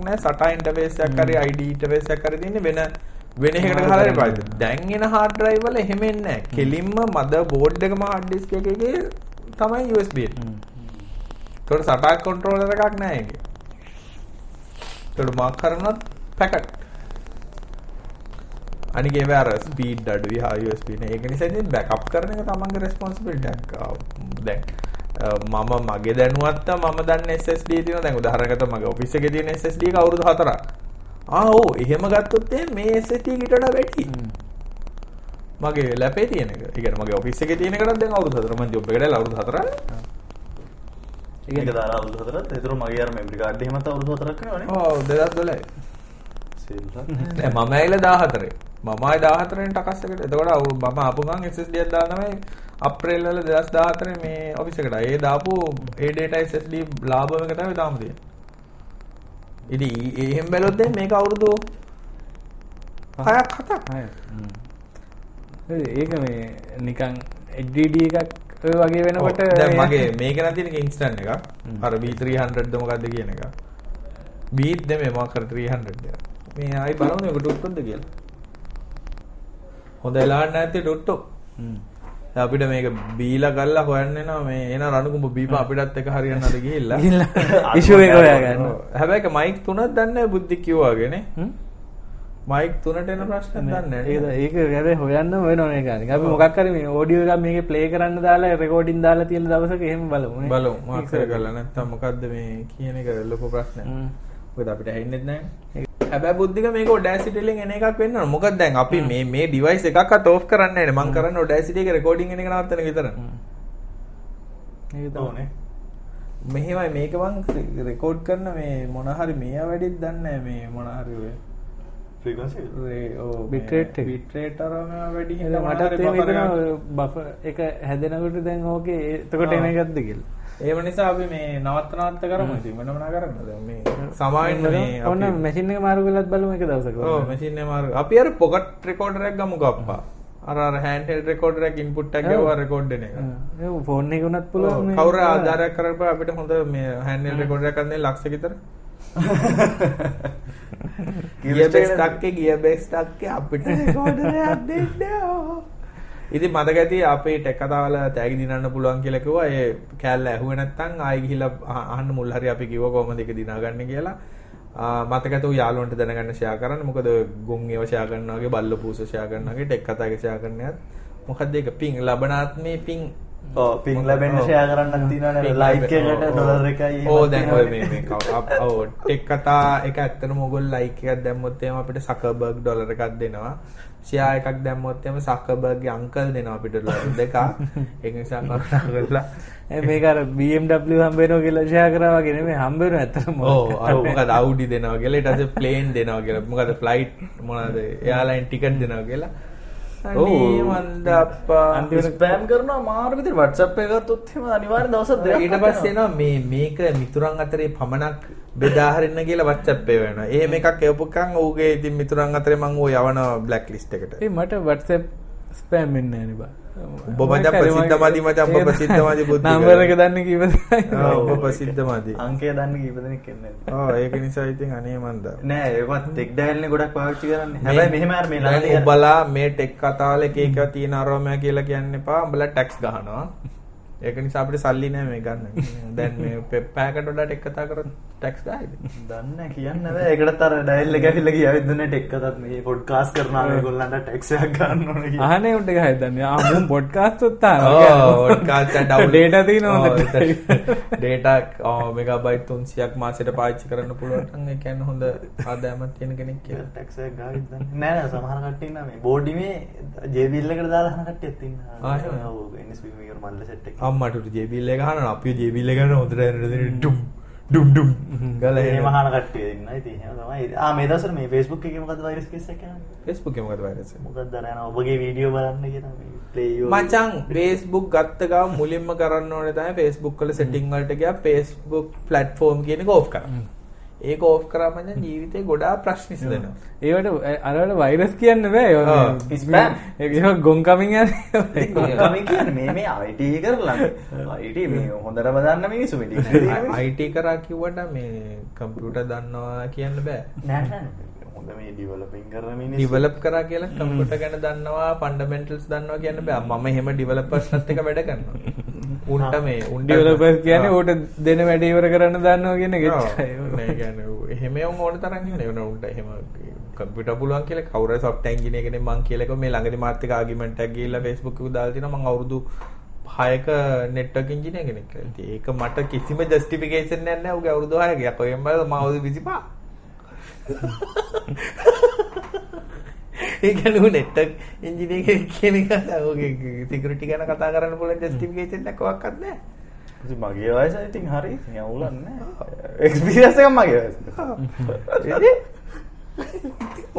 නැහැ. SATA interface එකක් හරි ID interface එකක් හරි තියෙන්නේ වෙන වෙන එකකට ගහලා හරි පාවිච්චි. දැන් එන hard drive වල එහෙම එන්නේ නැහැ. කෙලින්ම mother board එකම hard disk එකේ තමයි USB. ඒකට SATA controller එකක් ඒකේ. ඒකට මාක් කරනවත් පැකට්. අනික ඒව අර ස්පීඩ් අඩුයි හා USB නේ. ඒක නිසා ඉතින් බෑකප් කරන එක තමන්ගේ. ආ, දැන් මම මගේ දැනුවත් මම දන්න SSD තියෙනවා. දැන් උදාහරණයකට මගේ ඔෆිස් එකේ තියෙන SSD එක අවුරුදු 4ක්. ආ ඔව් එහෙම ගත්තොත් එහෙනම් මේ SSD වැඩි. හ්ම්. මගේ ලැපේ තියෙන එක. මගේ ඔෆිස් එකේ තියෙන එකටත් දැන් අවුරුදු 4 මම ජොබ් එකට අවුරුදු 4ක්. ඒක දාලා අවුරුදු හතරක්. ඒතර මගේ අර මෙමරි කාඩ් එහෙමත් අවුරුදු හතරක් වෙනවනේ. ඔව් 2012. නෑ මම ඇවිල්ලා 14. මම ආයේ 14 වෙනි ටකස් එකට. එතකොට මම ආපු ගමන් SSD එකක් දාලා තමයි අප්‍රේල් වල 2014 මේ ඔෆිස් එකට. ඒ දාපු ඒ data SSD ලාභම එක තමයි තාම තියෙන්නේ. ඉතින් එහෙම බැලුවොත් දැන් මේක අවුරුදු 6ක් 7ක්. හය. හ්ම්. ඒක මේ නිකන් HDD එකක් ඔය වගේ වෙනකොට දැන් මගේ මේක නම් තියෙන කින්ස්ටන් එකක්. අර B300 ද මොකද්ද කියන එක. B ද මේ මොකක් කර 300 ද. මේ ආයි බලමු මේක ටුක්කොන්ද කියලා. හොඳ එලාන්න ඇති ඩොට්ටෝ අපිට මේක බීලා ගල්ලා හොයන්නවා මේ එන රණකුඹ බීප අපිටත් එක හරියන්න අද ගිහිල්ලා. ඉෂුව (laughs) (laughs) එක හොයාගන්න. හැබැයි මයික් තුනක් දන්නේ බුද්ධි කිව්වාගෙන. මයික් තුනට එන ප්‍රශ්න දන්නේ ඒක ඒක ගැබේ හොයන්න වෙන ඕනේ ගන්න අපි මොකක් හරි මේ ඕඩියෝ එකක් මේකේ ප්ලේ කරන්න දාලා රෙකෝඩින් දාලා තියෙන දවසක එහෙම බලමු නේ. බලමු. මාක්සර කරලා නැත්තම් මොකද්ද මේ කියන එක ලොකු ප්‍රශ්නයක්. හ්ම්. මොකද අපිට ඇහෙන්නෙත් නැහැ හැබැයි බුද්ධික මේක ඔඩෑසිටි වලින් එන එකක් වෙන්න ඕන. මොකද දැන් අපි මේ මේ ඩිවයිස් එකක්වත් ඕෆ් කරන්නේ මං කරන්නේ ඔඩෑසිටි එක රෙකෝඩින් එන එක නවත්තන විතර. ඕනේ. මෙහෙමයි මේක මං රෙකෝඩ් කරන මේ මොන හරි මේවා වැඩිත් දන්නේ නැහැ මේ මොන හරි ඔය. ෆ්‍රීකවන්සි Bit rate එක. බිට්‍රේට් අරම වැඩි හිතෙනවා බෆර් එක හැදෙනකොට දැන් ඕකේ එතකොට එන එකක්ද කියලා. ඒව නිසා අපි මේ නවත්ත නවත්ත කරමු. ඉතින් වෙන මොනා කරන්නද දැන් මේ සමාවෙන්න මේ ඔන්න මැෂින් එක මාරු කරලත් බලමු එක දවසක. ඔව් මැෂින් එක මාරු අපි අර පොකට් රෙකෝඩර් එකක් ගමුකෝ අප්පා අර අර හෑන්ඩ් හෙල්ඩ් රෙකෝඩර් එකක් ඉන්පුට් එකක් ගාවා රෙකෝඩ් වෙන එක. ඒක ෆෝන් එක උනත් පුළුවන්. මේ- කවුරු ආධාරයක් කරපුවා අපිට හොඳ මේ හෑන්ඩ් හෙල්ඩ් රෙකෝඩර් එකක් ගන්න ලක්ෂ විතර ගිය බේස් ටක්කේ ගිය බේස් ටක්කේ අපිට රෙකෝඩරයක් දෙන්න ඉතින් මතක ඇති අපේ ටෙක් කතාවල තෑගි දිනන්න පුළුවන් කියලා කිව්වා. ඒ කෑල්ල ඇහුවේ නැත්නම් ආයි ගිහිල්ලා අහ- අහන්න මුල් හරි අපි කිව්වා කොහොමද ඒක දිනාගන්නේ කියලා. මතක ඇතුව යාළුවන්ට දැනගන්න ෂෙයා කරන්න. මොකද ගොන් ඒව ෂෙයා කරනවා වගේ බල්ල පූස ෂෙයා කරනවා වගේ ටෙක් කතා එක ෂෙයා කරන්නත් මොකද්ද ඒක? පිං ලබනාත්මේ පිං ඔව් පින් ලැබෙන්න ෂෙයා කරන්නත් තියෙනවනේ ලයික් එකට ඩොලර් එකයි ඕ දැන් ඔය මේ මේ ඔව් ටෙක් කතා එක ඇත්තටම ඕගොල්ලෝ ලයික් එකක් දැම්මොත් එහෙම අපිට සකර්බර්ග් ඩොලර් එකක් දෙනවා ෂෙයා එකක් දැම්මොත් එහෙම සකර්බර්ග්ගේ අංකල් දෙනවා අපිට ඩොලර් දෙකක්. ඒක නිසා කරුණා කරලා. මේක අර BMW හම්බ වෙනවා කියලා ෂෙයා කරා වගේ නෙමෙයි හම්බ වෙනවා ඇත්තටම. ඕ අර මොකද අවුඩි දෙනවා කියලා ඊට පස්සේ ප්ලේන් දෙනවා කියලා. මොකද ෆ්ලයිට් මොනවද එයාලයින් ටිකට් දෙනවා කියලා. ස්පෑම් කරනවා මාර විදිහට. WhatsApp එක ගත්තොත් එහෙම අනිවාර්යෙන් දවසක් දෙකක් ඊට පස්සේ එනවා මේ මේක මිතුරන් අතරේ පමණක් බෙදා හරින්න කියලා WhatsApp එක වෙනවා. එහෙම එකක් එවපුකන් ඌගේ ඉතින් මිතුරන් අතරේ මං ඌ යවනවා බ්ලැක් ලිස්ට් එකට. ඒ මට WhatsApp ස්පෑම් වෙන්නේ නැහැ නේ බා. ඔබ මචං ප්‍රසිද්ධ මදි මචං ඔබ ප්‍රසිද්ධ මදි බුද්ධික. නම්බර එක දන්නේ කීප දෙනෙක්. ඔව් ඔබ ප්‍රසිද්ධ මදි. අංකය දන්න කීප දෙනෙක් එන්නේ ඔව් ඒක නිසා ඉතින් අනේ මන්ද. නෑ ඒවත් ටෙක් ඩයල්නේ ගොඩක් පාවිච්චි කරන්නේ හැබැයි මෙහෙම අර මේ ළඟදී උඹලා මේ ටෙක් කතාවල එක එක තියෙන අරෝමය කියලා කියන්න එපා. උඹලා ටැක්ස් ගහනවා. ඒක නිසා අපිට සල්ලි නෑ මේ ගන්න. දැන් මේ පැයකට වඩා ටෙක් කතා කරොත් ටැක්ස් ගහයිද? දන්න කියන්න බෑ ඒකටත් අර ඩයල් එක ඇවිල්ලා ගියාවිත් දුන්නේ ටෙක් එකත් මේ පොඩ්කාස්ට් කරනවා මේගොල්ලන්ට ටැක්ස් එකක් ගන්න ඕනේ කියලා අහනේ උන්ට ගහයි දන්නේ. ආ මුන් පොඩ්කාස්ට් උත් තාන. ඕ podcast එක download- data (laughs) තියෙනවා. ඔව්, ඔව් මෙගාබයිට් 300ක් මාසෙට පාවිච්චි කරන්න පුළුවන් ඒ කියන්නේ හොඳ ආදායමක් තියෙන කෙනෙක් කියලා. (laughs) ටැක්ස් එකක් ගාවිත් දන්නේ නෑ නෑ සමහර කට්ටිය ඉන්නවා මේ බෝඩිමේ JBL එකට දාලා අහන කට්ටියත් ඉන්නවා ආ, එහෙමද? ඔව් NSP මේකට මල්ල සෙට් එක අම්මට එක ගහනවා අපි එක ගන්න හොඳට ඇරෙන්න ඩුම් ඩුම් ගාලා මහාන කට්ටිය ඉන්නවා ඉතින් මේ දවස්වල මේ Facebook එකේ මොකද්ද වෛරස් කේස් යන්නේ Facebook එකේ මොකද වෛරස් එක? මොකක්ද අර යන ඔබගේ වීඩියෝ බලන්න කියන මේ your මචං Facebook ගත්ත ගාම මුලින්ම කරන්න ඕනේ තමයි Facebook වල setting වලට ගියා. Facebook platform කියන එක off කරන්න. ඒක off කරාම මචං ජීවිතේ ගොඩාක් ප්‍රශ්න ඉස්සෙනවා. (laughs) ඒවට අරවට වෛරස් කියන්න බෑ. ඒවා. Spam. ඒක ගොන් කමින් ඉතින් කමින් කියන්නේ මේ මේ IT කරලා IT මේ හොඳටම දන්න මිනිස්සු මේ IT කරා කිව්වට මේ කම්පියුටර් දන්නවා කියන්න බෑ. නෑ නෑ හොඳ මේ ඩිවලොපින් කරන මිනිස්සු ඩිවලප් කරා කියලා කම්පියුටර් ගැන දන්නවා ෆන්ඩමෙන්ටල්ස් දන්නවා කියන්න බෑ. මම එහෙම ඩිවලොපර්ස්ලත් එක වැඩ කරනවා. උන්ට මේ උන් ඩිවලොපර්ස් කියන්නේ ඕට දෙන වැඩ ඉවර කරන්න දන්නවා කියන එක. නෑ කියන්නේ ඌ එහෙම ඕන තරම් ඉන්නේ නේ උන්ට එහෙම කම්පියුටර් පුළුවන් කියලා කවුරු engineer කෙනෙක් මං කියලා එක මේ ළඟදී එක්ක එකක් ගිහිල්ලා Facebook එක දාලා තිනවා මං අවුරුදු 6ක network engineer කෙනෙක් කියලා. ඉතින් ඒක මට කිසිම justification එකක් නැහැ ඌගේ අවුරුදු 6ක. යකෝ එහෙම බලලා මම අවුරුදු 25. ඒ කියන්නේ ඌ network engineer කෙනෙක් එක ඌගේ security ගැන කතා කරන්න පුළුවන් justification එකක් ඔක්කත් නැහැ. ඉතින් මගේ වයස ඉතින් හරි ඉතින් අවුලක් නෑ එක්ස්පීරියන්ස් එකක් මගේ වයස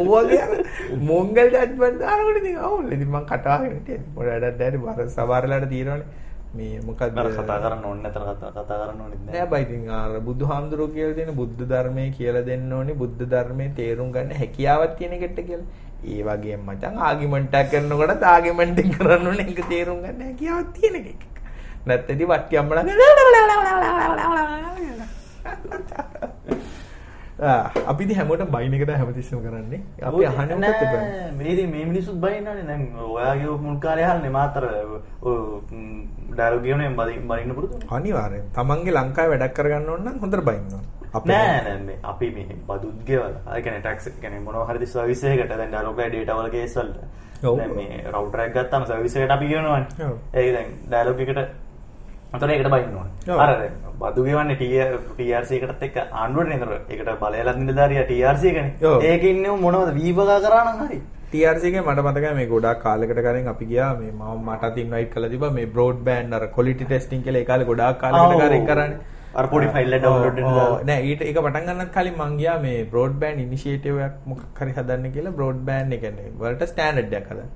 ඔවගේ මොංගල් ජජ්මන්ට් දානකොට ඉතින් අවුල්. ඉතින් මං කතාගෙන හිටියේ. පොඩ වැඩක් දැරි බර සමහරලාට තියෙනවනේ. මේ මොකද්ද? අර කතා කරන්න ඕනේ නැතර කතා කතා කරන්න ඕනේ නෑ බයි ඉතින් අර බුදුහාමුදුරුවෝ කියලා දෙන බුද්ධ ධර්මයේ කියලා දෙන්න ඕනේ බුද්ධ ධර්මයේ තේරුම් ගන්න හැකියාවක් තියෙන එකට කියලා. ඒ වගේම මචං ආගිමන්ට් එකක් කරනකොට ආගිමන්ට් එක කරන්න ඕනේ ඒක තේරුම් ගන්න හැකියාවක් තියෙන එක. නැත්නම් වට්ටි අම්මලා අපි හැමෝටම බයින් එකට හැමතිස්සම කරන්නේ? අපි අහන්නේ මොකක්ද බෑ මේ ඉතින් මේ මිනිස්සුත් බයින්නනේ දැන් ඔයාගේ මුල් කාලේ අහන්නේ මාතර ඩයලොග් කියවනේ බලින් බලින්න පුරුදු? අනිවාර්යෙන්. තමන්ගේ ලංකාවේ වැඩක් කරගන්න ඕන නම් හොඳට බයින්න නෑ නෑ අපි මේ බදුත් ගෙවලා. ඒ කියන්නේ ටැක්ස් කියන්නේ මොනවා හරි සර්විස් එකකට. දැන් ඩයලොග් එකේ ඩේටා වල කේස් වලට. ඔව්. දැන් මේ රවුටර් එකක් ගත්තාම සර්විස් එකට අපි කියනවනේ. ඒක දැන් ඩයලොග් එකට අතන ඒකට බයින්න ඔව්. ඕනේ අර දැන් බදු ගෙවන්නේ TRC එකටත් එක්ක ආණ්ඩුවට නේද ඒකට බලයලත් නිලධාරියා TRC එකනේ ඔව්. ඒකේ ඉන්නේ මොනවද වීවගා කරා නම් හරි එකේ මට මතකයි මේ ගොඩාක් කාලයකට කලින් අපි ගියා මේ මම මටත් ඉන්වයිට් කරලා තිබ්බා මේ බ්‍රෝඩ්බෑන්ඩ් අර ක්වොලිටි ටෙස්ටිං කාලේ ගොඩාක් කාලයකට ඔව්. කරේ කරන්නේ පොඩි එක. දාලා. නෑ ඊට ඒක පටන් ගන්නත් කලින් මං ගියා මේ බ්‍රෝඩ්බෑන්ඩ් ඉනිෂියේටිව් එකක් මොකක් හරි හදන්න කියලා බ්‍රෝඩ්බෑන්ඩ් ඒ කියන්නේ වලට ස්ටෑන්ඩඩ් එකක් හදන්න.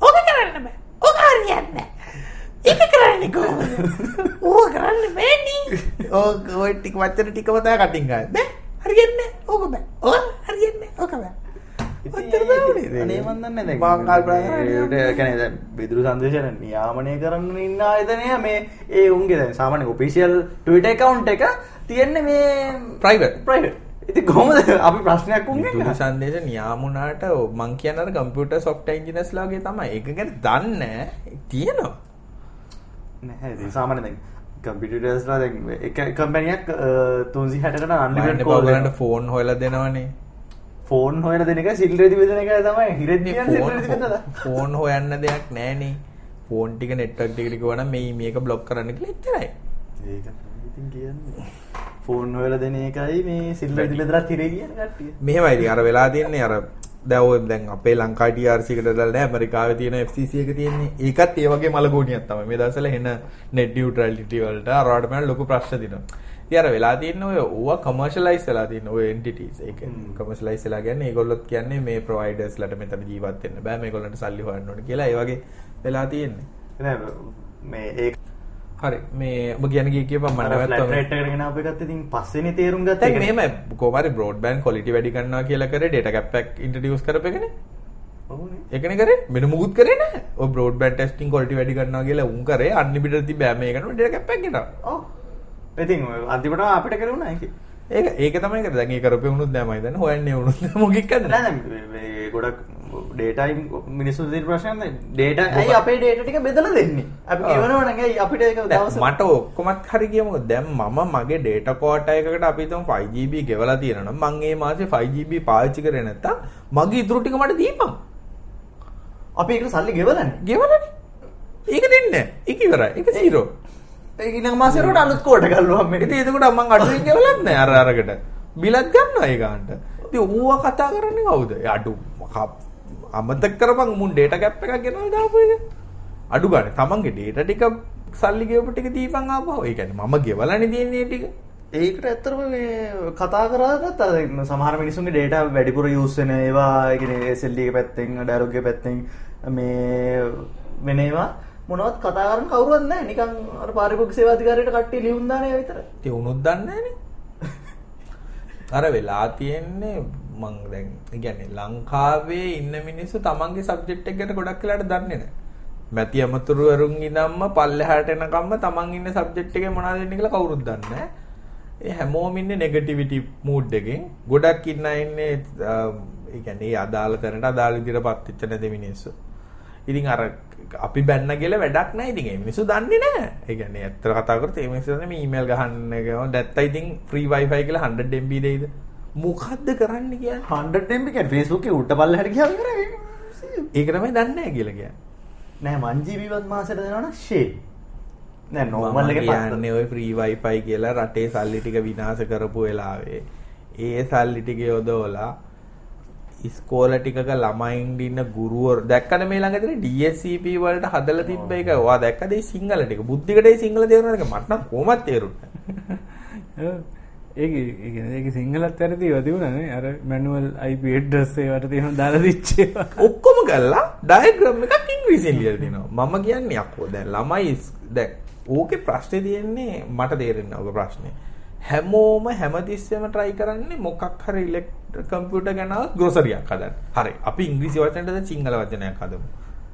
ඕක කරන්න බෑ. ඕක හරියන්නේ නෑ. ඒක කරන්නේ කොහොමද? ඕක කරන්න බෑනේ. ඕක ඔය ටික වචන ටිකම තමයි කටින් ගන්න. බෑ. හරියන්නේ. ඕක බෑ. ඕක හරියන්නේ. ඕක බෑ. ඔච්චර තමයි නේද? අනේ මන් දන්නේ දැන් මං කල්පනා කරන්නේ ඒකට කියන්නේ දැන් විදුරු සංදේශන නියාමනය කරන්න ඉන්න ආයතනය මේ ඒ උන්ගේ දැන් සාමාන්‍ය ඔෆිෂියල් Twitter account එක තියෙන්නේ මේ Private. private. ඉතින් කොහොමද අපි ප්‍රශ්නයක් අහන්නේ? සංදේශ නියාමුණාට මං කියන අර කම්පියුටර් සොෆ්ට්වෙයාර් ඉන්ජිනියර්ස්ලා වගේ තමයි. ඒක ගැන දන්නේ නැහැ. තියෙනවා. නැහැ සාමාන්‍ය දැන් කම්පියුටර්ස්ලා දැන් එක කම්පැනියක් 360කට මන්නේ අන්ලිමිටඩ් කෝල් බලන්න ෆෝන් හොයලා දෙනවනේ. ෆෝන් හොයන දෙන එක සිල් රෙදි බෙදන එක තමයි සිල් ෆෝන් හොයන්න දෙයක් නැහනේ. ෆෝන් ටික නෙට්වර්ක් ටිකට කිව්වනම් මේ මේක බ්ලොක් කරන්න කියලා එච්චරයි. ෆෝන් හොයලා දෙන එකයි මේ සිල් රෙදි බෙදලා තිරේ කියන කට්ටිය. මෙහෙමයි ඉතින් අර වෙලා තියන්නේ අර ඔය දැන් අපේ ලංකා TRC එකට දාලා නැහැ ඇමරිකාවේ තියෙන FCC එක තියෙන්නේ. ඒකත් ඒ වගේ මලගෝණියක් තමයි. මේ දවස්වල එන net neutrality වලට අරවට මම ලොකු ප්‍රශ්න දිනවා. ඉතින් අර වෙලා තියෙන්නේ ඔය ඕවා commercialize වෙලා තියෙන ඔය entities. ඒ කියන්නේ හ්ම්. commercialize වෙලා කියන්නේ ඒගොල්ලොත් කියන්නේ මේ providers ලට මෙතන ජීවත් වෙන්න බෑ. මේගොල්ලන්ට සල්ලි හොයන්න ඕනේ කියලා ඒ වගේ වෙලා තියෙන්නේ. නෑ මේ ඒක හරි මේ ඔබ කියන කී කියපන් මම අර ෆ්ලැට් නැවත්තම රේට් එකට ගෙන අප එකත් ඉතින් පස්සේනේ තේරුම් ගත්තේ. දැන් මෙහෙමයි කොහමරි බ්‍රෝඩ්බෑන්ඩ් quality වැඩි කරනවා කියලා කරේ data cap pack introduce කරපෙකනේ. ඔව්නේ. ඒකනේ කරේ වෙන මුකුත් කරේ නැහැ. ඔය බ්‍රෝඩ්බෑන්ඩ් ටෙස්ටිං quality වැඩි කරනවා කියලා උන් කරේ මේකට data cap pack ගෙනා. ඔව්. ඉතින් අන්තිමට අපිට කරුණා ඒක. ඒක ඒක තමයි කරේ. දැන් ඒ කරපේ වුණොත් නෑ මම හිතන්නේ හොයන්නේ වුණොත් නෑ මොකෙක් නෑ කරන්නේ. නෑ මේ ගොඩක් ඩේටා මිනිස්සු දෙන ප්‍රශ්න ඩේටා ඇයි අපේ ඩේටා ටික බෙදලා දෙන්නේ? අපි ඇයි අපිට මට ඔක්කොමත් හරි කියමුකෝ දැන් මම මගේ data quota එකකට අපි හිතමු 5GB ගෙවලා තියෙනවා නම් මම මේ මාසේ 5GB පාවිච්චි කරේ නැත්තම් මගේ ඉතුරු ටික මට දීපන්. අපි ඒකට සල්ලි ගෙවලානේ. ගෙවලනේ. ඒක දෙන්නේ. ඒක ඉවරයි. ඒක zero. ඒ ඊළඟ මාසෙ වලට අලුත් කෝඩ් එකක් ගල්ලුවා මේ. ඉතින් එතකොට මං අඩුවෙන් ගෙවලත් නැහැ අර අරකට. බිලක් ගන්නවා ඒ ගන්නට. ඉතින් ඌව කතා කරන්නේ කවුද? අඩු මක- අමතක කරපන් මුන් data cap එකක් ගෙනල්ලා දාපු එක. අඩු ගන්න. තමන්ගේ data ටික සල්ලි ගෙවපු ටික දීපන් ආපහු. ඒ කියන්නේ මම ගෙවලානේ ඒ ටික. ඒකට ඇත්තටම මේ කතා කරාට අර සමහර මිනිස්සුන්ගේ data වැඩිපුර use වෙන ඒවා ඒ කියන්නේ SLD එක පැත්තෙන් dialog එක පැත්තෙන් මේ වෙන ඒවා මොනවත් කතා කරන්න කවුරුවත් නැහැ නිකන් අර පාරිභෝගික සේවා අධිකාරියට කට්ටිය ලියුම් දාන ඒවා විතරයි. ඉතින් උනුත් දන්නේ නැහනේ. (laughs) අර වෙලා තියෙන්නේ මං දැන් ඒ කියන්නේ ලංකාවේ ඉන්න මිනිස්සු තමන්ගේ සබ්ජෙක්ට් එක ගැන ගොඩක් වෙලාට දන්නේ නැහැ. මැති අමතුරුවරුන් ඉඳන්ම පල්ලෙහාට එනකම්ම තමන් ඉන්න සබ්ජෙක්ට් එකේ මොනවද වෙන්නේ කියලා කවුරුත් දන්නේ නැහැ. ඒ හැමෝම ඉන්නේ නෙගටිවිටි මූඩ් එකෙන්. ගොඩක් ඉන්න අය ඉන්නේ අ, ඒ කියන්නේ ඒ අදාළ තැනට අදාළ විදිහට පත් වෙච්ච නැති මිනිස්සු. ඉතින් අර අපි බැන්න කියලා වැඩක් නැහැ. ඉතින් ඒ මිනිස්සු දන්නේ නැහැ. ඒ කියන්නේ ඇත්තට කතා කරත් ඒ මිනිස්සු දන්නේ මේ ඊමේල් ගහන්න ගම නැත්නම් ඉතින් ෆ්‍රී wifi කියලා 100 MB දෙයිද? මොකද්ද කරන්න කියන්නේ? 100 MB කියන්නේ Facebook එකේ උඩ පල්ලෙහාට ගියාම ඉවරයි. ඒක තමයි දන්නේ නැහැ කියලා කියන්නේ. නෑ 1 GB වත් මාසෙට දෙනවනම් ෂේ. නෑ එකේ කියන්නේ ෆ්‍රී wifi කියලා රටේ සල්ලි ටික විනාශ කරපු වෙලාවේ ඒ සල්ලි ටික යොදවලා ඉස්කෝල ටිකක ළමයින් ඉන්න ගුරුවරු දැක්කද මේ ළඟදී DSCP වලට හදලා තිබ්බ එක ඔයා දැක්කද ඒ සිංහල ටික බුද්ධිකට සිංහල තේරුණාද මට නම් කොහොමත් තේරුන්නේ නැහැ. (laughs) ඔව්. ඒක ඒ කියන්නේ ඒක සිංහලත් වැරදි ඒවා තිබුණානේ අර මැනුවල් IP ඇඩ්‍රස් ඒවට තියෙන දාලා දිච්ච ඒවා. ඔක්කොම ගල්ලා ඩයග්‍රෑම් එකක් ඉංග්‍රීසියෙන් ලියලා තිනවා. මම කියන්නේ අක්කෝ දැන් ළමයි ස්- දැන් ඕකේ ප්‍රශ්නේ තියෙන්නේ මට තේරෙන්නේ ඕක ප්‍රශ්නේ. හැමෝම හැමතිස්සෙම try කරන්නේ මොකක් හරි ඉලෙක්ට්‍රික් කම්පියුටර් ගැන ග්‍රොසරියක් හදන්න. හරි අපි ඉංග්‍රීසි වචනට දැන් සිංහල වචනයක් හදමු.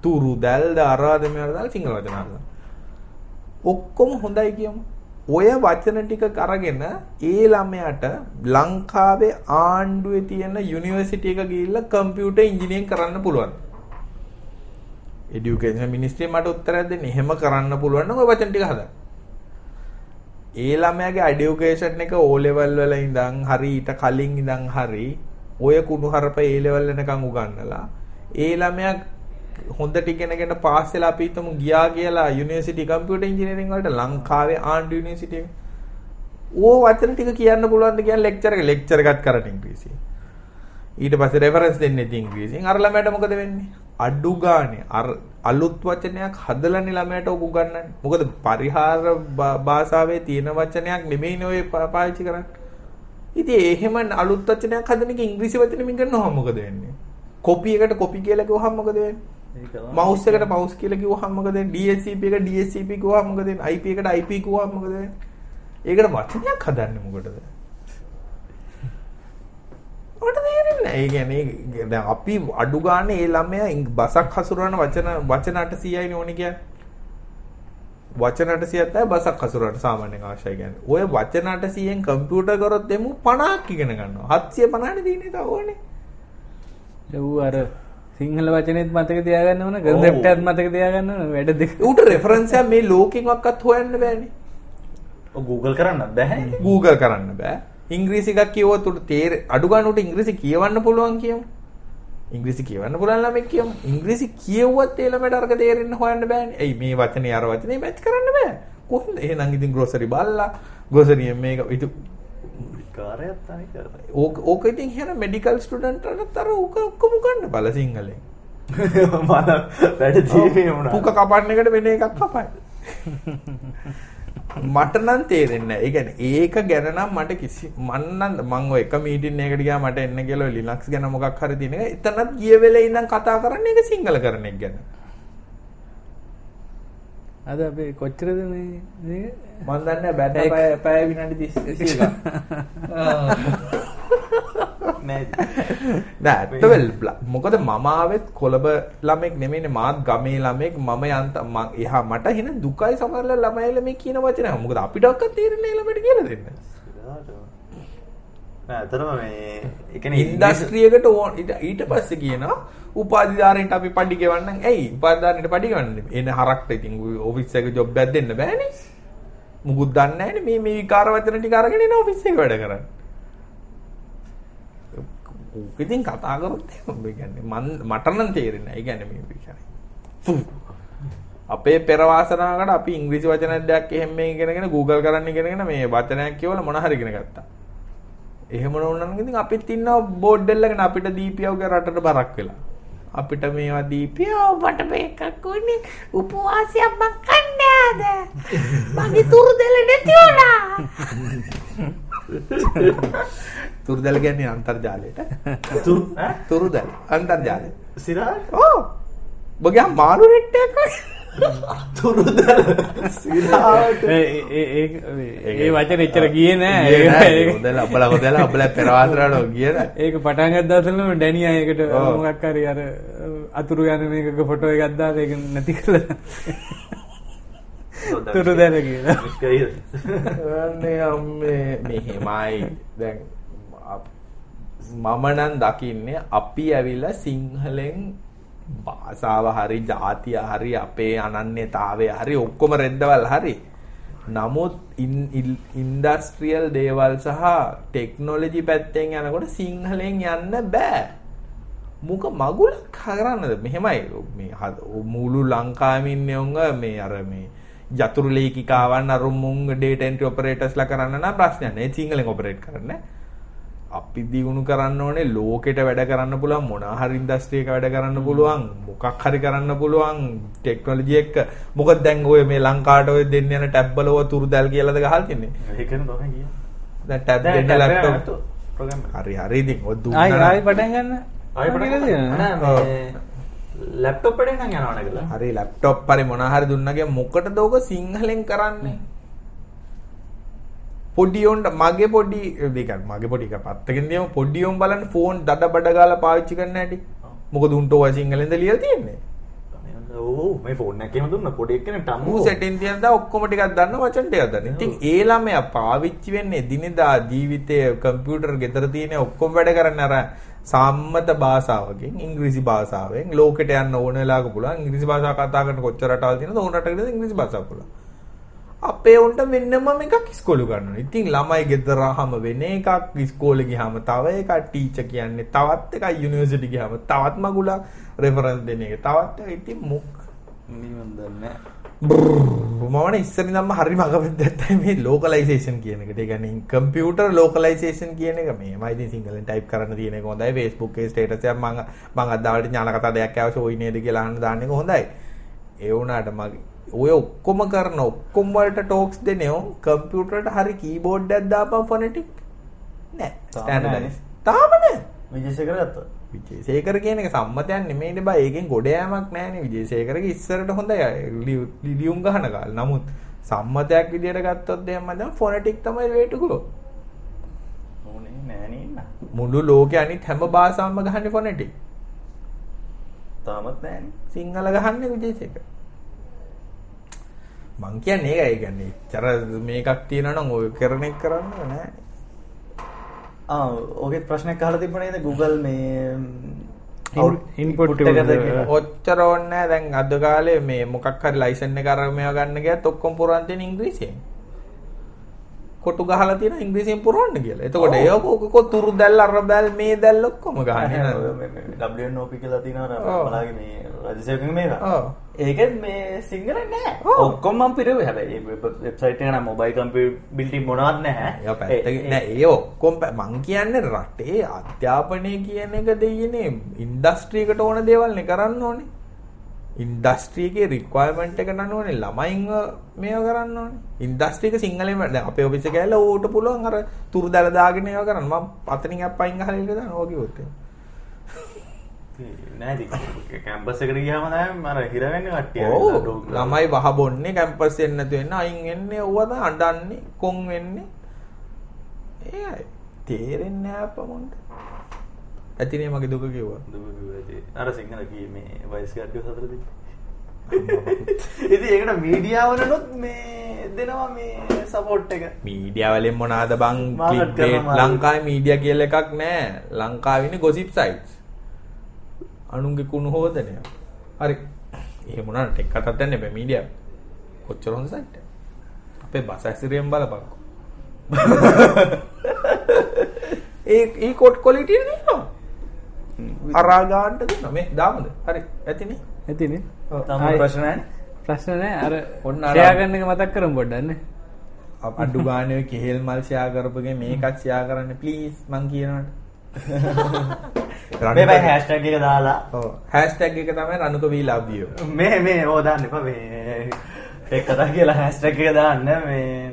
තුරු දැල්ද අරාද මෙයාට දාලා සිංහල වචන හදමු ඔක්කොම හොඳයි කියමු. ඔය වචන ටික අරගෙන ඒ ළමයාට ලංකාවේ ආණ්ඩුවේ තියෙන යුනිවර්සිටි එක ගිහිල්ලා කම්පියුටර් ඉංජිනේරින් කරන්න පුළුවන්. এডুকেෂන් මිනිස්ට්‍රිය මට උත්තරයක් දෙන්න. එහෙම කරන්න පුළුවන් නම් ඔය වචන ටික හදන්න. ඒ ළමයාගේ এডুকেෂන් එක O level වල ඉඳන් හරි ඊට කලින් ඉඳන් හරි ඔය කුණු හරප A level වෙනකන් උගන්නලා ඒ ළමයා හොඳට ඉගෙනගෙන පාස් වෙලා අපි හිතමු ගියා කියලා යුනිවර්සිටි කම්පියුටර් ඉංජිනේරින් වලට ලංකාවේ ආණ්ඩු යුනිවර්සිටි එක. ඕ වචන ටික කියන්න පුළුවන් ද කියන්නේ ලෙක්චර් එක ලෙක්චර් එකත් කරට ඉංග්‍රීසියෙන්. ඊට පස්සේ රෙෆරන්ස් දෙන්නේ ඉතින් ඉංග්‍රීසියෙන්. අර ළමයාට මොකද වෙන්නේ? අඩු ගානේ අර අලුත් වචනයක් හදලානේ ළමයාට ඔක උගන්වන්නේ. මොකද පරිහාර භාෂාවේ තියෙන වචනයක් නෙමෙයිනේ ඔය පාවිච්චි කරන්නේ. ඉතින් එහෙම අලුත් වචනයක් හදන එක ඉංග්‍රීසි වචනෙමින් කරනවම මොකද වෙන්නේ? කොපි එකට කොපි කියලා කිව්වහම මොකද වෙන්නේ? මවුස් එකට මවුස් කියලා කිව්වහම මොකද වෙන්නේ? DSCP එකට DSCP කිව්වහම මොකද? IP එකට IP කිව්වහම මොකද? ඒකට වචනයක් හදන්නේ මොකටද? මට තේරෙන්නේ නැහැ. ඒ කියන්නේ දැන් අපි අඩු ගානේ ඒ ළමයා බසක් හසුරවන වචන වචන 800යිනේ ඕනේ කියන්නේ. වචන 800ක් තමයි බසක් හසුරවන්න සාමාන්‍යයෙන් අවශ්‍යයි කියන්නේ. ඔය වචන 800ෙන් කම්පියුටර් කරොත් එමු 50ක් ඉගෙන ගන්නවා. 750නේ දිනේ තව ඕනේ. ඌ අර සිංහල වචනෙත් මතක තියාගන්න ඕන කන්සෙප්ට් එකත් මතක තියාගන්න ඕන වැඩ දෙක. ඌට රෙෆරන්ස් එක මේ ලෝකෙන්වත් හොයන්න බෑනේ. Google කරන්න බැහැ. Google කරන්න බෑ. ඉංග්‍රීසි එකක් කියවුවොත් උට තේර අඩු ගන්න උට ඉංග්‍රීසි කියවන්න පුළුවන් කියමු. ඉංග්‍රීසි කියවන්න පුළුවන් ළමෙක් කියමු. ඉංග්‍රීසි කියවුවත් ඒ ළමයට අරක තේරෙන්න හොයන්න බෑනේ. එයි මේ වචනේ අර වචනේ මැච් කරන්න බෑ. කොහොමද? එහෙනම් ඉතින් ග්‍රොසරි බල්ලා ග්‍රොසරියෙන් මේක ඉතු කාර්යයක් තමයි. ඕක ඕක ඉතින් එහෙනම් මෙඩිකල් ස්ටුඩන්ට්ලට අර ඕක ඔක්කොම ගන්න බල සිංහලෙන්. (laughs) මම වැඩ ජීවේ වුණා. පුක කපන්න එකට වෙන එකක් කපයි. මට නම් තේරෙන්නේ නැහැ. ඒ කියන්නේ ඒක ගැන නම් මට කිසි මන් නම් මම ඔය එක මීටින් එකකට ගියා මට එන්න කියලා ලිනක්ස් ගැන මොකක් හරි තියෙන එක. එතනත් ගිය වෙලේ ඉඳන් කතා කරන්නේ ඒක සිංහල කරන එක ගැන. අද අපේ කොච්චරද මේ? මන් දන්නේ බැට පැය පැය විනාඩි 30 එක. (laughs) නෑ. නෑ ඇත්තවල මොකද මම ආවෙත් කොළඹ ළමෙක් නෙමෙයිනේ මාත් ගමේ ළමෙක් මම යන්ත එහා මට හින දුකයි සමහරවල් ළමයිල මේ කියන වචන මොකද අපිට ඔක්ක තේරෙන්නේ ළමයට කියලා දෙන්න නෑ අතරම මේ ඒ කියන්නේ ඉන්ඩස්ට්‍රියකට ඕන ඊට ඊට පස්සේ කියනවා උපාධිධාරීන්ට අපි පඩි ගෙවන්නම් ඇයි? උපාධිධාරීන්ට පඩි ගෙවන්නේ එන හරක්ට ඉතින් ඔෆිස් එක ජොබ් එකක් දෙන්න බෑනේ. මුකුත් දන්නේ නැහැනේ මේ මේ විකාර වචන ටික අරගෙන එන ඔෆිස් එක වැඩ කරන්නේ. ඕක ඉතින් කතා කරොත් එහෙම. ඒ කියන්නේ මන් මට නම් තේරෙන්නේ නැහැ. ඒ කියන්නේ මේ කියන්නේ. අපේ පෙර වාසනාවකට අපි ඉංග්‍රීසි වචන දෙයක් එහෙම මේ ඉගෙනගෙන Google කරන්න ඉගෙනගෙන මේ වචනයක් කියවලා මොන හරි ඉගෙන ගත්තා. එහෙම නොවුනනම් ඉතින් අපිත් ඉන්නවා බෝඩ් දෙල්ලගෙන අපිට දීපියවගේ රටට බරක් වෙලා. අපිට මේවා දීපිය මට මේකක් උනේ උපවාසයක් මං කන්නේ ආද මගේ තුරු දෙල නැති වුණා (laughs) තුරුදැල කියන්නේ අන්තර්ජාලයට. තුරු ඈ තුරුදැල අන්තර්ජාලය. සිරාට ඕ. බගියා මාළු රෙට් එකක් තුරුද සිරාට ඒ ඒ ඒ ඒ වචන එච්චර ගියේ නෑ. අපලා හොදලා අපලා පෙරවාසරාට ගියද ඒක පටන් ගත්තාසලම ඩැනියා ඒකට ඔව්. මොකක් හරි අර අතුරු යන මේකක ෆොටෝ එකක් දාලා ඒක නැති කරලා තුරු දැන කියලා. අනේ අම්මේ. මෙහෙමයි දැන් අප- මම නම් දකින්නේ අපි ඇවිල්ලා සිංහලෙන් භාෂාව හරි ජාතිය හරි අපේ අනන්‍යතාවය හරි ඔක්කොම රෙද්දවල් හරි. නමුත් ඉන්ඩස්ට්‍රියල් දේවල් සහ ටෙක්නොලොජි පැත්තෙන් යනකොට සිංහලෙන් යන්න බෑ. මුක මගුලක් කරන්නද? මෙහෙමයි. මේ හද- මුළු ලංකාවෙන්නේ උංග මේ අර මේ යතුරු ලේඛිකාවන් අර මුං ඩේටා එන්ට්‍රි ඔපරේටර්ස්ලා කරන්න නම් ප්‍රශ්නයක් නෑ. සිංහලෙන් ඔපරේට් කරන්න අපි දියුණු කරන්න ඕනේ ලෝකෙට වැඩ කරන්න පුළුවන් මොන හරි ඉන්ඩස්ට්‍රි එක වැඩ කරන්න පුළුවන් මොකක් හරි කරන්න පුළුවන් ටෙක්නොලොජි එක්ක. මොකද දැන් ඔය මේ ලංකාවට ඔය දෙන්න යන ටැබ් වල ඔය තුරුදැල් කියලාද ගහලා තින්නේ? ඒකන තමයි කිය දැන් ටැබ් දෙන්න ලැප්ටොප් ප්‍රෝග්‍රෑම් හරි හරි ඉතින් ඔය ආයි දුන්නා ආයි පටන් ගන්න. ආයි පටන් ගන්න. නෑ ලැප්ටොප් එකෙන් නම් යනවනේ කියලා. හරි ලැප්ටොප් හරි මොන හරි දුන්නගේ මොකටද ඔක සිංහලෙන් කරන්නේ පොඩි උන්ට මගේ පොඩි දෙක මගේ පොඩි එක පත්තකින් දියම පොඩි උන් බලන්න ෆෝන් දඩ බඩ ගාලා පාවිච්චි කරන්න හැටි මොකද උන්ට ඔය සිංහලෙන්ද ලියලා තියෙන්නේ. ඕ මේ ෆෝන් එකේම දුන්න. පොඩි එක්කෙන ටම් මූ සෙටින් තියෙන දා ඔක්කොම ටිකක් දන්න වචන ටිකක් දන්න. ඉතින් ඒ ළමයා පාවිච්චි වෙන්නේ දිනදා ජීවිතයේ කම්පියුටර් ගෙදර තියෙන ඔක්කොම වැඩ කරන්නේ අර සම්මත භාෂාවකින් ඉංග්‍රීසි භාෂාවෙන්. ලෝකෙට යන්න ඕන වෙලාවක පුළුවන්. ඉංග්‍රීසි භාෂාව කතා කරන කොච්චර රටවල් තියෙනවද? ඕන රටකට ඉංග්‍රීසි භාෂාව පුළුවන්. අපේ උන්ට වෙන්නම එකක් ඉස්කෝලේ ගන්නවා. ඉතින් ළමයි ගෙදරාම වෙන එකක් ඉස්කෝලේ ගියාම තව එකක් ටීචර් කියන්නේ තවත් එකක් යුනිවර්සිටි ගියාම තවත් මගුලක් රෙෆරන්ස් දෙන එක. තවත් එකක් ඉතින් මුක් නිවන් දන්නේ මමන ඉස්සර ඉඳන්ම හරි මගපෙද්දත්තයි මේ ලෝකලයිසේෂන් කියන එකට. ඒ කියන්නේ කම්පියුටර් ලෝකලයිසේෂන් කියන එක මේ මම ඉතින් සිංහලෙන් ටයිප් කරන්න තියෙන එක හොඳයි. Facebook එකේ ස්ටේටස් එකක් මම මම අද දවල්ට ඥාන කතා දෙයක් ආවශ ওই නේද කියලා අහන්න දාන්න එක හොඳයි. ඒ වුණාට මගේ ඔය ඔක්කොම කරන ඔක්කොම වලට ටෝක්ස් දෙනෝ කම්පියුටරට හරි කීබෝඩ් එකක් දාපන් ෆොනටික් නෑ. ස්ටෑන්ඩඩයිස්. තාම නෑ. විජේසේකර ගත්තා. විජේසේකර කියන එක සම්මතයක් නෙමෙයිනේ බා. ඒකෙන් ගොඩ යෑමක් නෑනේ විජේසේකරගේ ඉස්සරට හොඳයි. ලියු- ලියුම් ගහන කාලේ. නමුත් සම්මතයක් විදියට ගත්තොත් එහෙම දැන් ෆොනටික් තමයි go. ඕනේ නෑනේ මුළු ලෝකේ අනිත් හැම භාෂාවක්ම ගහන්නේ ෆොනටික් තාමත් නෑනේ සිංහල ගහන්නේ විජේසේකර මං කියන්නේ ඒකයි කියන්නේ චර මේකක් තියෙනවා නම් ඔය කරන එක කරන්න නෑ ආ ඕකෙත් ප්‍රශ්නයක් අහලා තිබුණේ නේද Google මේ කියලා. ඔච්චර ඕනේ නෑ දැන් අද කාලේ මේ මොකක් හරි ලයිසන් එක අරගෙන මේවා ගන්න ගියත් ඔක්කොම පුරන් තියෙන ඉංග්‍රීසියෙන්. කොටු ගහලා තියෙන ඉංග්‍රීසියෙන් පුරවන්න කියලා. එතකොට. ඒක ඔක කො තුරු දැල් අර බැල් මේ දැල් ඔක්කොම ගහන්නේ (laughs) නේද? WNOP කියලා තියෙනවා ඔව්. බලාගේ මේ රජසේවකගේ මේක. ඔව්. ඒකෙත් මේ සිංහල නෑ. ඔව්. ඔක්කොම මම පිරුවේ හැබැයි වෙබ්සයිට් එක නම් මොබයිල් කම්පියුටර් මොනවත් නැහැ. ඒක නෑ ඒ ඔක්කොම මං කියන්නේ රටේ අධ්‍යාපනය කියන එක දෙයනේ ඉන්ඩස්ට්‍රි එකට ඕන දේවල් නේ කරන්න ඕනේ. ඉන්ඩස්ට්‍රි එකේ රික්වයර්මන්ට් එකට අනුවනේ ළමයින්ව මේව කරන්න ඕනේ. ඉන්ඩස්ට්‍රි එක සිංහලෙන් වැඩ- දැන් අපේ ඔෆිස් එක ඇවිල්ලා ඌට පුළුවන් අර තුරු දැල දාගෙන ඒව කරන්න. මම අතනින් අප්පයින් ගහලා ඉල්ල දානවා ඕක කිව්වොත්. නෑ කැම්පස් එකට ගියාම තමයි අර හිර වෙන්නේ කට්ටිය. ඔව් ළමයි වහ බොන්නේ කැම්පස් එකෙන් නැතු වෙන්න අයින් එන්නේ ඌව තමයි අඬන්නේ කොන් වෙන්නේ. ඒයි තේරෙන්නේ නෑ අපමුන්ට. ඇතිනේ මගේ දුක කිව්වා. අර සිංහල කී මේ වයිස් ගාඩ්ඩිය සතරද ඉතින් ඒකට මීඩියාවලනොත් මේ දෙනවා මේ සපෝට් එක මීඩියා වලින් මොනවාද බං මාළු. ලංකාවේ මීඩියා කියලා එකක් නෑ. ලංකාවේ ඉන්නේ gossip sites. අනුන්ගේ කුණු හොදනය. හරි. එහෙම මොනවාට ටෙක් කතාවක් දැන් නෙමෙයි මීඩියා. කොච්චර හොඳ සයිට් එක. අපේ බස් ඇසිරියෙන් බලපන්කෝ. (laughs) ඒ ඒ කොට් ක්වොලිටි දෙනවා. අරා ගන්නට දෙනවා. මේ දාමුද? හරි. ඇතිනේ. ඇතිනේ තම ආයි. ප්‍රශ්න නැහැ ප්‍රශ්න නෑ අර ඔන්න අර- ෂෙයා කරන එක මතක් කරමු පොඩ්ඩක් අඩු ගානේ කෙහෙල් මල් ෂෙයා කරපුගේ මේකත් ෂෙයා කරන්න ප්ලීස් මං කියනවට. මේ හැෂ්ටැග් එක දාලා හැෂ්ටැග් එක තමයි රණුක we love you. මේ මේ ඕ දාන්න එපා මේ ටෙක් කතා කියලා හැෂ්ටැග් එක දාන්න මේ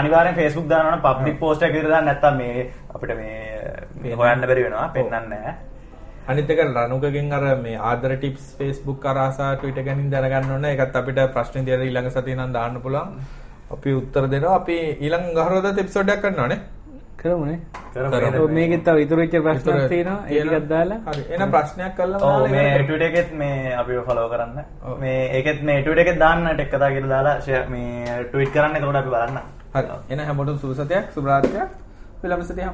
අනිවාර්යෙන් Facebook දානවා නම් පබ්ලික් පෝස්ට් විතර දාන්න නැත්තම් මේ අපිට මේ හොයන්න බැරි වෙනවා පෙන්වන්නේ නැහැ අනිත් එක රණුකගෙන් අර මේ ආදර ටිප්ස් කරාසා Twitter ගැනින් දැනගන්න ඕනේ. ඒකත් අපිට ප්‍රශ්න දිහා ඊළඟ සතියේ නම් දාන්න පුළුවන්. අපි උත්තර දෙනවා. අපි ඊළඟ ගහරවදත් එපිසෝඩ් එකක් කරනවානේ. කරමුනේ මේකෙත් තව ඉතුරු වෙච්ච ප්‍රශ්නක් ඉතුරු තියෙනවා ඒ තියෙනවා. ටිකක් දාලා හරි. එහෙනම් ප්‍රශ්නයක් දාලා මේ. ට්විටර් එකෙත් මේ අපිව ෆලෝ කරන්න. මේ ඒකෙත් මේ ට්විටර් එකෙත් දාන්න ටෙක් කතා කියලා දාලා මේ ට්වීට් කරන්න එතකොට අපි බලන්න හරි. එහෙනම් හැමෝටම සුබ සතියක් සුබ රාත්‍රියක්. ඊළඟ සතියේ